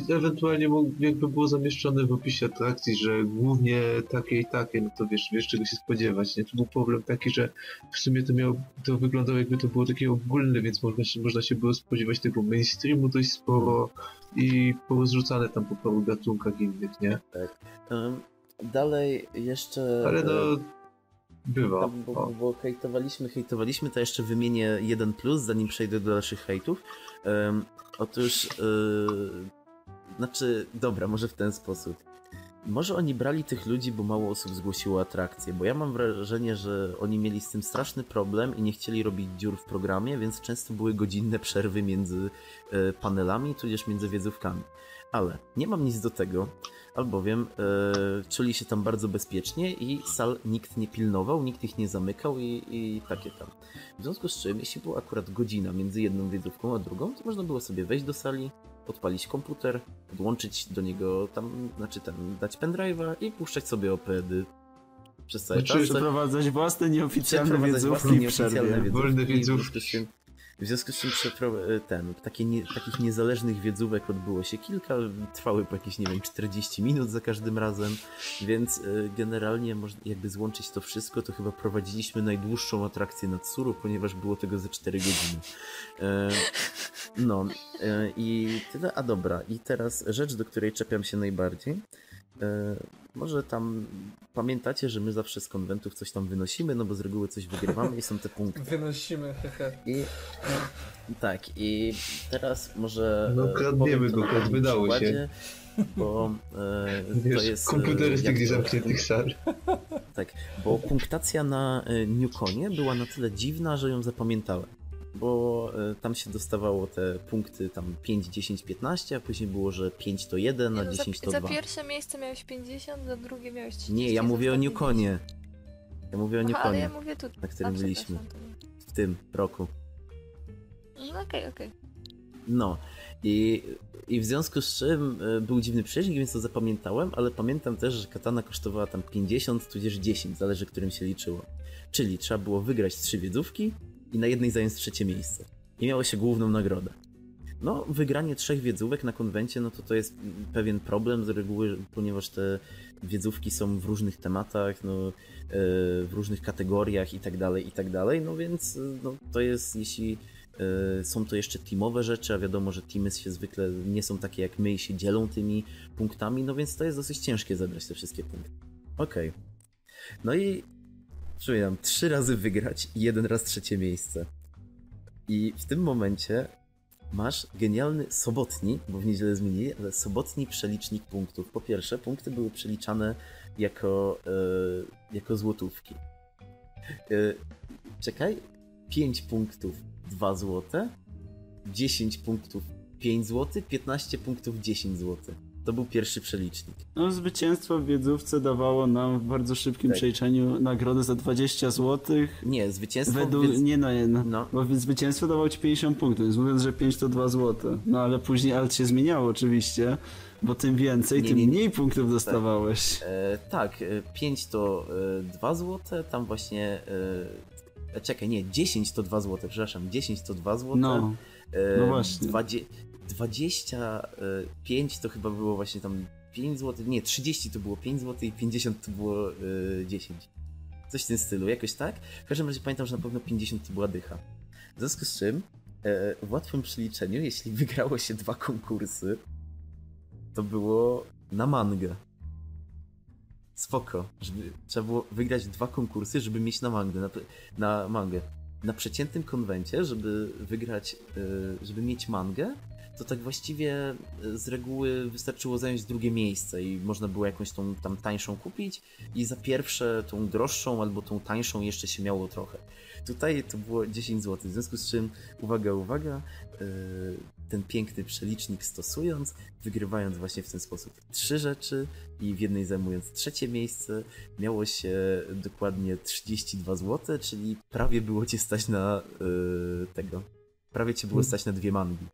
ewentualnie mógł- jakby było zamieszczone w opisie atrakcji, że głównie takie i takie, no to wiesz, wiesz czego się spodziewać, nie? To był problem taki, że w sumie to miało, to wyglądało jakby to było takie ogólne, więc można się, można się było spodziewać tego mainstreamu dość sporo i porozrzucane tam po paru gatunkach innych, nie? Em, dalej jeszcze... Ale no, e, bywa. Tam, bo, bo, bo hejtowaliśmy, hejtowaliśmy, to jeszcze wymienię jeden plus, zanim przejdę do dalszych hejtów. Em, otóż, yy, znaczy, dobra, może w ten sposób. Może oni brali tych ludzi, bo mało osób zgłosiło atrakcję, bo ja mam wrażenie, że oni mieli z tym straszny problem i nie chcieli robić dziur w programie, więc często były godzinne przerwy między e, panelami, tudzież między wiedzówkami. Ale nie mam nic do tego, albowiem e, czuli się tam bardzo bezpiecznie i sal nikt nie pilnował, nikt ich nie zamykał i, i takie tam. W związku z czym, jeśli była akurat godzina między jedną wiedzówką a drugą, to można było sobie wejść do sali, odpalić komputer, podłączyć do niego tam, znaczy tam dać pendrive'a i puszczać sobie opedy przez cały Znaczy, czas. Przeprowadzać własne nieoficjalne Przeprowadzać wiedzówki własne nieoficjalne wiedzówki, Wolne wiedzówki. W związku z czym przepro- ten, takie nie, takich niezależnych wiedzówek odbyło się kilka, trwały po jakieś, nie wiem, 40 minut za każdym razem, więc y, generalnie można jakby złączyć to wszystko, to chyba prowadziliśmy najdłuższą atrakcję na Tsuru, ponieważ było tego ze 4 godziny. E, no e, i tyle, a dobra, i teraz rzecz, do której czepiam się najbardziej. E, może tam pamiętacie, że my zawsze z konwentów coś tam wynosimy, no bo z reguły coś wygrywamy i są te punkty. Wynosimy, hehe. I tak, i teraz może. No, e, kradniemy powiem to go, takim wydało się. Bo e, to Wiesz, jest. e, komputery z jak tych to- zamkniętych sal. Tak, bo punktacja na e, Newconie była na tyle dziwna, że ją zapamiętałem. Bo e, tam się dostawało te punkty tam 5, 10, 15, a później było, że 5 to 1, a Nie, no, 10 za, to za 2. pierwsze miejsce miałeś 50, za drugie miałeś 30. Nie, ja za mówię o Newconie. Ja mówię o 50. Aha, ale ja Newconie, mówię tu. na którym A, byliśmy w tym roku. No okej, okej. No i, i w związku z czym e, był dziwny przeciąg, więc to zapamiętałem, ale pamiętam też, że katana kosztowała tam 50 tudzież 10, zależy którym się liczyło. Czyli trzeba było wygrać trzy wiedzówki i na jednej zająć trzecie miejsce. I miało się główną nagrodę. No, wygranie trzech wiedzówek na konwencie, no to to jest pewien problem z reguły, ponieważ te wiedzówki są w różnych tematach, no, e, w różnych kategoriach i tak dalej, i tak dalej, no więc e, no, to jest, jeśli e, są to jeszcze teamowe rzeczy, a wiadomo, że teamy się zwykle nie są takie jak my i się dzielą tymi punktami, no więc to jest dosyć ciężkie zebrać te wszystkie punkty. Okej. No i przypominam, trzy razy wygrać i jeden raz trzecie miejsce. I w tym momencie masz genialny sobotni, bo w niedzielę zmienili, ale sobotni przelicznik punktów. Po pierwsze, punkty były przeliczane jako, e, jako złotówki. E, czekaj, 5 punktów 2 złote, 10 punktów 5 zł, 15 punktów 10 zł. To był pierwszy przelicznik. No, zwycięstwo w wiedzówce dawało nam w bardzo szybkim Tak. przeliczeniu nagrodę za 20 zł. Nie, zwycięstwo... Według, więc- nie no, no, No. bo zwycięstwo dawało ci 50 punktów, więc mówiąc, że 5 to 2 zł. No ale później alt się zmieniało oczywiście, bo tym więcej, Nie, tym nie, nie. mniej punktów dostawałeś. E, tak, 5 to e, 2 zł, tam właśnie. E, czekaj, nie, 10 to 2 zł, przepraszam, 10 to 2 zł. No, e, no właśnie. 20, 25 to chyba było właśnie tam 5 zł, nie, 30 to było 5 zł i 50 to było e, 10. Coś w tym stylu, jakoś tak. W każdym razie pamiętam, że na pewno 50 to była dycha. W związku z czym e, w łatwym przeliczeniu, jeśli wygrało się dwa konkursy, to było na mangę. Spoko, żeby trzeba było wygrać dwa konkursy, żeby mieć na mangę, na, na mangę. Na przeciętnym konwencie, żeby wygrać, e, żeby mieć mangę, to tak właściwie e, z reguły wystarczyło zająć drugie miejsce i można było jakąś tą tam tańszą kupić i za pierwsze tą droższą albo tą tańszą jeszcze się miało trochę. Tutaj to było 10 zł, w związku z czym, uwaga, uwaga, e, ten piękny przelicznik stosując, wygrywając właśnie w ten sposób trzy rzeczy i w jednej zajmując trzecie miejsce, miało się dokładnie 32 zł, czyli prawie było cię stać na e, tego. Prawie cię było stać na dwie mangi.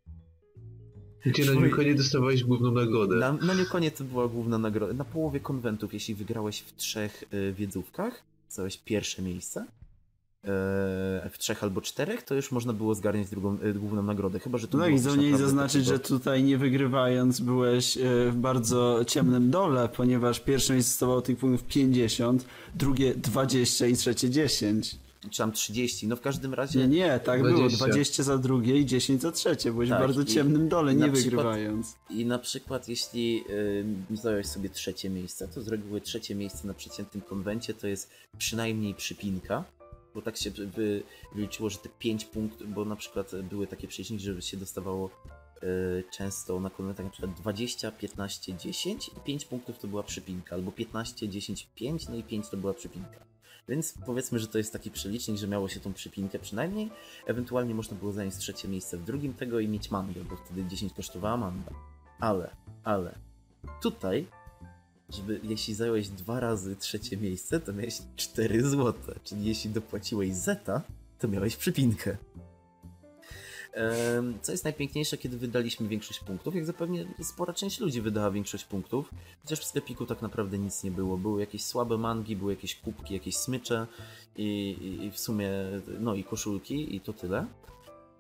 Gdzie na Newconie dostawałeś główną nagrodę. Na, na Newconie to była główna nagroda. Na połowie konwentów, jeśli wygrałeś w trzech y, wiedzówkach, zająłeś pierwsze miejsce, e, w trzech albo czterech, to już można było zgarniać drugą, y, główną nagrodę. Chyba, że to No i mniej naprawdę zaznaczyć, że tutaj nie wygrywając byłeś e, w bardzo ciemnym dole, ponieważ pierwsze miejsce dostawało tych punktów 50, drugie 20 i trzecie 10. Czy tam 30, no w każdym razie... Nie, nie, tak było. 20. 20 za drugie i 10 za trzecie. Byłeś Tak, w bardzo ciemnym dole, nie przykład- wygrywając. I na przykład jeśli y, zająłeś sobie trzecie miejsce, to z reguły trzecie miejsce na przeciętnym konwencie to jest przynajmniej przypinka, bo tak się wy, wyliczyło, że te 5 punktów, bo na przykład były takie przeliczniki, że się dostawało y, często na konwentach na przykład 20, 15, 10 i 5 punktów to była przypinka, albo 15, 10, 5, no i 5 to była przypinka. Więc powiedzmy, że to jest taki przelicznik, że miało się tą przypinkę przynajmniej. Ewentualnie można było zająć trzecie miejsce w drugim tego i mieć mangę, bo wtedy 10 kosztowała manga. Ale, ale tutaj, żeby jeśli zająłeś dwa razy trzecie miejsce, to miałeś 4 złote. Czyli jeśli dopłaciłeś zeta, to miałeś przypinkę. Co jest najpiękniejsze, kiedy wydaliśmy większość punktów, jak zapewne spora część ludzi wydała większość punktów, chociaż w sklepiku tak naprawdę nic nie było. Były jakieś słabe mangi, były jakieś kubki, jakieś smycze i, i, w sumie, no i koszulki i to tyle.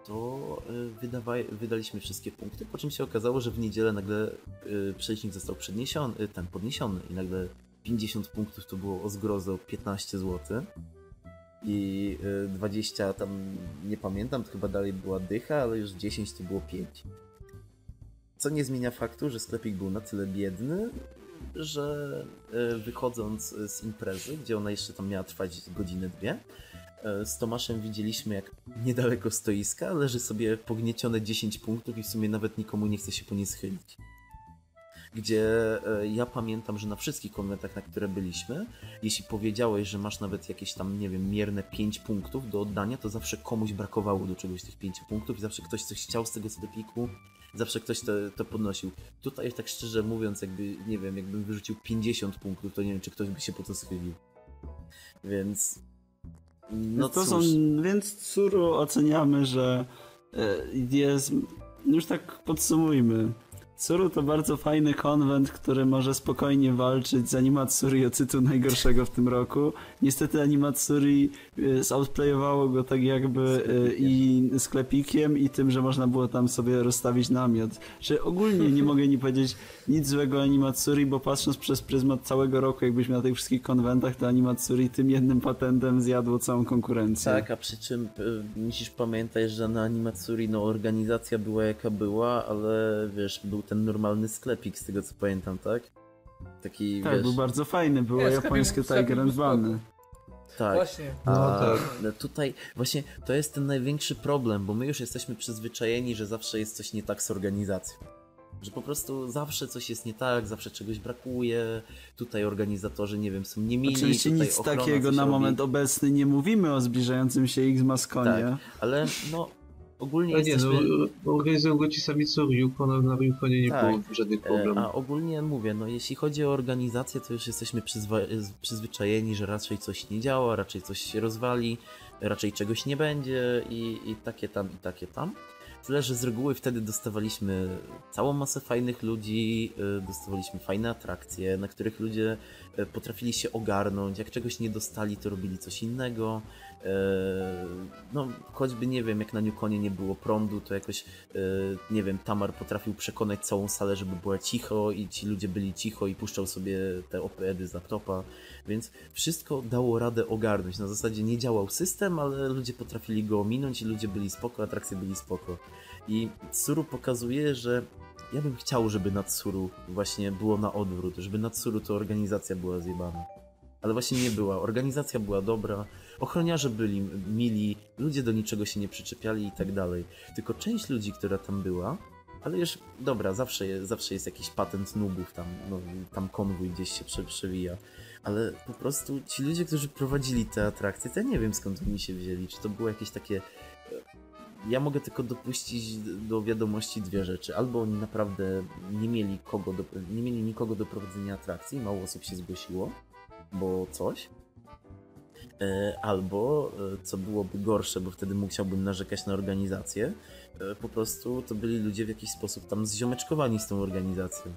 to y, wydaliśmy wszystkie punkty, po czym się okazało, że w niedzielę nagle y, przelicznik został przedniesiony, ten podniesiony i nagle 50 punktów to było o zgrozę o 15 zł. I y, 20 tam nie pamiętam, to chyba dalej była dycha, ale już 10 to było 5. Co nie zmienia faktu, że sklepik był na tyle biedny, że y, wychodząc z imprezy, gdzie ona jeszcze tam miała trwać godzinę, dwie, y, z Tomaszem widzieliśmy, jak niedaleko stoiska leży sobie pogniecione 10 punktów i w sumie nawet nikomu nie chce się po nie schylić gdzie e, ja pamiętam, że na wszystkich konwentach, na które byliśmy, jeśli powiedziałeś, że masz nawet jakieś tam, nie wiem, mierne 5 punktów do oddania, to zawsze komuś brakowało do czegoś tych 5 punktów i zawsze ktoś coś chciał z tego sklepiku, zawsze ktoś to, to podnosił. Tutaj tak szczerze mówiąc, jakby, nie wiem, jakbym wyrzucił 50 punktów, to nie wiem, czy ktoś by się po to schylił. Więc... No to cóż. są, więc Tsuru oceniamy, że e, jest, już tak podsumujmy. Tsuru to bardzo fajny konwent, który może spokojnie walczyć z Animatsuri o tytuł najgorszego w tym roku. Niestety Animatsuri e, zoutplayowało go tak jakby e, i sklepikiem i tym, że można było tam sobie rozstawić namiot. Że ogólnie nie mogę nie powiedzieć nic złego Animatsuri, bo patrząc przez pryzmat całego roku, jakbyśmy na tych wszystkich konwentach, to Animatsuri tym jednym patentem zjadło całą konkurencję. Tak, a przy czym y, musisz pamiętać, że na Animatsuri no organizacja była jaka była, ale wiesz, był ten normalny sklepik z tego co pamiętam, tak? Taki, Tak, wiesz, był bardzo fajny, Nie, sklepik- japońskie Tiger and Bunny. tak. Właśnie. A No no tutaj właśnie to jest ten największy problem, bo my już jesteśmy przyzwyczajeni, że zawsze jest coś nie tak z organizacją. Że po prostu zawsze coś jest nie tak, zawsze czegoś brakuje. Tutaj organizatorzy, nie wiem, są niemili. Oczywiście nic ochrona takiego na robi. moment obecny nie mówimy o zbliżającym się X-Maskonie. Tak, ale no ogólnie A nie, no, jesteśmy... organizują go ci sami co Ryukon, a na Ryukonie nie Tak. było żadnych E, problemów. A ogólnie mówię, no jeśli chodzi o organizację, to już jesteśmy przyzwa- przyzwyczajeni, że raczej coś nie działa, raczej coś się rozwali, raczej czegoś nie będzie i, i takie tam, i takie tam. Tyle, że z reguły wtedy dostawaliśmy całą masę fajnych ludzi, y, dostawaliśmy fajne atrakcje, na których ludzie y, potrafili się ogarnąć. Jak czegoś nie dostali, to robili coś innego. E, No, choćby nie wiem, jak na Newconie nie było prądu, to jakoś, e, nie wiem, Tamar potrafił przekonać całą salę, żeby była cicho i ci ludzie byli cicho i puszczał sobie te opedy z laptopa, więc wszystko dało radę ogarnąć. Na zasadzie nie działał system, ale ludzie potrafili go ominąć i ludzie byli spoko, atrakcje byli spoko. I Tsuru pokazuje, że ja bym chciał, żeby na Tsuru właśnie było na odwrót, żeby na Tsuru to organizacja była zjebana. Ale właśnie nie była. Organizacja była dobra, ochroniarze byli mili, ludzie do niczego się nie przyczepiali i tak dalej. Tylko część ludzi, która tam była, ale już dobra, zawsze jest, zawsze jest jakiś patent nubów tam, no, tam konwój gdzieś się prze, przewija. Ale po prostu ci ludzie, którzy prowadzili te atrakcje, to ja nie wiem skąd oni się wzięli. Czy to było jakieś takie ja mogę tylko dopuścić do wiadomości dwie rzeczy. Albo oni naprawdę nie mieli kogo do, nie mieli nikogo do prowadzenia atrakcji, mało osób się zgłosiło, bo coś. E, Albo, e, co byłoby gorsze, bo wtedy musiałbym narzekać na organizację, e, po prostu to byli ludzie w jakiś sposób tam zziomeczkowani z tą organizacją.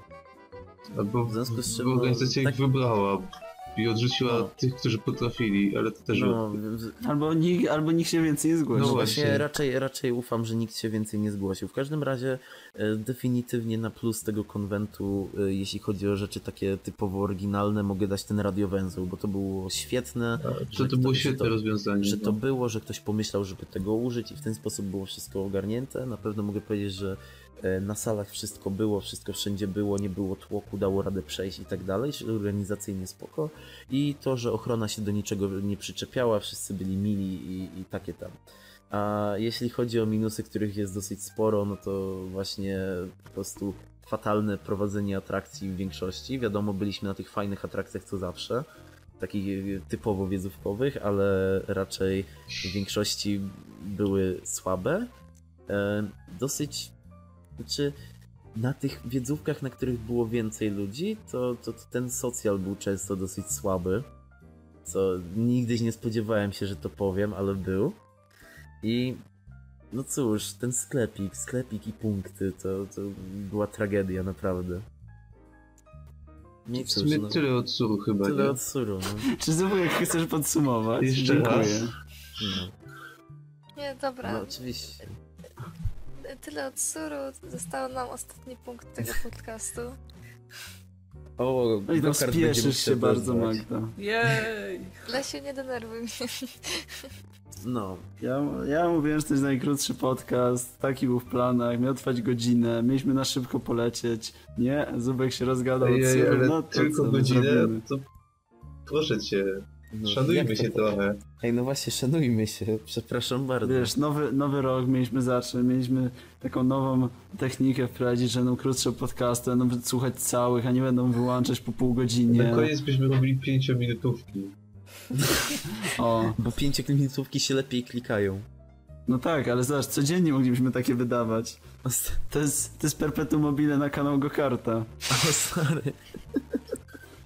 Albo w związku z czym, bo organizacja no, ich tak- wybrała i odrzuciła No. tych, którzy potrafili, ale to też... No, Albo, nikt, albo nikt się więcej nie. No No właśnie. właśnie, raczej, raczej ufam, że nikt się więcej nie zgłosił. W każdym razie e, definitywnie na plus tego konwentu, e, jeśli chodzi o rzeczy takie typowo oryginalne, mogę dać ten radiowęzeł, bo to było świetne. A, że To, to było że świetne rozwiązanie. Że to no. było, że ktoś pomyślał, żeby tego użyć i w ten sposób było wszystko ogarnięte. Na pewno mogę powiedzieć, że na salach wszystko było, wszystko wszędzie było, nie było tłoku, dało radę przejść i tak dalej, organizacyjnie spoko. I to, że ochrona się do niczego nie przyczepiała, wszyscy byli mili i, i takie tam. A jeśli chodzi o minusy, których jest dosyć sporo, no to właśnie po prostu fatalne prowadzenie atrakcji w większości. Wiadomo, byliśmy na tych fajnych atrakcjach co zawsze, takich typowo wiedzówkowych, ale raczej w większości były słabe. E, Dosyć, znaczy na tych wiedzówkach, na których było więcej ludzi, to, to, to ten socjal był często dosyć słaby. Co nigdy nie spodziewałem się, że to powiem, ale był. I no cóż, ten sklepik, sklepik i punkty, to, to była tragedia naprawdę. I W cóż, sumie no, tyle od Suru chyba, tyle nie? od suru, no. Czy znowu jak chcesz podsumować? Jeszcze Dziękuję. raz. no. Nie, dobra. No oczywiście. Tyle od suru. Został nam ostatni punkt tego podcastu. O, No Gokart będzie spieszysz się bardzo, dodać. Magda. Jej! Lesiu, nie denerwuj mnie. No, Ja, ja mówiłem, że to jest najkrótszy podcast, taki był w planach, miał trwać godzinę, mieliśmy na szybko polecieć. Nie, Zubek się rozgadał od Ej, ale no to tylko co godzinę, to proszę cię, no szanujmy to się trochę. Ej, no właśnie, szanujmy się. Przepraszam bardzo. Wiesz, nowy, nowy rok mieliśmy zacząć, mieliśmy taką nową technikę wprowadzić, że będą krótsze podcasty, będą słuchać całych, a nie będą wyłączać po pół godzinie. Na koniec byśmy robili pięciominutówki. O, Bo pięciominutówki się lepiej klikają. no tak, ale zobacz, codziennie moglibyśmy takie wydawać. To jest, to jest perpetuum mobile na kanał Gokarta. O, stary.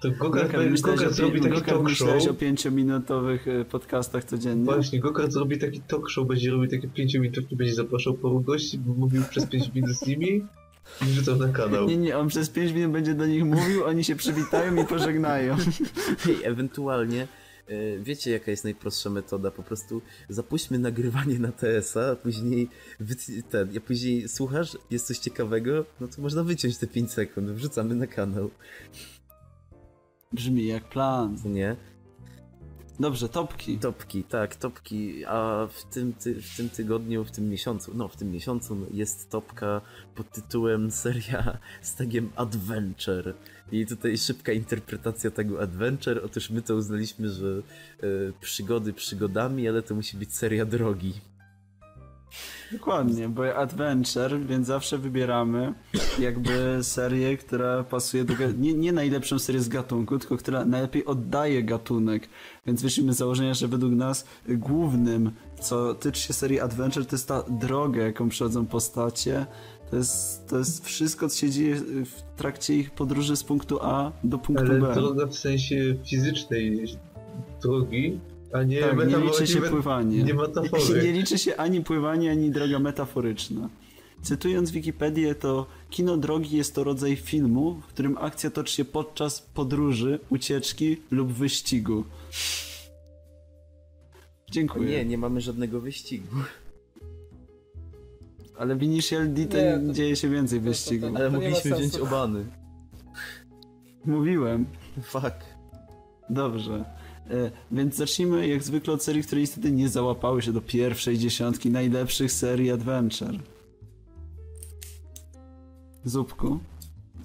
To Gokart, Gokart, myślałeś, Gokart o, zrobi taki Gokart talk show. myślałeś o pięciominutowych y, podcastach codziennie? Właśnie, Gokart zrobi taki talk show, będzie robił takie pięciominutówki, będzie zapraszał paru gości, bo mówił przez pięć minut z nimi i wrzucał na kanał. Nie, nie, on przez 5 minut będzie do nich mówił, oni się przywitają i pożegnają. Hej, ewentualnie, e, wiecie jaka jest najprostsza metoda? Po prostu zapuśćmy nagrywanie na TS-a, a później, ten, a później słuchasz, jest coś ciekawego, no to można wyciąć te 5 sekund, wrzucamy na kanał, Brzmi jak plan. nie? Dobrze, topki. Topki, tak, topki, a w tym, ty, w tym tygodniu, w tym miesiącu, no w tym miesiącu jest topka pod tytułem seria z tagiem Adventure. I tutaj szybka interpretacja tego Adventure, otóż my to uznaliśmy, że e, przygody przygodami, ale to musi być seria drogi. Dokładnie, bo adventure, więc zawsze wybieramy jakby serię, która pasuje do... Nie, nie najlepszą serię z gatunku, tylko która najlepiej oddaje gatunek. Więc wyszliśmy z założenia, że według nas głównym, co tyczy się serii adventure, to jest ta droga, jaką przechodzą postacie. To jest, to jest wszystko, co się dzieje w trakcie ich podróży z punktu A do punktu Ale B. droga w sensie fizycznej drogi, a nie Tak, nie liczy się nie, pływanie. Nie Nie liczy się ani pływanie, ani droga metaforyczna. Cytując Wikipedię, to kino drogi jest to rodzaj filmu, w którym akcja toczy się podczas podróży, ucieczki lub wyścigu. Dziękuję. Nie, nie mamy żadnego wyścigu. Ale w Initial D to, dzieje się więcej to- to- wyścigów. to- Ale mogliśmy wziąć obany. Mówiłem. Fuck. Dobrze. E, więc zacznijmy jak zwykle od serii, które niestety nie załapały się do pierwszej dziesiątki najlepszych serii Adventure. Zupku.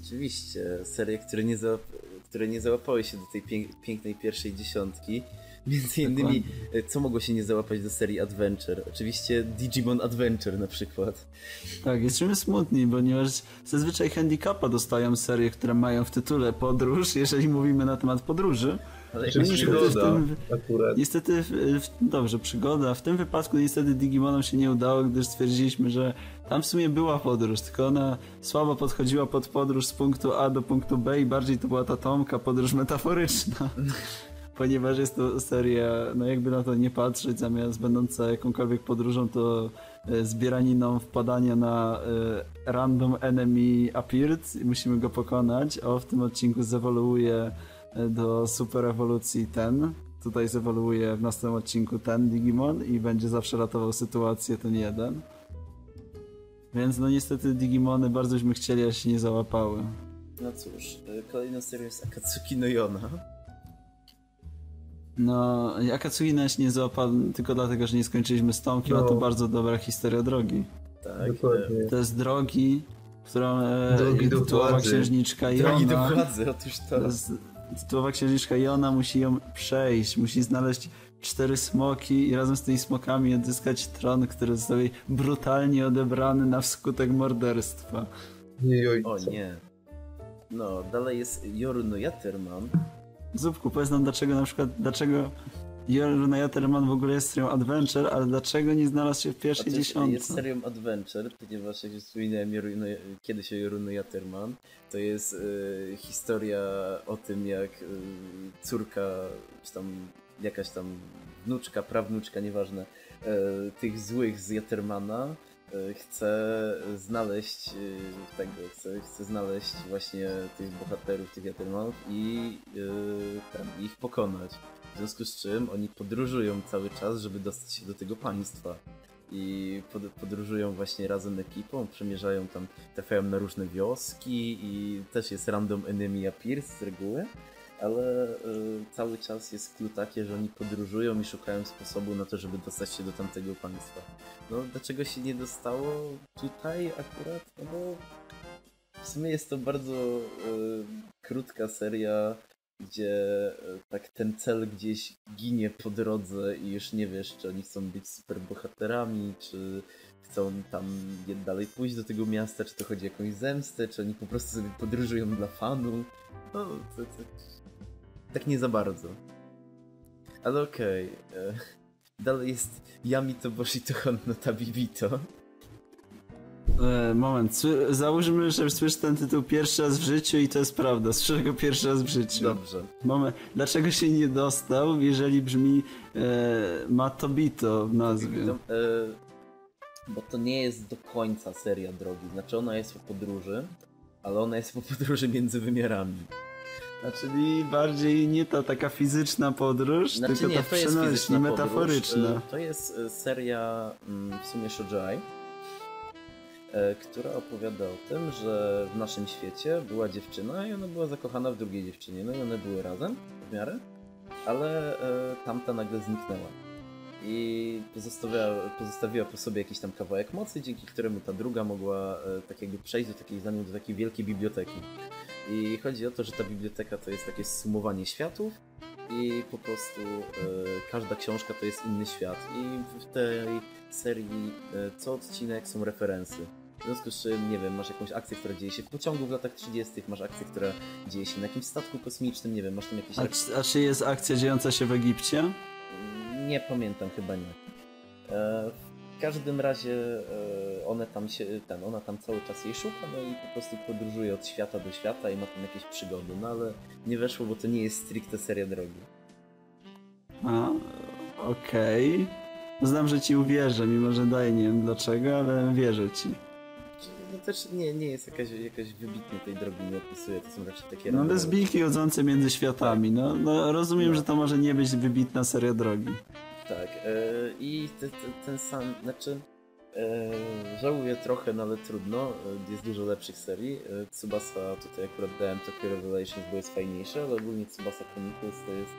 Oczywiście, serie, które nie, załap które nie załapały się do tej pięk pięknej pierwszej dziesiątki. Między innymi, e, co mogło się nie załapać do serii Adventure? Oczywiście Digimon Adventure na przykład. Tak, jesteśmy smutni, ponieważ zazwyczaj handicapa dostają serie, które mają w tytule podróż, jeżeli mówimy na temat podróży. Ale Czy niestety w przygoda tym- akurat. Niestety, w, w, dobrze, przygoda. W tym wypadku niestety Digimonom się nie udało, gdyż stwierdziliśmy, że tam w sumie była podróż, tylko ona słabo podchodziła pod podróż z punktu A do punktu B i bardziej to była ta Tomka podróż metaforyczna. Ponieważ jest to seria, no jakby na to nie patrzeć, zamiast będąca jakąkolwiek podróżą, to e, zbieraniną wpadania na e, random enemy appeared i musimy go pokonać. O, w tym odcinku zewoluuje do super ewolucji ten. Tutaj zewoluuje w następnym odcinku ten Digimon i będzie zawsze ratował sytuację ten jeden. Więc no niestety Digimony bardzo byśmy chcieli, a się nie załapały. No cóż, e, kolejną serią jest Akatsuki no Yona. No, Akatsuki nas nie załapał tylko dlatego, że nie skończyliśmy z Tomkiem, a to No. bardzo dobra historia drogi. Tak. Dokładnie. To jest drogi, którą e, Drogi do władzy. księżniczka e, Drogi do Jona, władzy, otóż to. to jest, tytułowa księżniczka Jona musi ją przejść, musi znaleźć cztery smoki i razem z tymi smokami odzyskać tron, który został jej brutalnie odebrany na wskutek morderstwa. Nie O nie. No, dalej jest Yoru no Yaterman. Zupku, powiedz nam dlaczego na przykład, dlaczego Jorna Yaterman w ogóle jest serią Adventure, ale dlaczego nie znalazł się w pierwszej dziesiątce? Jest serią Adventure, ponieważ jak już wspominałem kiedyś o Yoru no Yaterman, to jest e, historia o tym jak e, córka, czy tam jakaś tam wnuczka, prawnuczka, nieważne, e, tych złych z Yatermana e, chce znaleźć tego, chce, chce znaleźć właśnie tych bohaterów, tych Yatermanów i ten, ich pokonać. Związku z czym oni podróżują cały czas, żeby dostać się do tego państwa. i pod, podróżują właśnie razem ekipą, przemierzają tam, trafiają na różne wioski i też jest random enemy appears z reguły, ale y, cały czas jest clue takie, że oni podróżują i szukają sposobu na to, żeby dostać się do tamtego państwa. No dlaczego się nie dostało tutaj akurat? No bo w sumie jest to bardzo y, krótka seria, gdzie y, tak ten cel gdzieś ginie po drodze i już nie wiesz, czy oni chcą być super bohaterami, czy chcą tam dalej pójść do tego miasta, czy to chodzi o jakąś zemstę, czy oni po prostu sobie podróżują dla fanu. No, to, to, tak nie za bardzo. Ale okej. e, Dalej jest Yami Boshi to Honno Tabibito. E, moment, załóżmy, że słyszę ten tytuł pierwszy raz w życiu i to jest prawda. Słyszę go pierwszy raz w życiu. Dobrze. Moment, dlaczego się nie dostał, jeżeli brzmi e, ma Tobito w nazwie? E, bo to nie jest do końca seria drogi. Znaczy ona jest po podróży, ale ona jest po podróży między wymiarami. Czyli bardziej nie ta taka fizyczna podróż, Znaczy tylko nie, ta przenośna, metaforyczna. Podróż. E, To jest e, seria mm, w sumie Shojai, e, która opowiada o tym, że w naszym świecie była dziewczyna i ona była zakochana w drugiej dziewczynie. No i one były razem w miarę, ale e, tamta nagle zniknęła. I pozostawiła, pozostawiła po sobie jakiś tam kawałek mocy, dzięki któremu ta druga mogła e, tak jakby przejść do takiej, za do takiej wielkiej biblioteki. I chodzi o to, że ta biblioteka to jest takie sumowanie światów i po prostu e, każda książka to jest inny świat. I w tej serii e, co odcinek są referensy. W związku z czym, nie wiem, masz jakąś akcję, która dzieje się w pociągu w latach 30., masz akcję, która dzieje się na jakimś statku kosmicznym, nie wiem, masz tam jakieś... A, czy- a czy jest akcja dziejąca się w Egipcie? Nie pamiętam, chyba nie. E, w każdym razie e, one tam się, ten, ona tam cały czas jej szuka, no i po prostu podróżuje od świata do świata i ma tam jakieś przygody, no ale nie weszło, bo to nie jest stricte seria drogi. A, okej. Znam, że ci uwierzę, mimo że daję nie wiem dlaczego, ale wierzę ci. No też nie, nie jest jakaś, jakaś wybitnie tej drogi nie opisuje, to są raczej takie No randomowe lesbijki chodzące między światami, no, no rozumiem, No. że to może nie być wybitna seria drogi. Tak, e, i te, te, ten sam, znaczy e, żałuję trochę, no ale trudno, e, jest dużo lepszych serii. Tsubasa tutaj akurat dałem Tokyo Revelations, bo jest fajniejsze, ale ogólnie Tsubasa Chronicles to jest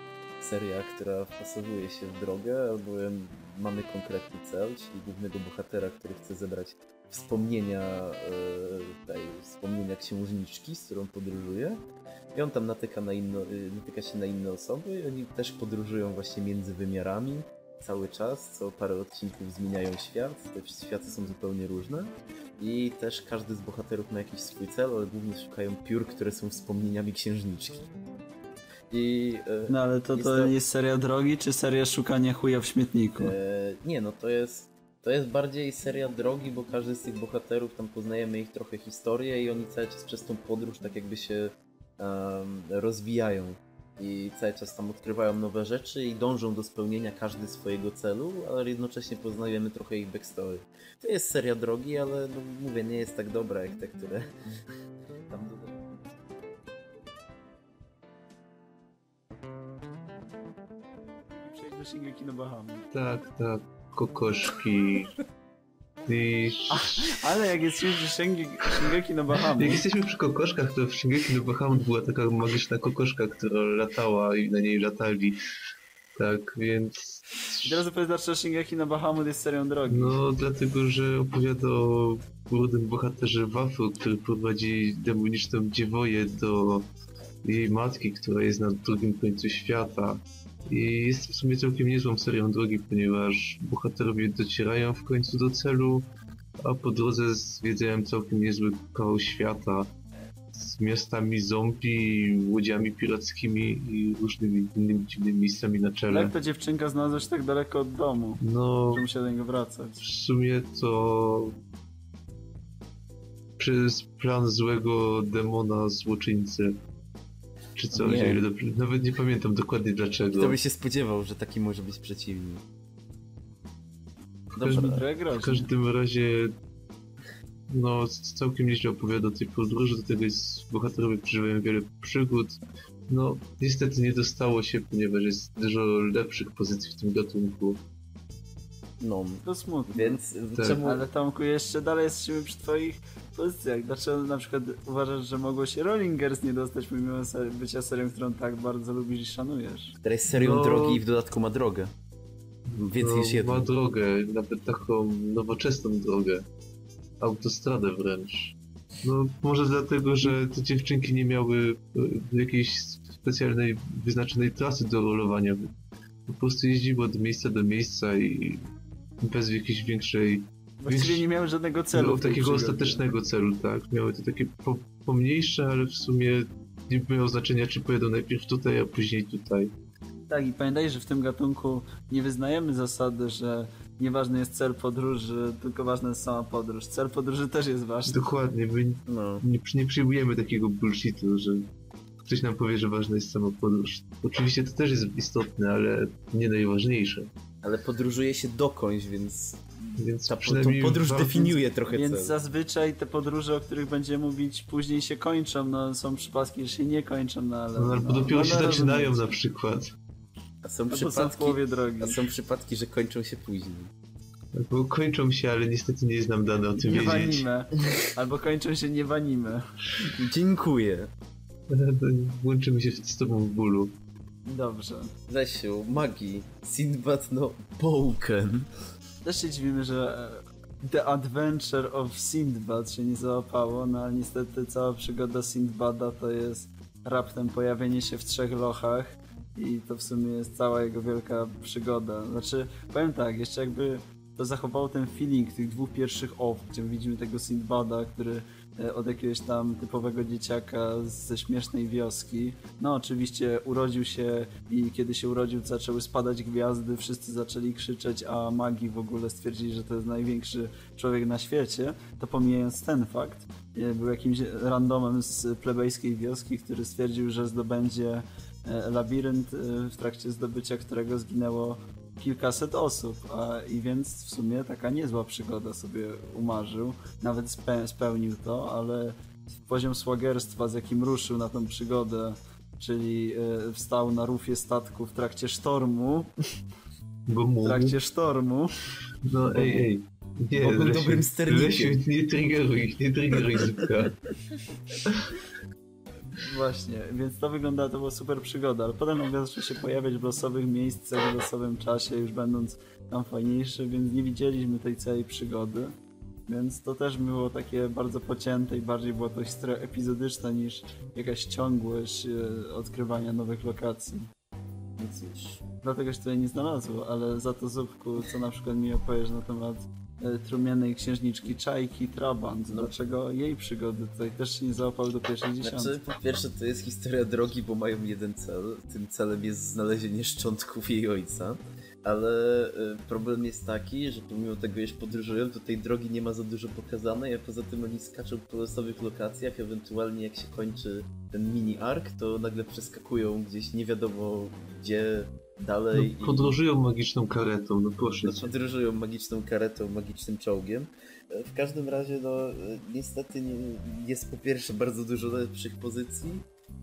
seria, która wpasowuje się w drogę, albowiem mamy konkretny cel, czyli głównego bohatera, który chce zebrać wspomnienia e, tej, wspomnienia księżniczki, z którą podróżuje. I on tam natyka, na inno, y, natyka się na inne osoby i oni też podróżują właśnie między wymiarami cały czas, co parę odcinków zmieniają świat, te światy są zupełnie różne i też każdy z bohaterów ma jakiś swój cel, ale głównie szukają piór, które są wspomnieniami księżniczki. I e, No ale to, Jest to to- jest seria drogi, czy seria szukania chuja w śmietniku? E, nie, no to jest, to jest bardziej seria drogi, bo każdy z tych bohaterów, tam poznajemy ich trochę historię i oni cały czas przez tą podróż tak jakby się em, rozwijają. I cały czas tam odkrywają nowe rzeczy i dążą do spełnienia każdy swojego celu, ale jednocześnie poznajemy trochę ich backstory. To jest seria drogi, ale no, mówię, nie jest tak dobra jak te, które tam dodają. Przejdź do Shingeki no Bahamy. Tak, tak. Kokoszki. I Ale jak jest już Shingeki, Shingeki no Bahamy, jak jesteśmy przy kokoszkach, to w Shingeki no Bahamut była taka magiczna kokoszka, która latała i na niej latali. Tak, więc... I teraz opowiedz, dlaczego Shingeki no Bahamut jest serią drogi. No, dlatego, że opowiada o młodym bohaterze Waflu, który prowadzi demoniczną dziewoję do jej matki, która jest na drugim końcu świata. I jest w sumie całkiem niezłą serią drogi, ponieważ bohaterowie docierają w końcu do celu, a po drodze zwiedzają całkiem niezły kawał świata z miastami zombie, łodziami pirackimi i różnymi innymi dziwnymi miejscami na czele. Jak ta dziewczynka znalazła się tak daleko od domu, No, że musiała do niego wracać? w sumie to przez plan złego demona złoczyńcy. Czy coś, Nie. ile dobrze- nawet nie pamiętam dokładnie dlaczego. Kto by się spodziewał, że taki może być przeciwnik? każdym- Dobra. Trochę W każdym razie no całkiem nieźle opowiada o tej podróży, do tego jest, bohaterowie przeżywają wiele przygód. No niestety nie dostało się, ponieważ jest dużo lepszych pozycji w tym gatunku. No, To smutne. więc Tak. czemu... Ale Tomku, jeszcze dalej jesteśmy przy twoich pozycjach. Dlaczego na przykład uważasz, że mogło się Rollingers nie dostać pomimo ser- bycia serią, którą tak bardzo lubisz i szanujesz? Która jest serią No. drogi i w dodatku ma drogę. Więcej niż No, jedną. ma drogę, nawet taką nowoczesną drogę. Autostradę wręcz. No, może dlatego, że te dziewczynki nie miały e, jakiejś specjalnej, wyznaczonej trasy do rolowania. Po prostu jeździły od miejsca do miejsca i bez jakiejś większej, Właściwie nie miałem żadnego celu. no, takiego ostatecznego celu, tak? Miały to takie po, pomniejsze, ale w sumie nie miało znaczenia, czy pojedą najpierw tutaj, a później tutaj. Tak, i pamiętaj, że w tym gatunku nie wyznajemy zasady, że nieważny jest cel podróży, tylko ważna jest sama podróż. Cel podróży też jest ważny. Dokładnie, my No. nie, nie przyjmujemy takiego bullshitu, że ktoś nam powie, że ważna jest sama podróż. Oczywiście to też jest istotne, ale nie najważniejsze. Ale podróżuje się dokądś, więc Więc ta, przynajmniej podróż definiuje trochę Więc cel. zazwyczaj te podróże, o których będziemy mówić, później się kończą. No, są przypadki, że się nie kończą, no ale. No, albo no, dopiero no, się zaczynają na przykład. A są Albo są przypadki, drogi. a są przypadki, że kończą się później. Albo kończą się, ale niestety nie jest nam dane o tym Nie wiedzieć. anime. Albo kończą się nie w anime. Dziękuję. Łączymy się z tobą w bólu. Dobrze. Lesiu, magii, Sinbad no Boken. Też się dziwimy, że e, The Adventure of Sindbad się nie załapało, no ale niestety cała przygoda Sindbada to jest raptem pojawienie się w trzech lochach i to w sumie jest cała jego wielka przygoda. Znaczy, powiem tak, jeszcze jakby to zachowało ten feeling tych dwóch pierwszych off, gdzie widzimy tego Sindbada, który od jakiegoś tam typowego dzieciaka ze śmiesznej wioski. No oczywiście urodził się i kiedy się urodził zaczęły spadać gwiazdy, wszyscy zaczęli krzyczeć, a magii w ogóle stwierdzili, że to jest największy człowiek na świecie, to pomijając ten fakt, e, był jakimś randomem z plebejskiej wioski, który stwierdził, że zdobędzie e, labirynt, e, w trakcie zdobycia którego zginęło kilkaset osób, a i więc w sumie taka niezła przygoda sobie umarzył. Nawet spe, spełnił to, ale poziom słagerstwa, z jakim ruszył na tą przygodę, czyli e, wstał na rufie statku w trakcie sztormu, Bo w trakcie sztormu, No ej, ej. Nie, Bo był Lesiu, dobrym sternikiem. Lesiu, nie triggeruj, nie triggeruj zupka. Właśnie, więc to wygląda, to była super przygoda, ale potem nagle zaczął się pojawiać w losowych miejscach, w losowym czasie, już będąc tam fajniejszy, więc nie widzieliśmy tej całej przygody. Więc to też było takie bardzo pocięte i bardziej była to historia niż jakaś ciągłość e, odkrywania nowych lokacji. Więc dlatego się tutaj nie znalazło, ale za to Zupku, co na przykład mi opowiesz na temat trumiennej księżniczki Czajki Trabant, dlaczego jej przygody tutaj też się nie załapały do pierwszej dziesiątki. Znaczy, po pierwsze to jest historia drogi, bo mają jeden cel. Tym celem jest znalezienie szczątków jej ojca. Ale y, problem jest taki, że pomimo tego, iż podróżują, to tej drogi nie ma za dużo pokazanej, a poza tym oni skaczą po losowych lokacjach, ewentualnie jak się kończy ten mini ark, to nagle przeskakują gdzieś nie wiadomo gdzie dalej. No, podróżują magiczną karetą, no proszę No, podróżują magiczną karetą, magicznym czołgiem. W każdym razie, no, niestety nie, jest po pierwsze bardzo dużo lepszych pozycji,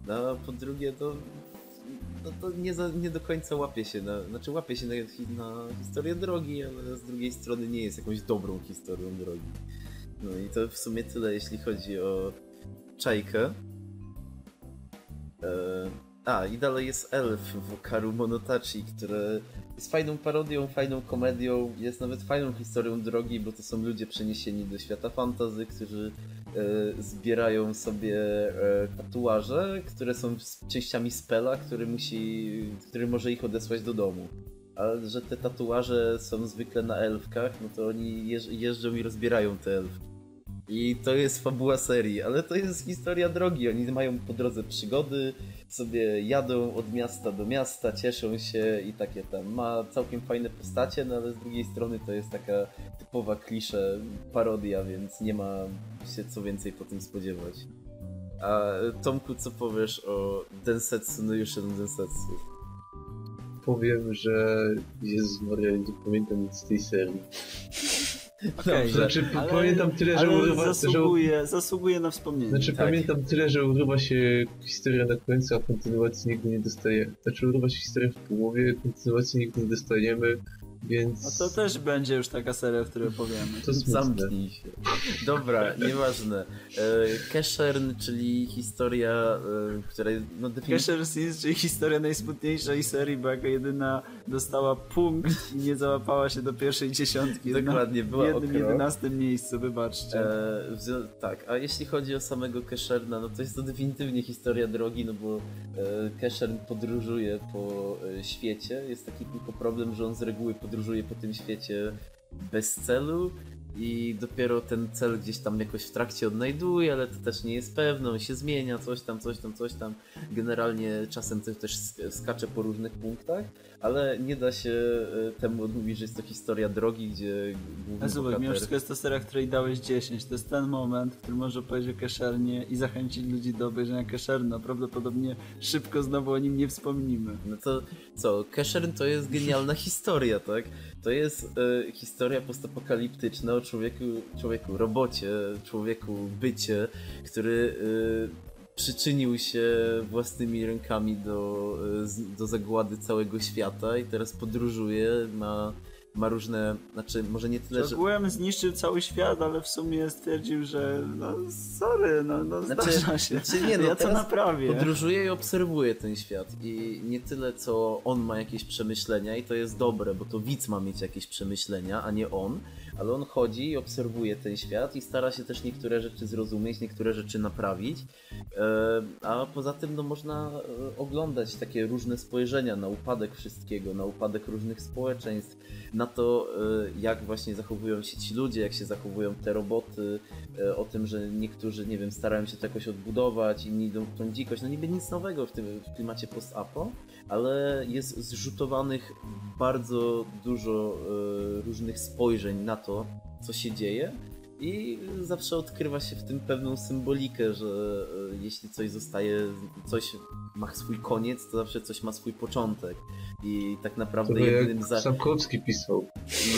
no, a po drugie, to, no, to nie, za, nie do końca łapie się na, znaczy łapie się na, na historię drogi, ale z drugiej strony nie jest jakąś dobrą historią drogi. No i to w sumie tyle, jeśli chodzi o Czajkę. E, a, i dalej jest Elf w Wakaru Monotachi, które jest fajną parodią, fajną komedią, jest nawet fajną historią drogi, bo to są ludzie przeniesieni do świata fantazy, którzy e, zbierają sobie e, tatuaże, które są częściami spela, który musi, który może ich odesłać do domu. Ale że te tatuaże są zwykle na elfkach, no to oni jeż, jeżdżą i rozbierają te elfki. I to jest fabuła serii, ale to jest historia drogi. Oni mają po drodze przygody, sobie jadą od miasta do miasta, cieszą się i takie tam. Ma całkiem fajne postacie, no ale z drugiej strony to jest taka typowa klisze, parodia, więc nie ma się co więcej po tym spodziewać. A Tomku, co powiesz o Densetsu no Yushin Densetsu? Powiem, że Jezus Maria, nie pamiętam nic z tej serii. Okej, Znaczy, ale- pamiętam tyle, że urywa, że, zasługuje, zasługuje na wspomnienie. Znaczy Tak. pamiętam tyle, że urywa się historia na końcu, a kontynuacji nigdy nie dostajemy. Znaczy urywa się historia w połowie, kontynuacji nigdy nie dostajemy. Więc... No to też będzie już taka seria, o której opowiemy. To. Zamknij się. Dobra, nieważne. E, Keshern, czyli historia, e, która no definicyjnie... Casher Scenes, czyli historia najsmutniejszej serii, bo jako jedyna dostała punkt i nie załapała się do pierwszej dziesiątki. Dokładnie, była jednym, okro. jedenastym miejscu, wybaczcie. E, w tak, a jeśli chodzi o samego Kesherna, no to jest to definitywnie historia drogi, no bo e, Keshern podróżuje po e, świecie. Jest taki tylko problem, że on z reguły podróżuje po tym świecie bez celu i dopiero ten cel gdzieś tam jakoś w trakcie odnajduje, ale to też nie jest pewne, on się zmienia, coś tam, coś tam, coś tam. Generalnie czasem też sk- skacze po różnych punktach, ale nie da się e, temu odmówić, że jest to historia drogi, gdzie główny A zobacz, mimo wszystko jest to seria, której dałeś 10. To jest ten moment, w którym możesz opowiedzieć o Keshernie i zachęcić ludzi do obejrzenia Kesherna. Prawdopodobnie szybko znowu o nim nie wspomnimy. No to co, Keshern to jest genialna historia, tak? To jest e, historia postapokaliptyczna o człowieku, człowieku, robocie, człowieku, bycie, który e, przyczynił się własnymi rękami do, e, do zagłady całego świata i teraz podróżuje, ma, ma różne, znaczy może nie tyle, Że ogółem zniszczył cały świat, ale w sumie stwierdził, że no sorry, no, no Znaczy- zdarza się. znaczy nie, no ja to naprawię. Podróżuje i obserwuje ten świat i nie tyle co on ma jakieś przemyślenia i to jest dobre, bo to widz ma mieć jakieś przemyślenia, a nie on, ale on chodzi i obserwuje ten świat i stara się też niektóre rzeczy zrozumieć, niektóre rzeczy naprawić, E, a poza tym no można e, oglądać takie różne spojrzenia na upadek wszystkiego, na upadek różnych społeczeństw, na to e, jak właśnie zachowują się ci ludzie, jak się zachowują te roboty, e, o tym, że niektórzy, nie wiem, starają się to jakoś odbudować, inni idą w tą dzikość. No niby nic nowego w tym w klimacie post-apo, ale jest zrzutowanych bardzo dużo e, różnych spojrzeń na to, co się dzieje. I zawsze odkrywa się w tym pewną symbolikę, że e, jeśli coś zostaje, coś ma swój koniec, to zawsze coś ma swój początek. I tak naprawdę jedynym za... Sapkowski pisał.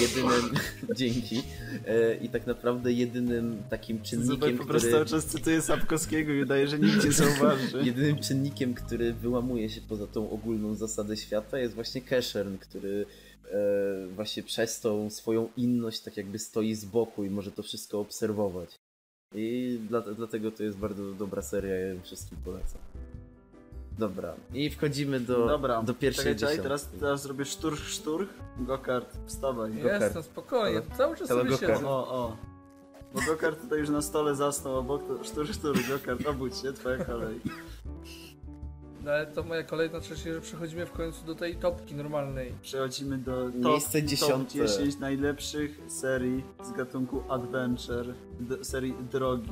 Jedynym, dzięki, E, i tak naprawdę jedynym takim Zobacz, czynnikiem, po prostu który, cały czas cytuję Sapkowskiego i udaje, że nikt nie zauważy. jedynym czynnikiem, który wyłamuje się poza tą ogólną zasadę świata jest właśnie Keshern, który właśnie przez tą swoją inność tak jakby stoi z boku i może to wszystko obserwować. I dla, dlatego to jest bardzo dobra seria, ja ją wszystkim polecam. Dobra, i wchodzimy do, Dobra, do pierwszej czekaj, dziesiątki. teraz, teraz zrobię szturch, szturch. Gokart, wstawaj. Jestem spokojnie, cały czas Halo, sobie Gokart. siedzę. O, o. Bo Gokart tutaj już na stole zasnął obok, to szturch, szturch, Gokart, obudź się, twoja kolej. No, ale to moja kolejna rzecz, że przechodzimy w końcu do tej topki normalnej. Przechodzimy do top, Miejsce top dziesiąte. 10 najlepszych serii z gatunku Adventure, d- serii Drogi.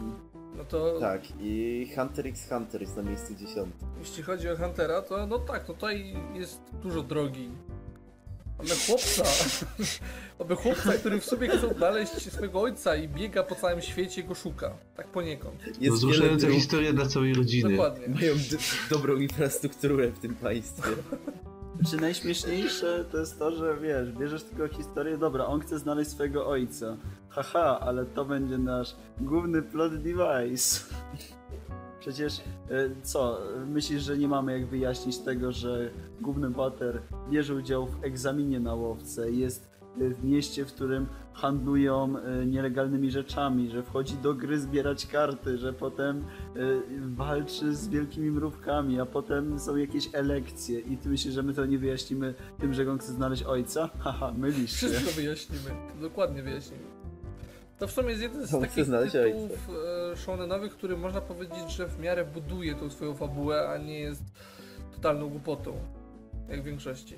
No to Tak, i Hunter x Hunter jest na miejscu dziesiątym. jeśli chodzi o Huntera, to no tak, no tutaj jest dużo drogi. Mamy chłopca, mamy chłopca, który w sobie chce odnaleźć swojego ojca i biega po całym świecie i go szuka. Tak poniekąd. Jest wiele Wzruszająca dróg, historia dla całej rodziny. Dokładnie. mają dobrą infrastrukturę w tym państwie. Czy najśmieszniejsze to jest to, że wiesz, bierzesz tylko historię, dobra, on chce znaleźć swojego ojca. Haha, ale to będzie nasz główny plot device. Przecież e, co, myślisz, że nie mamy jak wyjaśnić tego, że główny bohater bierze udział w egzaminie na łowce, jest w mieście, w którym handlują e, nielegalnymi rzeczami, że wchodzi do gry zbierać karty, że potem e, walczy z wielkimi mrówkami, a potem są jakieś elekcje i ty myślisz, że my to nie wyjaśnimy tym, że on chce znaleźć ojca? Haha, mylisz się. Wszystko wyjaśnimy. Dokładnie wyjaśnimy. To w sumie jest jeden z On takich tytułów e, shonenowych, który można powiedzieć, że w miarę buduje tą swoją fabułę, a nie jest totalną głupotą. Jak w większości.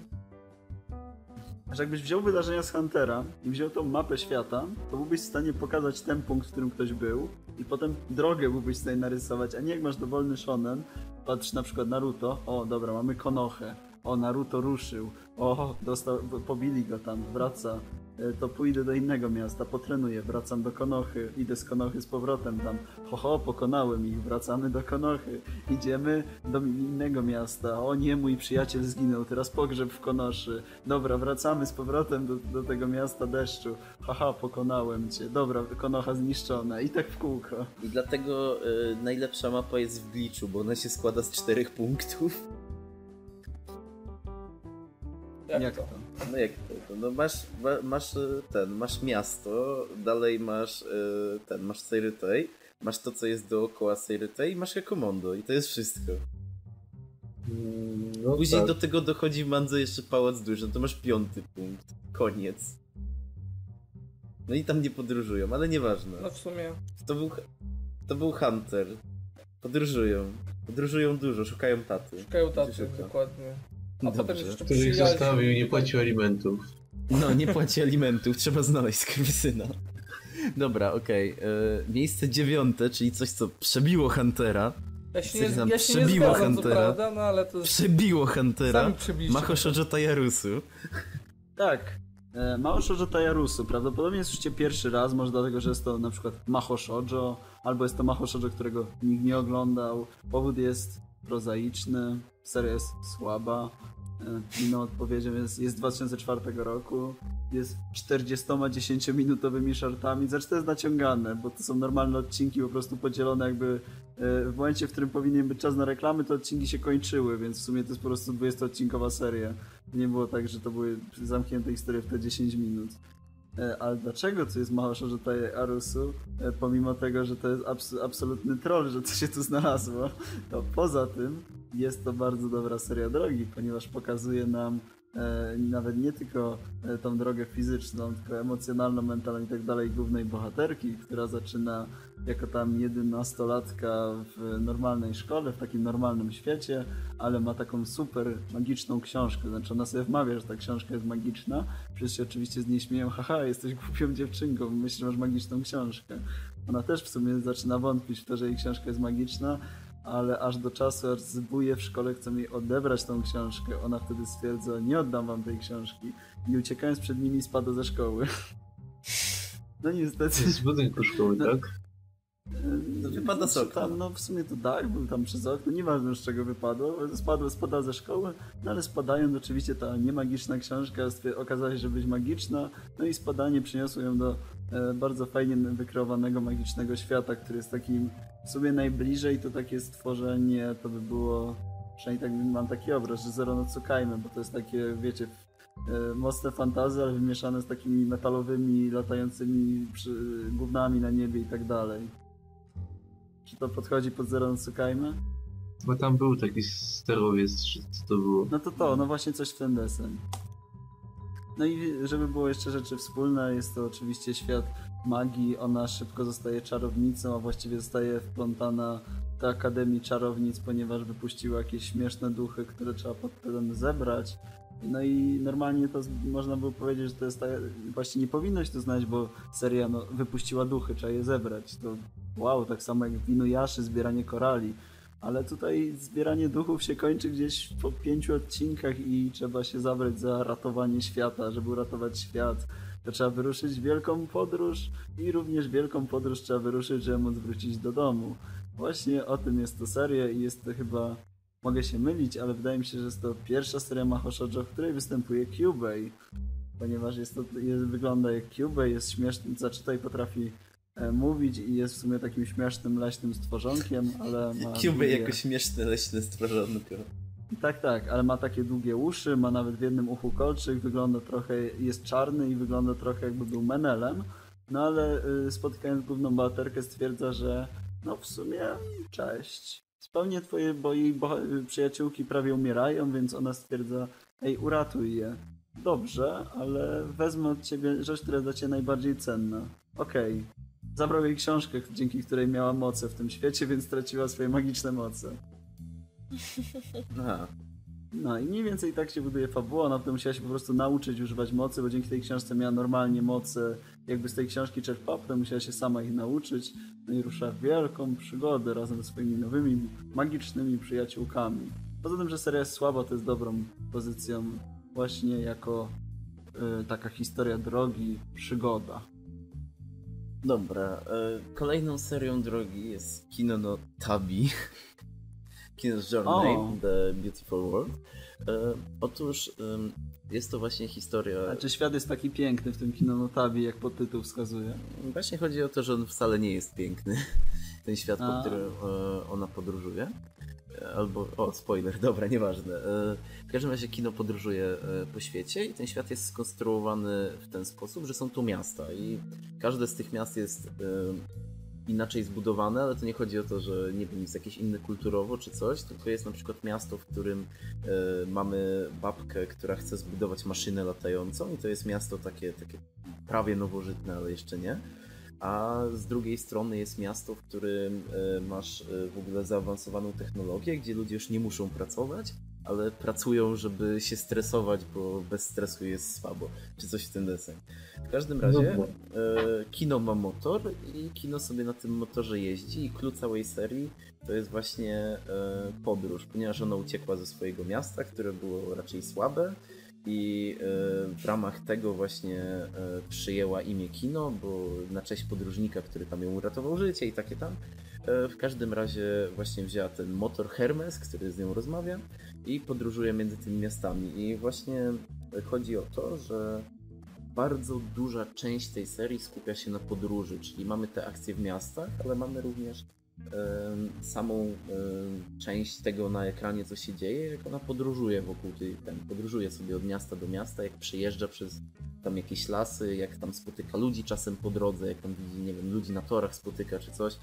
Że jakbyś wziął wydarzenia z Huntera i wziął tą mapę świata, to byłbyś w stanie pokazać ten punkt, w którym ktoś był i potem drogę byłbyś w stanie narysować, a nie jak masz dowolny shonen, patrz na przykład Naruto, o dobra, mamy Konohę, o Naruto ruszył, o dostał, pobili go tam, wraca, to pójdę do innego miasta, potrenuję, wracam do Konochy, idę z Konochy z powrotem tam, ho ho, pokonałem ich, wracamy do Konochy, idziemy do innego miasta, o nie, mój przyjaciel zginął, teraz pogrzeb w Konoszy, dobra, wracamy z powrotem do, do tego miasta deszczu, haha, pokonałem cię, dobra, Konocha zniszczona i tak w kółko. I dlatego y, najlepsza mapa jest w Glitchu, bo ona się składa z czterech punktów. Jak, Jak to? to? No jak to? No masz, ma- masz e, ten, masz miasto, dalej masz e, ten, masz Seirytej, masz to co jest dookoła Seirytej i masz Jakomondo i to jest wszystko. Mm, No Później tak. do tego dochodzi w Mandze jeszcze Pałac Duży, no to masz piąty punkt. Koniec. No i tam nie podróżują, ale nieważne. No w sumie. To był, to był Hunter. Podróżują. Podróżują dużo, szukają taty. Szukają taty, dokładnie. A Dobrze. potem jeszcze Który ich przyjaciół. zostawił i nie płacił alimentów. No, nie płaci alimentów, trzeba znaleźć skurwysyna. Dobra, okej. e, Miejsce dziewiąte, czyli coś, co przebiło Huntera. Ja się nie, Stwierdzam, ja się nie przebiło zgadzam, co Huntera. prawda, no ale to Przebiło Huntera. Macho Shoujo Tajarusu. Tak. E, Mao Shoujo Tajarusu prawdopodobnie słyszycie pierwszy raz, może dlatego, że jest to na przykład Maho Shoujo, albo jest to Maho Shoujo, którego nikt nie oglądał. Powód jest prozaiczny, seria jest słaba. Inną odpowiedzią jest, jest z 2004 roku, jest 40-10-minutowymi shortami, znaczy to jest naciągane, bo to są normalne odcinki po prostu podzielone jakby e, w momencie, w którym powinien być czas na reklamy, to odcinki się kończyły, więc w sumie to jest po prostu 20-odcinkowa seria. Nie było tak, że to były zamknięte historie w te 10 minut. E, Ale dlaczego to jest Maho Shoujo Arusu, e, pomimo tego, że to jest abs absolutny troll, że to się tu znalazło, to poza tym jest to bardzo dobra seria drogi, ponieważ pokazuje nam nawet nie tylko e, tą drogę fizyczną, tylko emocjonalną, mentalną i tak dalej głównej bohaterki, która zaczyna jako tam jedenastolatka w normalnej szkole, w takim normalnym świecie, ale ma taką super magiczną książkę. Znaczy ona sobie wmawia, że ta książka jest magiczna. Wszyscy oczywiście z niej śmieją, haha, jesteś głupią dziewczynką, myślisz, masz magiczną książkę. Ona też w sumie zaczyna wątpić w to, że jej książka jest magiczna, ale aż do czasu, aż zbuje w szkole, chcą jej odebrać tą książkę. Ona wtedy stwierdza, nie oddam wam tej książki. I uciekając przed nimi spada ze szkoły. No niestety. Z budynku szkoły, No. tak? To wypada z okna. Tam, no w sumie to tak, był tam przez okno, nieważne z czego wypadło, spadło, spada ze szkoły, no ale spadając oczywiście ta niemagiczna książka okazała się, że być magiczna, no i spadanie przyniosło ją do bardzo fajnie wykreowanego magicznego świata, który jest takim w sumie najbliżej to takie stworzenie, to by było, przynajmniej tak mam taki obraz, że Zero no Tsukajmy, bo to jest takie, wiecie, e, mocne fantazy, ale wymieszane z takimi metalowymi, latającymi gównami na niebie i tak dalej. Czy to podchodzi pod Zero no Tsukajmy? Bo tam był taki sterowiec, czy co to było. No to to, no właśnie coś w ten desen. No i żeby było jeszcze rzeczy wspólne, jest to oczywiście świat magii. Ona szybko zostaje czarownicą, a właściwie zostaje wplątana do Akademii Czarownic, ponieważ wypuściła jakieś śmieszne duchy, które trzeba potem zebrać. No i normalnie to można by powiedzieć, że to jest ta, właśnie nie powinno się to znać, bo seria no, wypuściła duchy, trzeba je zebrać. To wow, tak samo jak w Inuyashi zbieranie korali. Ale tutaj zbieranie duchów się kończy gdzieś po pięciu odcinkach i trzeba się zabrać za ratowanie świata. Żeby uratować świat, to trzeba wyruszyć wielką podróż i również wielką podróż trzeba wyruszyć, żeby móc wrócić do domu. Właśnie o tym jest to seria i jest to chyba, mogę się mylić, ale wydaje mi się, że jest to pierwsza seria Maho Shoujo, w której występuje Kyubey. Ponieważ jest to, jest, wygląda jak Kyubey, jest śmieszny, zaczytaj potrafi mówić i jest w sumie takim śmiesznym, leśnym stworzonkiem, ale ma... Cube długie- jako śmieszne leśne stworzonko. tak, tak, ale ma takie długie uszy, ma nawet w jednym uchu kolczyk, wygląda trochę, jest czarny i wygląda trochę jakby był menelem, no ale y, spotykając główną bohaterkę stwierdza, że no w sumie cześć. Spełnię twoje, bo jej boha- przyjaciółki prawie umierają, więc ona stwierdza, ej uratuj je. Dobrze, ale wezmę od ciebie rzecz, która dla ciebie najbardziej cenna. Okej. Zabrał jej książkę, dzięki której miała moce w tym świecie, więc straciła swoje magiczne moce. Aha. No i mniej więcej tak się buduje fabuła, ona potem musiała się po prostu nauczyć używać mocy, bo dzięki tej książce miała normalnie moce, jakby z tej książki czerpała, potem musiała się sama ich nauczyć, no i rusza w wielką przygodę razem ze swoimi nowymi, magicznymi przyjaciółkami. Poza tym, że seria jest słaba, to jest dobrą pozycją właśnie jako y, taka historia drogi, przygoda. Dobra, e, kolejną serią drogi jest Kino no Tabi. Kino's Journey, O. The Beautiful World. E, otóż jest to właśnie historia... Znaczy świat jest taki piękny w tym kino Notabi, jak podtytuł wskazuje. Właśnie chodzi o to, że on wcale nie jest piękny. ten świat, po którym e, ona podróżuje. Albo, o, spoiler, dobra, nieważne. E, W każdym razie kino podróżuje e, po świecie i ten świat jest skonstruowany w ten sposób, że są tu miasta i każde z tych miast jest inaczej zbudowane, ale to nie chodzi o to, że nie wiem, jest jakieś inne kulturowo czy coś, tylko jest na przykład miasto, w którym mamy babkę, która chce zbudować maszynę latającą i to jest miasto takie, takie prawie nowożytne, ale jeszcze nie. A z drugiej strony jest miasto, w którym e, masz e, w ogóle zaawansowaną technologię, gdzie ludzie już nie muszą pracować, ale pracują, żeby się stresować, bo bez stresu jest słabo, czy coś w ten deseń. W każdym razie No kino ma motor i kino sobie na tym motorze jeździ i clue całej serii to jest właśnie podróż, ponieważ ona uciekła ze swojego miasta, które było raczej słabe i e, w ramach tego właśnie e, przyjęła imię kino, bo na cześć podróżnika, który tam ją uratował życie i takie tam. E, W każdym razie właśnie wzięła ten motor Hermes, który z nią rozmawia i podróżuje między tymi miastami. I właśnie chodzi o to, że bardzo duża część tej serii skupia się na podróży, czyli mamy te akcje w miastach, ale mamy również samą część tego na ekranie, co się dzieje, jak ona podróżuje wokół tej, ten, podróżuje sobie od miasta do miasta, jak przejeżdża przez tam jakieś lasy, jak tam spotyka ludzi czasem po drodze, jak tam widzi, nie wiem, ludzi na torach spotyka czy coś.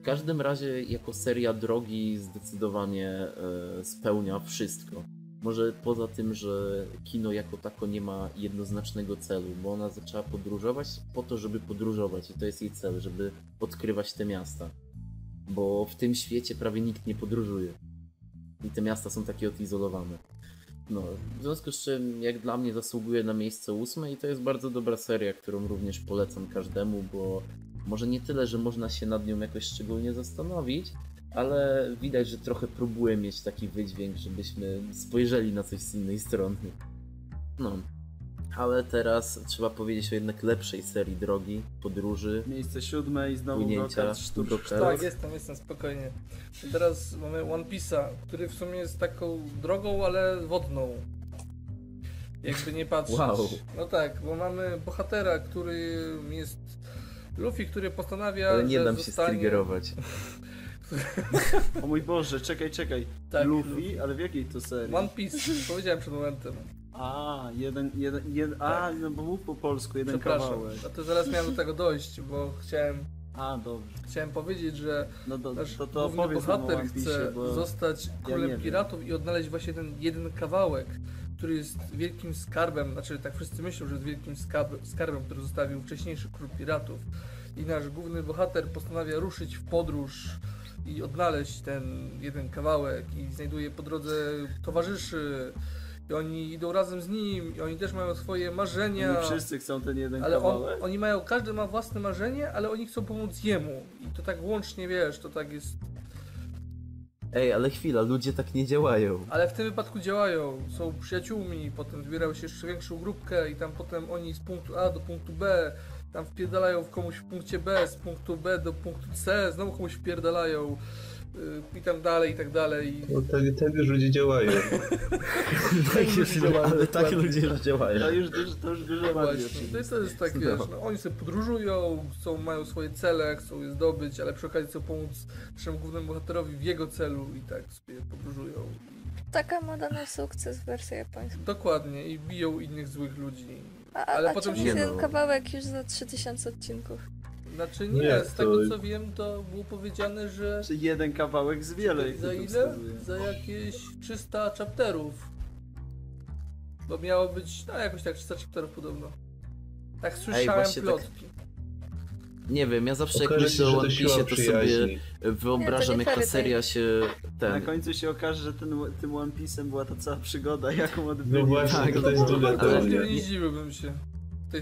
W każdym razie jako seria drogi zdecydowanie e, spełnia wszystko. Może poza tym, że kino jako tako nie ma jednoznacznego celu, bo ona zaczęła podróżować po to, żeby podróżować i to jest jej cel, żeby odkrywać te miasta. Bo w tym świecie prawie nikt nie podróżuje. I te miasta są takie odizolowane. No, w związku z czym, jak dla mnie, zasługuje na miejsce ósme i to jest bardzo dobra seria, którą również polecam każdemu, bo może nie tyle, że można się nad nią jakoś szczególnie zastanowić, ale widać, że trochę próbuje mieć taki wydźwięk, żebyśmy spojrzeli na coś z innej strony. No. Ale teraz trzeba powiedzieć o jednak lepszej serii drogi, podróży. Miejsce siódme i znowu Płynięcia. Brokard. Tak, jestem, jestem, spokojnie. I teraz mamy One Piece'a, który w sumie jest taką drogą, ale wodną. Jakby nie patrzeć. Wow. No tak, bo mamy bohatera, który jest Luffy, który postanawia, Ale nie że dam się zostanie... striggerować. O mój Boże, czekaj, czekaj. Tak, Luffy, ale w jakiej to serii? One Piece, powiedziałem przed momentem. A, jeden, jeden, jeden a, no bo mów po polsku, jeden Przepraszam, kawałek. a to zaraz miałem do tego dojść, bo chciałem, A, dobrze. chciałem powiedzieć, że No to, nasz to, to główny opowiedz nam o bohater One Piece, chce bo... zostać królem nie wiem. piratów i odnaleźć właśnie ten jeden kawałek, który jest wielkim skarbem, znaczy tak wszyscy myślą, że jest wielkim skarbem, skarbem który zostawił wcześniejszy król piratów. I nasz główny bohater postanawia ruszyć w podróż i odnaleźć ten jeden kawałek i znajduje po drodze towarzyszy i oni idą razem z nim i oni też mają swoje marzenia. Oni wszyscy chcą ten jeden Ale on, oni mają, każdy ma własne marzenie, ale oni chcą pomóc jemu. I to tak łącznie, wiesz, to tak jest... Ej, ale chwila, ludzie tak nie działają. Ale w tym wypadku działają, są przyjaciółmi, potem zbierają się jeszcze większą grupkę i tam potem oni z punktu A do punktu B, tam wpierdalają w komuś w punkcie B, z punktu B do punktu C, znowu komuś wpierdalają i tak dalej, i tak dalej. No, tak, tak już ludzie działają. Tak już, ale tak ludzie już działają. To już, dużo- to już dużo bardziej Właśnie, to jest, to jest tak, wiesz, no, oni sobie podróżują, chcą, mają swoje cele, chcą je zdobyć, ale przy okazji chcą pomóc naszemu głównemu bohaterowi w jego celu i tak sobie podróżują. Taka moda na sukces wersja japońska. Dokładnie, i biją innych złych ludzi. A, Ale a potem czemu się- ten no. kawałek już za 3000 odcinków? Znaczy nie, Nie, z to- tego co wiem, to było powiedziane, że Czy jeden kawałek z wiele, jak za to ile? wskazuje. Za jakieś 300 chapterów. Bo miało być, no jakoś tak 300 chapterów podobno. Tak słyszałem właśnie tak- plotki. Nie wiem, ja zawsze jak Okaże się, myślę o One to Piece, to sobie wyobrażam Nie, to nie jak ta to seria się Na ten... końcu się okaże, że ten, tym One Piece'em była ta cała przygoda, jaką odbyli. No właśnie, Tak, to jest druga ale- teoria. Nie, nie zdziwiłbym się.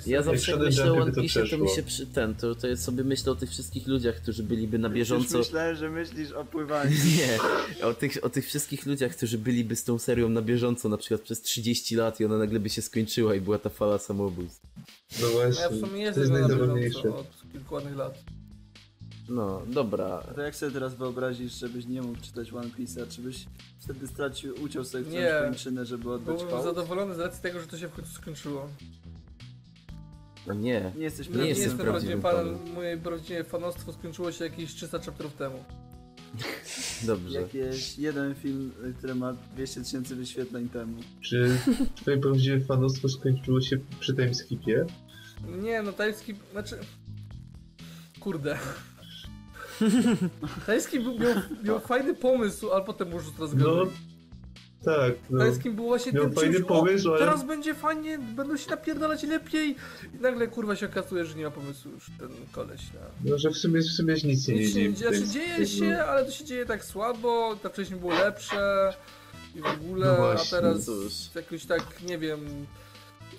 Ja zawsze jak myślę o One to Piece, to mi się przy ten, to, to ja sobie myślę o tych wszystkich ludziach, którzy byliby na Już bieżąco. myślałem, że myślisz o pływaniu. Nie, o tych, o tych wszystkich ludziach, którzy byliby z tą serią na bieżąco, na przykład przez 30 lat i ona nagle by się skończyła i była ta fala samobójstw. No No ja w właśnie, sumie to jestem jest na najzabawniejsze. bieżąco od kilku ładnych lat. No, dobra. To jak sobie teraz wyobrazisz, żebyś nie mógł czytać One Piece'a? Czy byś wtedy stracił, uciął sobie którąś kończynę, żeby oddać Byłbym hołd? zadowolony z racji tego, że to się w końcu skończyło. No nie. Nie jesteś Nie Nie, jestem jestem prawdziwym fanem. Moje prawdziwe fanostwo skończyło się jakieś 300 chapterów temu. Dobrze. Jakieś jeden film, który ma 200 tysięcy wyświetleń temu. Czy twoje prawdziwe fanostwo skończyło się przy timeskipie? Nie, no tajski, znaczy... Kurde. Tajski był, miał, miał fajny pomysł, ale potem już to No. Tak. No. Tajskim był właśnie Miał tym fajny czymś, pomysł, ale- teraz będzie fajnie, będą się napierdalać lepiej. I nagle kurwa się okazuje, że nie ma pomysłu już ten koleś na... No, że w sumie, w sumie nic się nie Nic nie dzieje, znaczy dzieje się, ale to się dzieje tak słabo, to wcześniej było lepsze i w ogóle, No a właśnie, teraz jakoś tak, nie wiem,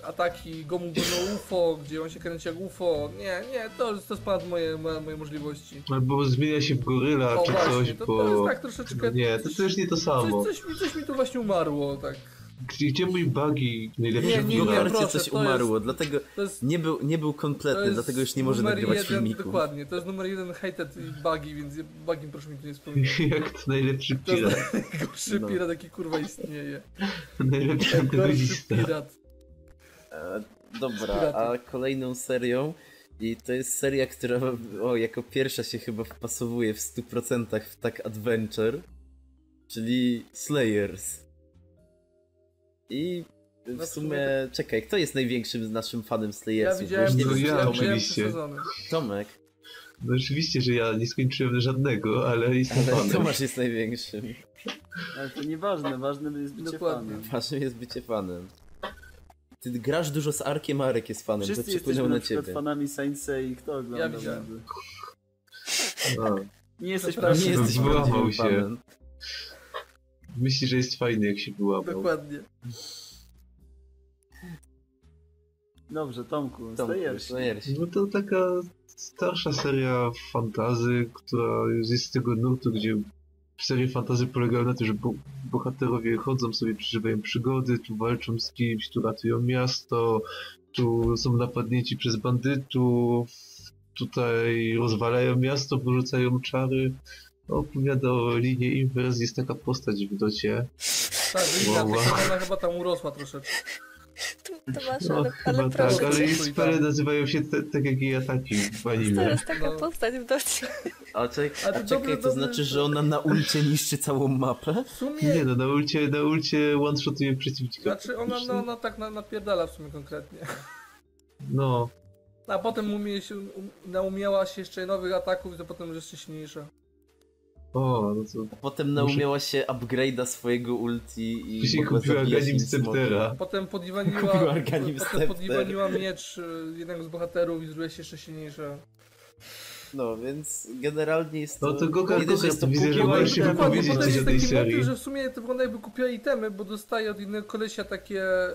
ataki Gomu Gono UFO, gdzie on się kręci jak UFO, nie, nie, to, to jest ponad moje, moje, moje możliwości. no. Albo zmienia się w goryla, O czy właśnie, coś, to, bo... to jest tak troszeczkę... Nie, to coś, też nie to samo. coś, coś, mi, coś mi tu właśnie umarło, tak. Gdzie, gdzie mój buggy najlepszy Nie, nie, W nie, proszę, coś to umarło, dlatego To jest, nie był, nie był to kompletny, jest dlatego już nie może numer nagrywać jeden, filmików. Dokładnie, to jest numer jeden hated i bugi, więc bugim proszę mi tu nie wspominać. Jak to najlepszy To jest pirat. najgorszy No. pirat, jaki kurwa istnieje. Najlepszy antagonista. pirat. E, Dobra, a kolejną serią i to jest seria, która o, jako pierwsza się chyba wpasowuje w 100% w tak adventure, czyli Slayers. I w No sumie, sumie czekaj, kto jest największym naszym fanem Ja Slayersów? widziałem, Bo już No nie ja, ja Tomek. widziałem oczywiście. Tomek, No oczywiście, że ja nie skończyłem żadnego, ale jestem ale fanem. Tomasz jest największym. Ale to nieważne, ważne jest bycie Dokładnie. fanem. Ważnym jest bycie fanem. Ty grasz dużo z Arkiem, a Arek jest fanem, Wszyscy to jesteśmy przepłynął na na ciebie. fanami Saintsa i kto ogląda? Ja widziałem. A, Nie jesteś Przepraszam. Nie prawdziwym jesteś Wyłamał prawdziwym się. fanem. myśli, że jest fajny, jak się wyłamał. Dokładnie. Dobrze, Tomku, Tomku, stajesz. No to taka starsza seria fantazy, która jest z tego nurtu, gdzie serie fantazy polegają na tym, że bo bohaterowie chodzą sobie, przeżywają przygody, tu walczą z kimś, tu ratują miasto, tu są napadnięci przez bandytów, tutaj rozwalają miasto, wyrzucają czary. Opowiada o linie inwers, jest taka postać w docie. Tak, Wow, wow. ona chyba tam urosła troszeczkę. To, to masz, No ale, chyba ale proszę. tak, ale spele nazywają się te, tak jak jej ataki w To anime. jest taka No. postać w docie. A, czek- A to czekaj, dobre, to znaczy, że ona na ulcie niszczy całą mapę? W sumie, Nie no, na ulcie, na ulcie one-shotuje przeciwnika. znaczy ona no, no, tak na, napierdala w sumie konkretnie. No, A potem umie się, um, naumiała się jeszcze nowych ataków i to potem jeszcze silniejsza. O, no A potem naumiała się upgrade'a swojego ulti i później kupiła Ganim. Sceptera. Potem Arganim potem Scepter. podniwaniła miecz y, jednego z bohaterów i zrobiła się jeszcze silniejsza. No, więc generalnie jest to... No to dość, że Gokar, jest to widzę, że możesz się wypowiedzieć potem coś jest o tej taki serii. motyw, że w sumie to wygląda jakby kupiła itemy, bo dostaje od innego kolesia takie e,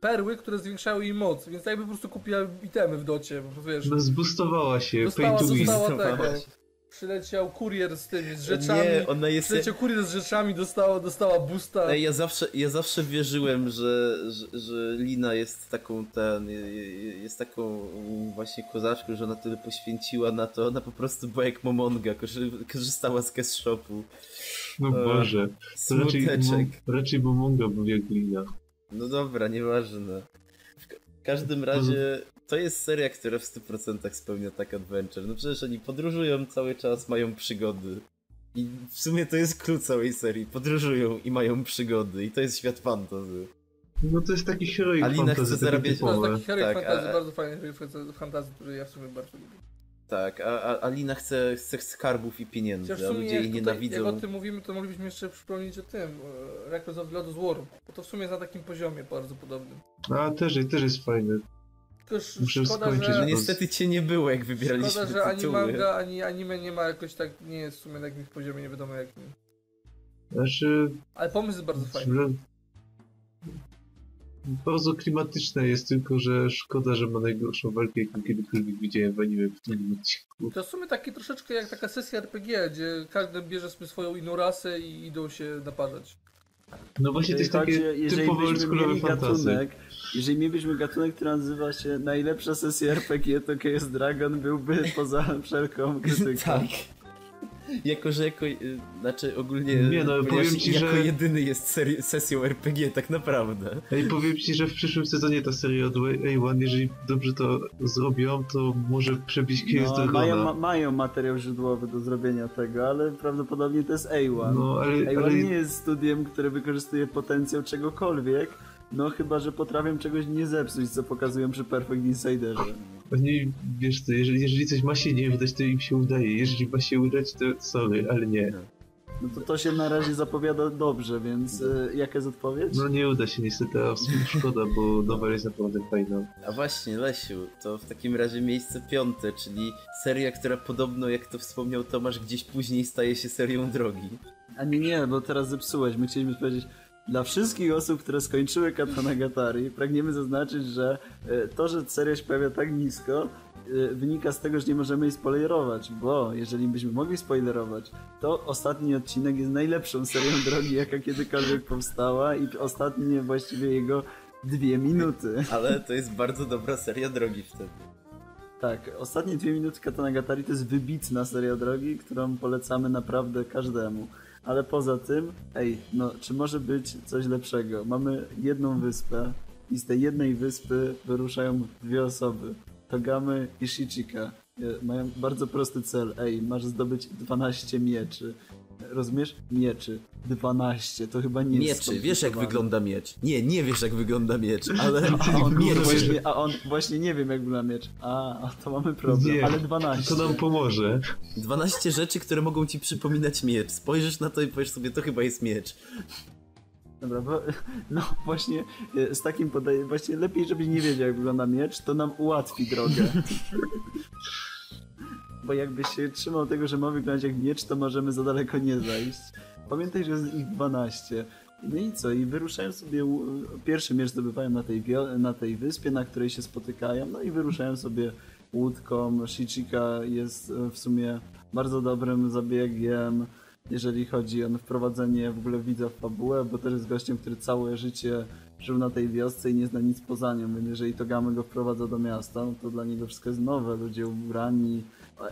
perły, które zwiększają jej moc, więc jakby po prostu kupiła itemy w docie, bo wiesz, No zbustowała się, dostała, pay to win. dostała Dostała tego, się. Przyleciał kurier z tymi, z rzeczami, Nie, ona jest... przyleciał kurier z rzeczami, dostała, dostała boosta. Ej, ja zawsze, ja zawsze wierzyłem, że, że, że Lina jest taką ten, je- je- jest taką właśnie kozaczką, że ona tyle poświęciła na to, ona po prostu była jak Momonga, korzy- korzystała z cash shopu. No E, Boże. To raczej, raczej Momonga był jak glina. No dobra, nieważne. W ka- każdym razie to jest seria, która w 100% spełnia tak adventure. No przecież oni podróżują cały czas, mają przygody. I w sumie to jest klucz całej serii. Podróżują i mają przygody. I to jest świat fantasy. No to jest taki heroic Alina fantasy, chce zarabiać- To jest typowe. taki heroic Tak, fantasy, a- bardzo fajny heroic fantasy, który ja w sumie bardzo lubię. Tak, a, a Alina chce, chce skarbów i pieniędzy, Chociaż a ludzie jej tutaj, jak nienawidzą. o tym mówimy, to moglibyśmy jeszcze przypomnieć o tym, e, Records of Blood War, bo to w sumie jest na takim poziomie bardzo podobnym. A też, też jest fajny. Tylko sz- Muszę szkoda, skończyć, No że, bo- niestety cię nie było, jak wybieraliśmy szkoda, że ani tytuły. manga, ani anime nie ma jakoś tak, nie jest w sumie na jakimś poziomie, nie wiadomo jakim. Znaczy, Ale pomysł jest bardzo fajny. że- bardzo klimatyczne jest, tylko że szkoda, że ma najgorszą walkę, jaką kiedykolwiek widziałem w anime w tym odcinku. To w sumie takie troszeczkę jak taka sesja RPG, gdzie każdy bierze sobie swoją inną rasę i idą się naparzać. No właśnie to jest takie byśmy oldschoolowe fantasy. gatunek, jeżeli mielibyśmy gatunek, który nazywa się najlepsza sesja RPG, to Chaos Dragon byłby poza wszelką krytyką. Tak. Jako, że jako, y, znaczy ogólnie, Nie, no, powiem ci, jako że- jedyny jest seri- sesją RPG, tak naprawdę. Ej, powiem ci, że w przyszłym sezonie ta seria od A1, jeżeli dobrze to zrobią, to może przebić Chaos No, Dragona. mają, ma, mają materiał źródłowy do zrobienia tego, ale prawdopodobnie to jest A1. No, ale, A1 ale nie jest studiem, które wykorzystuje potencjał czegokolwiek, no chyba, że potrafią czegoś nie zepsuć, co pokazują przy Perfect Insiderze. oni, wiesz co, jeżeli, jeżeli coś ma się nie udać, to im się udaje. Jeżeli ma się udać, to sorry, ale nie. No to to się na razie zapowiada dobrze, więc y, jaka jest odpowiedź? No nie uda się niestety, a w sumie szkoda, bo nowa jest naprawdę fajna. A właśnie, Lesiu, to w takim razie miejsce piąte, czyli seria, która podobno, jak to wspomniał Tomasz, gdzieś później staje się serią drogi. A nie, nie, bo teraz zepsułeś. My chcieliśmy powiedzieć, dla wszystkich osób, które skończyły Katanagatari, pragniemy zaznaczyć, że e, to, że seria się pojawia tak nisko, e, wynika z tego, że nie możemy jej spoilerować, bo jeżeli byśmy mogli spoilerować, to ostatni odcinek jest najlepszą serią drogi, jaka kiedykolwiek powstała i ostatnie właściwie jego dwie minuty. Ale to jest bardzo dobra seria drogi wtedy. Tak, ostatnie dwie minuty Katanagatari to jest wybitna seria drogi, którą polecamy naprawdę każdemu. Ale poza tym, ej, no, czy może być coś lepszego? Mamy jedną wyspę i z tej jednej wyspy wyruszają dwie osoby. Togamy i Shichika. E, Mają bardzo prosty cel. Ej, masz zdobyć 12 mieczy. Rozumiesz? Mieczy. 12, to chyba nie jest Mieczy, wiesz jak wygląda miecz. Nie, nie wiesz jak wygląda miecz, ale A on, mieczy. właśnie, a on właśnie nie wiem jak wygląda miecz. A, a to mamy problem, Nie, ale 12. To nam pomoże. 12 rzeczy, które mogą ci przypominać miecz. Spojrzysz na to i powiesz sobie, to chyba jest miecz. Dobra, bo, no właśnie e, z takim podaję, właśnie lepiej żebyś nie wiedział jak wygląda miecz, to nam ułatwi drogę. bo jakbyś się trzymał tego, że ma wyglądać jak miecz, to możemy za daleko nie zajść. Pamiętaj, że jest ich 12. No i co? I wyruszają sobie, pierwszy miecz zdobywają na tej, na tej wyspie, na której się spotykają, no i wyruszają sobie łódką. Shichika jest e, w sumie bardzo dobrym zabiegiem, jeżeli chodzi o wprowadzenie w ogóle widza w fabułę, bo też jest gościem, który całe życie żył na tej wiosce i nie zna nic poza nią, więc jeżeli Togamy go wprowadza do miasta, no to dla niego wszystko jest nowe, ludzie ubrani,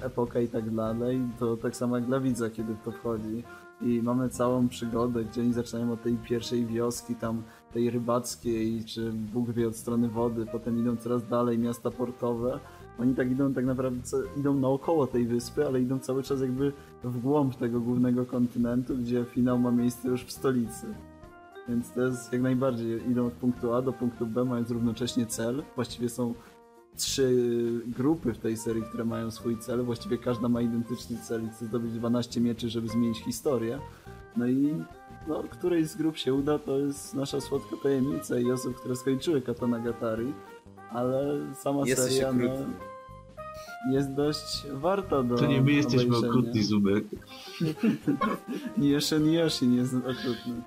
epoka i tak dalej, to tak samo jak dla widza, kiedy to wchodzi. I mamy całą przygodę, gdzie oni zaczynają od tej pierwszej wioski, tam tej rybackiej, czy Bóg wie od strony wody, potem idą coraz dalej, miasta portowe. Oni tak idą tak naprawdę, idą naokoło tej wyspy, ale idą cały czas jakby w głąb tego głównego kontynentu, gdzie finał ma miejsce już w stolicy. Więc to jest jak najbardziej, idą od punktu A do punktu B, mając równocześnie cel. Właściwie są trzy grupy w tej serii, które mają swój cel. Właściwie każda ma identyczny cel i chce zdobyć 12 mieczy, żeby zmienić historię. No i no, której z grup się uda, to jest nasza słodka tajemnica i osób, które skończyły Katanagatari. Ale sama Jesteś seria no, jest dość warta do To nie my jesteśmy obejrzenia. okrutni, Zubek. Yoshi Yoshi nie jest okrutny.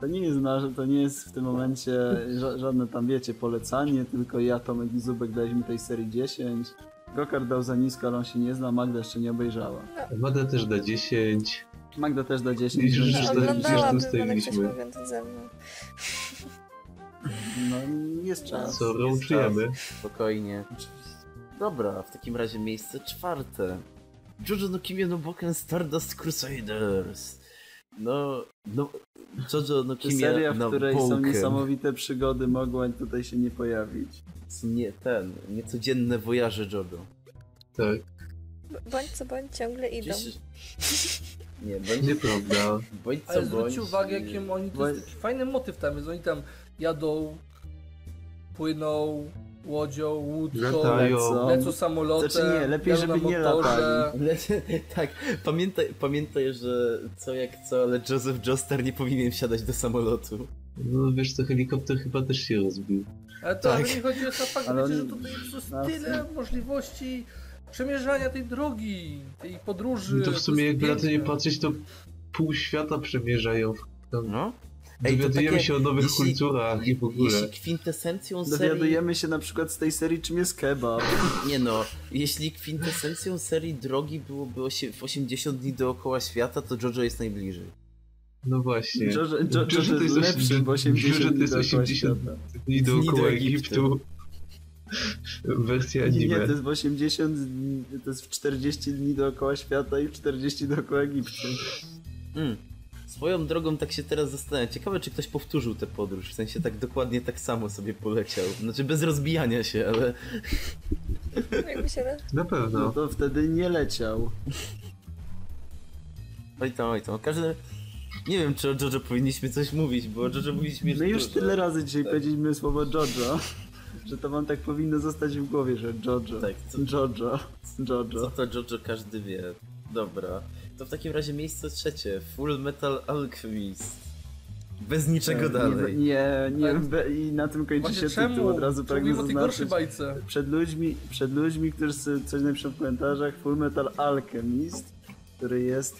To nie jest nasze, to nie jest w tym momencie ża żadne tam, wiecie, polecanie, tylko ja, Tomek i Zubek daliśmy tej serii 10. Gokar dał za nisko, ale on się nie zna, Magda jeszcze nie obejrzała. Mada też da 10. Magda też da 10. I że- więc- że- No. No, jest czas. Co, rołczujemy? Spokojnie. Dobra, w takim razie miejsce czwarte. Jojo no Kimio no Boken Stardust Crusaders. No, no, Jojo no Czy seria, w no której są niesamowite przygody, mogła tutaj się nie pojawić? Nie, ten, niecodzienne wojaże Jojo. Tak. B- Bądź co bądź ciągle idą. Gdzieś... Nie, bądź, Nieprawda. bądź co Ale bądź. zwróćcie uwagę, jakim oni, to jest taki fajny motyw tam jest, oni tam jadą, płyną, łodzią, łódką, Latają. lecą samolotem, Znaczy nie, lepiej, żeby nie latali. Lecie, tak, pamiętaj, pamiętaj, że co jak co, ale Joseph Joestar nie powinien wsiadać do samolotu. No wiesz co, helikopter chyba też się rozbił. Ale to Tak. ale nie chodzi o sam fakt, Ale wiecie, że tutaj jest No, tyle możliwości przemierzania tej drogi, tej podróży. No to w sumie jakby na to nie patrzeć, to pół świata przemierzają. No? Ej, Dowiadujemy takie- się o nowych jeśli- kulturach i w ogóle. Jeśli kwintesencją serii... Dowiadujemy się na przykład z tej serii, czym jest kebab. Nie no, jeśli kwintesencją serii drogi byłoby osie- w 80 dni dookoła świata, to Jojo jest najbliżej. No właśnie. Jojo, Jojo, Jojo to jest lepszy, bo 80 Jojo to jest dni dookoła 80 świata. dni dookoła do Egiptu. Wersja Nie, anime. nie, to jest w 80 dni, to jest w 40 dni dookoła świata i w 40 dookoła Egiptu. Mm. Swoją drogą tak się teraz zastanawiam. Ciekawe, czy ktoś powtórzył tę podróż. W sensie tak dokładnie tak samo sobie poleciał. Znaczy bez rozbijania się, ale. Jakby się... Na No pewno. to wtedy nie leciał. Oj tam, oj tam. Każdy. Nie wiem, czy o JoJo powinniśmy coś mówić, bo o JoJo mówiliśmy My już dużo. tyle razy dzisiaj Tak. powiedzieliśmy słowo Jojo, że to wam tak powinno zostać w głowie, że Jojo. Tak, co- Jojo. Co Jojo. to JoJo każdy wie. Dobra. To w takim razie miejsce trzecie. Full Metal Alchemist. Bez niczego dalej. Nie, nie, i na tym kończy Właśnie się tytuł, czemu? od razu pragnę zaznaczyć. bajce. Przed ludźmi, przed ludźmi, którzy sobie coś napiszą w komentarzach, Full Metal Alchemist, który jest,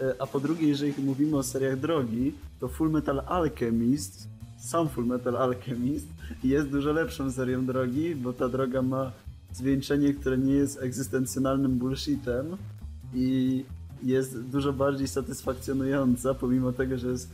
e, a po drugie, jeżeli mówimy o seriach drogi, to Full Metal Alchemist, sam Full Metal Alchemist jest dużo lepszą serią drogi, bo ta droga ma zwieńczenie, które nie jest egzystencjonalnym bullshitem i jest dużo bardziej satysfakcjonująca, pomimo tego, że jest,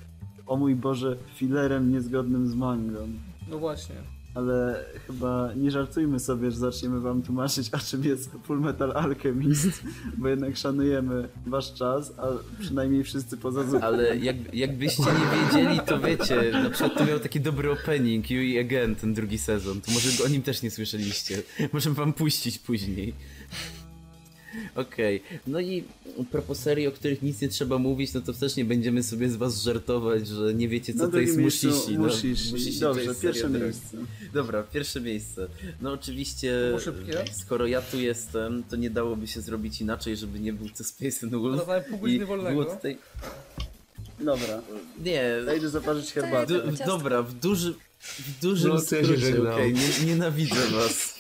o mój Boże, filerem niezgodnym z mangą. No właśnie. Ale chyba nie żartujmy sobie, że zaczniemy wam tłumaczyć, a czym jest Full Metal Alchemist, bo jednak szanujemy wasz czas, a przynajmniej wszyscy poza. Ale jak, jakbyście nie wiedzieli, to wiecie, na przykład to miał taki dobry opening, Yui Again, ten drugi sezon, to może o nim też nie słyszeliście. Możemy wam puścić później. Okej, no i propos serii, o których nic nie trzeba mówić, no to też nie będziemy sobie z was żartować, że nie wiecie co Na to jest miejscu Mushishi. No, to Dobrze, jest pierwsze drogi. miejsce. Dobra, pierwsze miejsce. No oczywiście, szybkie. skoro ja tu jestem, to nie dałoby się zrobić inaczej, żeby nie był to Space and Wolf. Dodałem pół I godziny wolnego. tutaj... Dobra, Nie, idę zaparzyć herbatę. Du- dobra, w, duży, w dużym No, skrócie, okej, nie, nienawidzę was.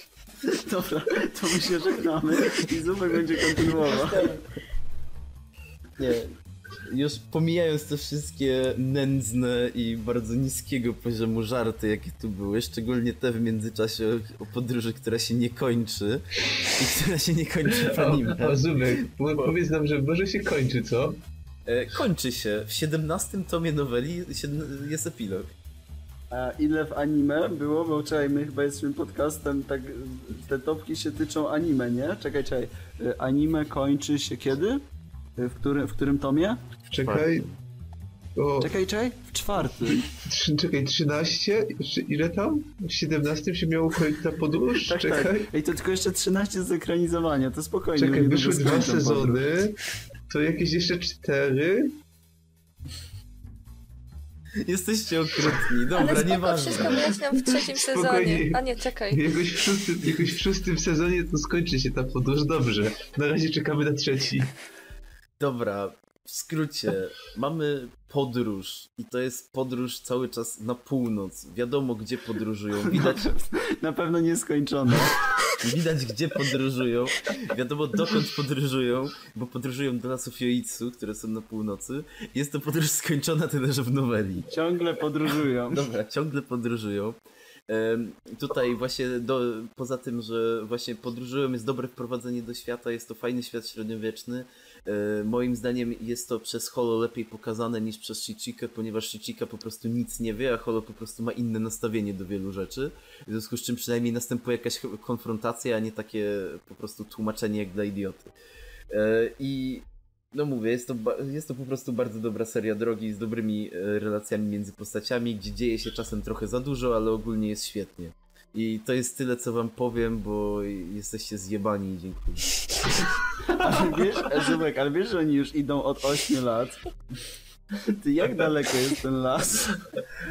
Dobra, to my się żegnamy i Zupek będzie kontynuował. Nie, już pomijając te wszystkie nędzne i bardzo niskiego poziomu żarty, jakie tu były, szczególnie te w międzyczasie o, podróży, która się nie kończy i która się nie kończy w anime. O, o Zubek, po- powiedz nam, że może się kończy, co? E, kończy się. W 17 tomie noweli jest epilog. A ile w anime było? Bo czekaj, my chyba jesteśmy podcastem, tak te topki się tyczą anime, nie? Czekaj, czekaj. Y, Anime kończy się kiedy? Y, W którym, w którym tomie? Czekaj. O, Czekaj, czekaj. W czwartym. czekaj, 13? Czy ile tam? W 17 się miało kończyć ta podróż? Tak, czekaj. tak. Ej, to tylko jeszcze 13 z ekranizowania, to spokojnie. Czekaj, wyszły dwa skończą podróż. sezony. To jakieś jeszcze cztery. Jesteście okrutni, dobra, Ale spoko, nieważne. wszystko wyjaśniam w trzecim sezonie. Spokojnie. A nie, czekaj. Jakoś w, szóstym, jakoś w szóstym sezonie to skończy się ta podróż. Dobrze. Na razie czekamy na trzeci. Dobra, w skrócie, mamy podróż i to jest podróż cały czas na północ. Wiadomo gdzie podróżują, widać, Na pewno nieskończone. Widać gdzie podróżują, wiadomo dokąd podróżują, bo podróżują do lasów Joitsu, które są na północy. Jest to podróż skończona tyle, że w noweli. Ciągle podróżują. Dobra, ciągle podróżują. Tutaj właśnie do, poza tym, że właśnie podróżują jest dobre wprowadzenie do świata, jest to fajny świat średniowieczny. E, moim zdaniem jest to przez Holo lepiej pokazane niż przez Shichikę, ponieważ Shichika po prostu nic nie wie, a Holo po prostu ma inne nastawienie do wielu rzeczy. W związku z czym przynajmniej następuje jakaś konfrontacja, a nie takie po prostu tłumaczenie jak dla idioty. E, I no mówię, jest to, jest to po prostu bardzo dobra seria drogi z dobrymi e, relacjami między postaciami, gdzie dzieje się czasem trochę za dużo, ale ogólnie jest świetnie. I to jest tyle, co wam powiem, bo jesteście zjebani i dziękuję. Ale wiesz, Zubek, ale wiesz, że oni już idą od 8 lat? Ty, jak daleko jest ten las?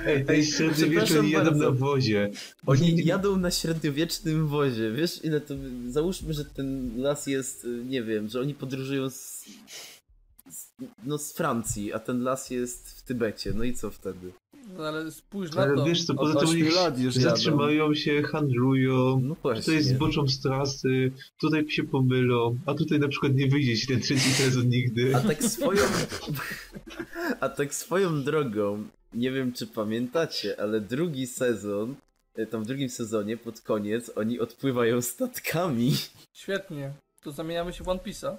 Ej, to jest średniowieczu, przepraszam oni jadą bardzo. na wozie. Oni jadą na średniowiecznym wozie. Wiesz, ile to. Załóżmy, że ten las jest, y, nie wiem, że oni podróżują z. z no z Francji, a ten las jest w Tybecie. No i co wtedy? No ale spójrz na Ale to. wiesz co, poza tym oni lat już jadą. zatrzymają się, handlują. No Tutaj zboczą z trasy, tutaj się pomylą, a tutaj na przykład nie wyjdzie ci ten trzeci sezon nigdy. A tak swoją. A tak swoją drogą, nie wiem czy pamiętacie, ale drugi sezon, e, tam w drugim sezonie pod koniec oni odpływają statkami. Świetnie. To zamieniamy się w One Piece'a.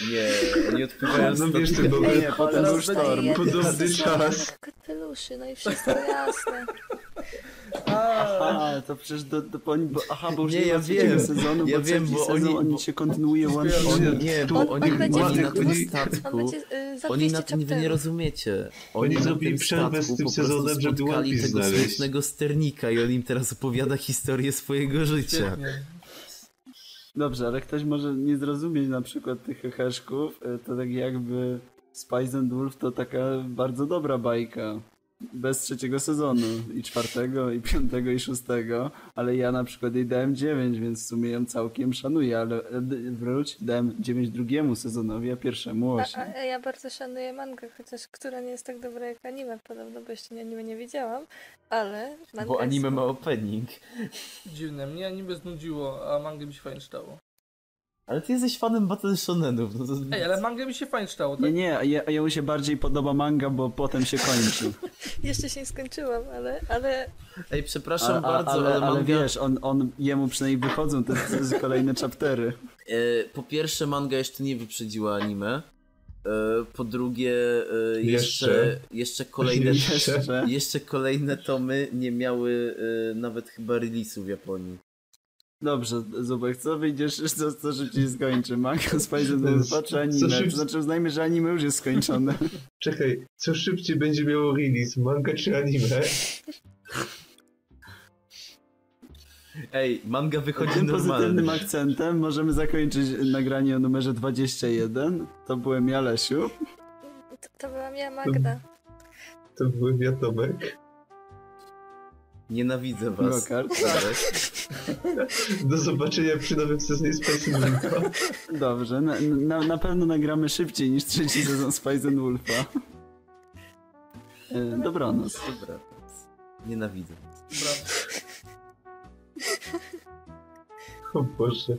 Nie, oni odpływają No wiesz, statkami. to był Nie, potem był sztorm. Podobny czas. Kapeluszy, no i wszystko jasne. A, A, to przecież do, do, oni, bo, aha, bo już Nie, nie, ja wiem. sezonu, Ja bo wiem, bo sezon, oni- oni, bo- się kontynuuje One Oni-. Oni, nie, Tu- bo On- oni, on będzie oni na tym oni- statku... Będzie y, Oni 200 na tym, wy nie rozumiecie. Oni na zrobili przerwę z tym po prostu sezonem, żeby One Piece tego znaleźć. sternika i on im teraz opowiada historię swojego życia. świetnie. Dobrze, ale ktoś może nie zrozumieć na przykład tych heheszków, e, to tak jakby Spice and Wolf to taka bardzo dobra bajka. Bez trzeciego sezonu, i czwartego, i piątego, i szóstego, ale ja na przykład jej dałem 9, więc w sumie ją całkiem szanuję, ale wróć, dałem 9 drugiemu sezonowi, a pierwszemu A, 8. a ja bardzo szanuję mangę, chociaż która nie jest tak dobra jak anime, podobno, bo jeszcze anime nie widziałam, ale manga Bo anime jest... ma opening. Dziwne, mnie anime znudziło, a mangę mi się fajnie czytało. Ale ty jesteś fanem Battle Shonenów. No to... Ej, ale mangę mi się fajnie czytało, Nie, tak? nie, a je- a jemu się bardziej podoba manga, bo potem się kończy. Jeszcze się nie skończyłam, ale, ale Ej, przepraszam A- a- bardzo, ale, ale, ale manga... wiesz, on, on, jemu przynajmniej wychodzą te te kolejne chaptery. E, po pierwsze, manga jeszcze nie wyprzedziła anime. E, po drugie, e, jeszcze, Jeszcze. jeszcze kolejne Jeszcze. jeszcze kolejne tomy nie miały e, nawet chyba release'u w Japonii. Dobrze, Zubek, co wyjdziesz, co, co szybciej skończy? Manga, Spice Co anime? szybciej- To znaczy uznajmy, że anime już jest skończone. Czekaj, co szybciej będzie miało release, manga czy anime? Ej, manga wychodzi Tym normalnie. pozytywnym akcentem możemy zakończyć nagranie o numerze 21. To byłem ja, Lesiu. to, to była ja Magda. To były wiatomek. Nienawidzę was. Gokart. Do zobaczenia przy nowym sezonie Spice and Wolfa. Dobrze, na, na, na pewno nagramy szybciej niż trzeci sezon Spice and Wolfa. E, Dobranoc. Dobra. Nienawidzę. Dobra. O Boże.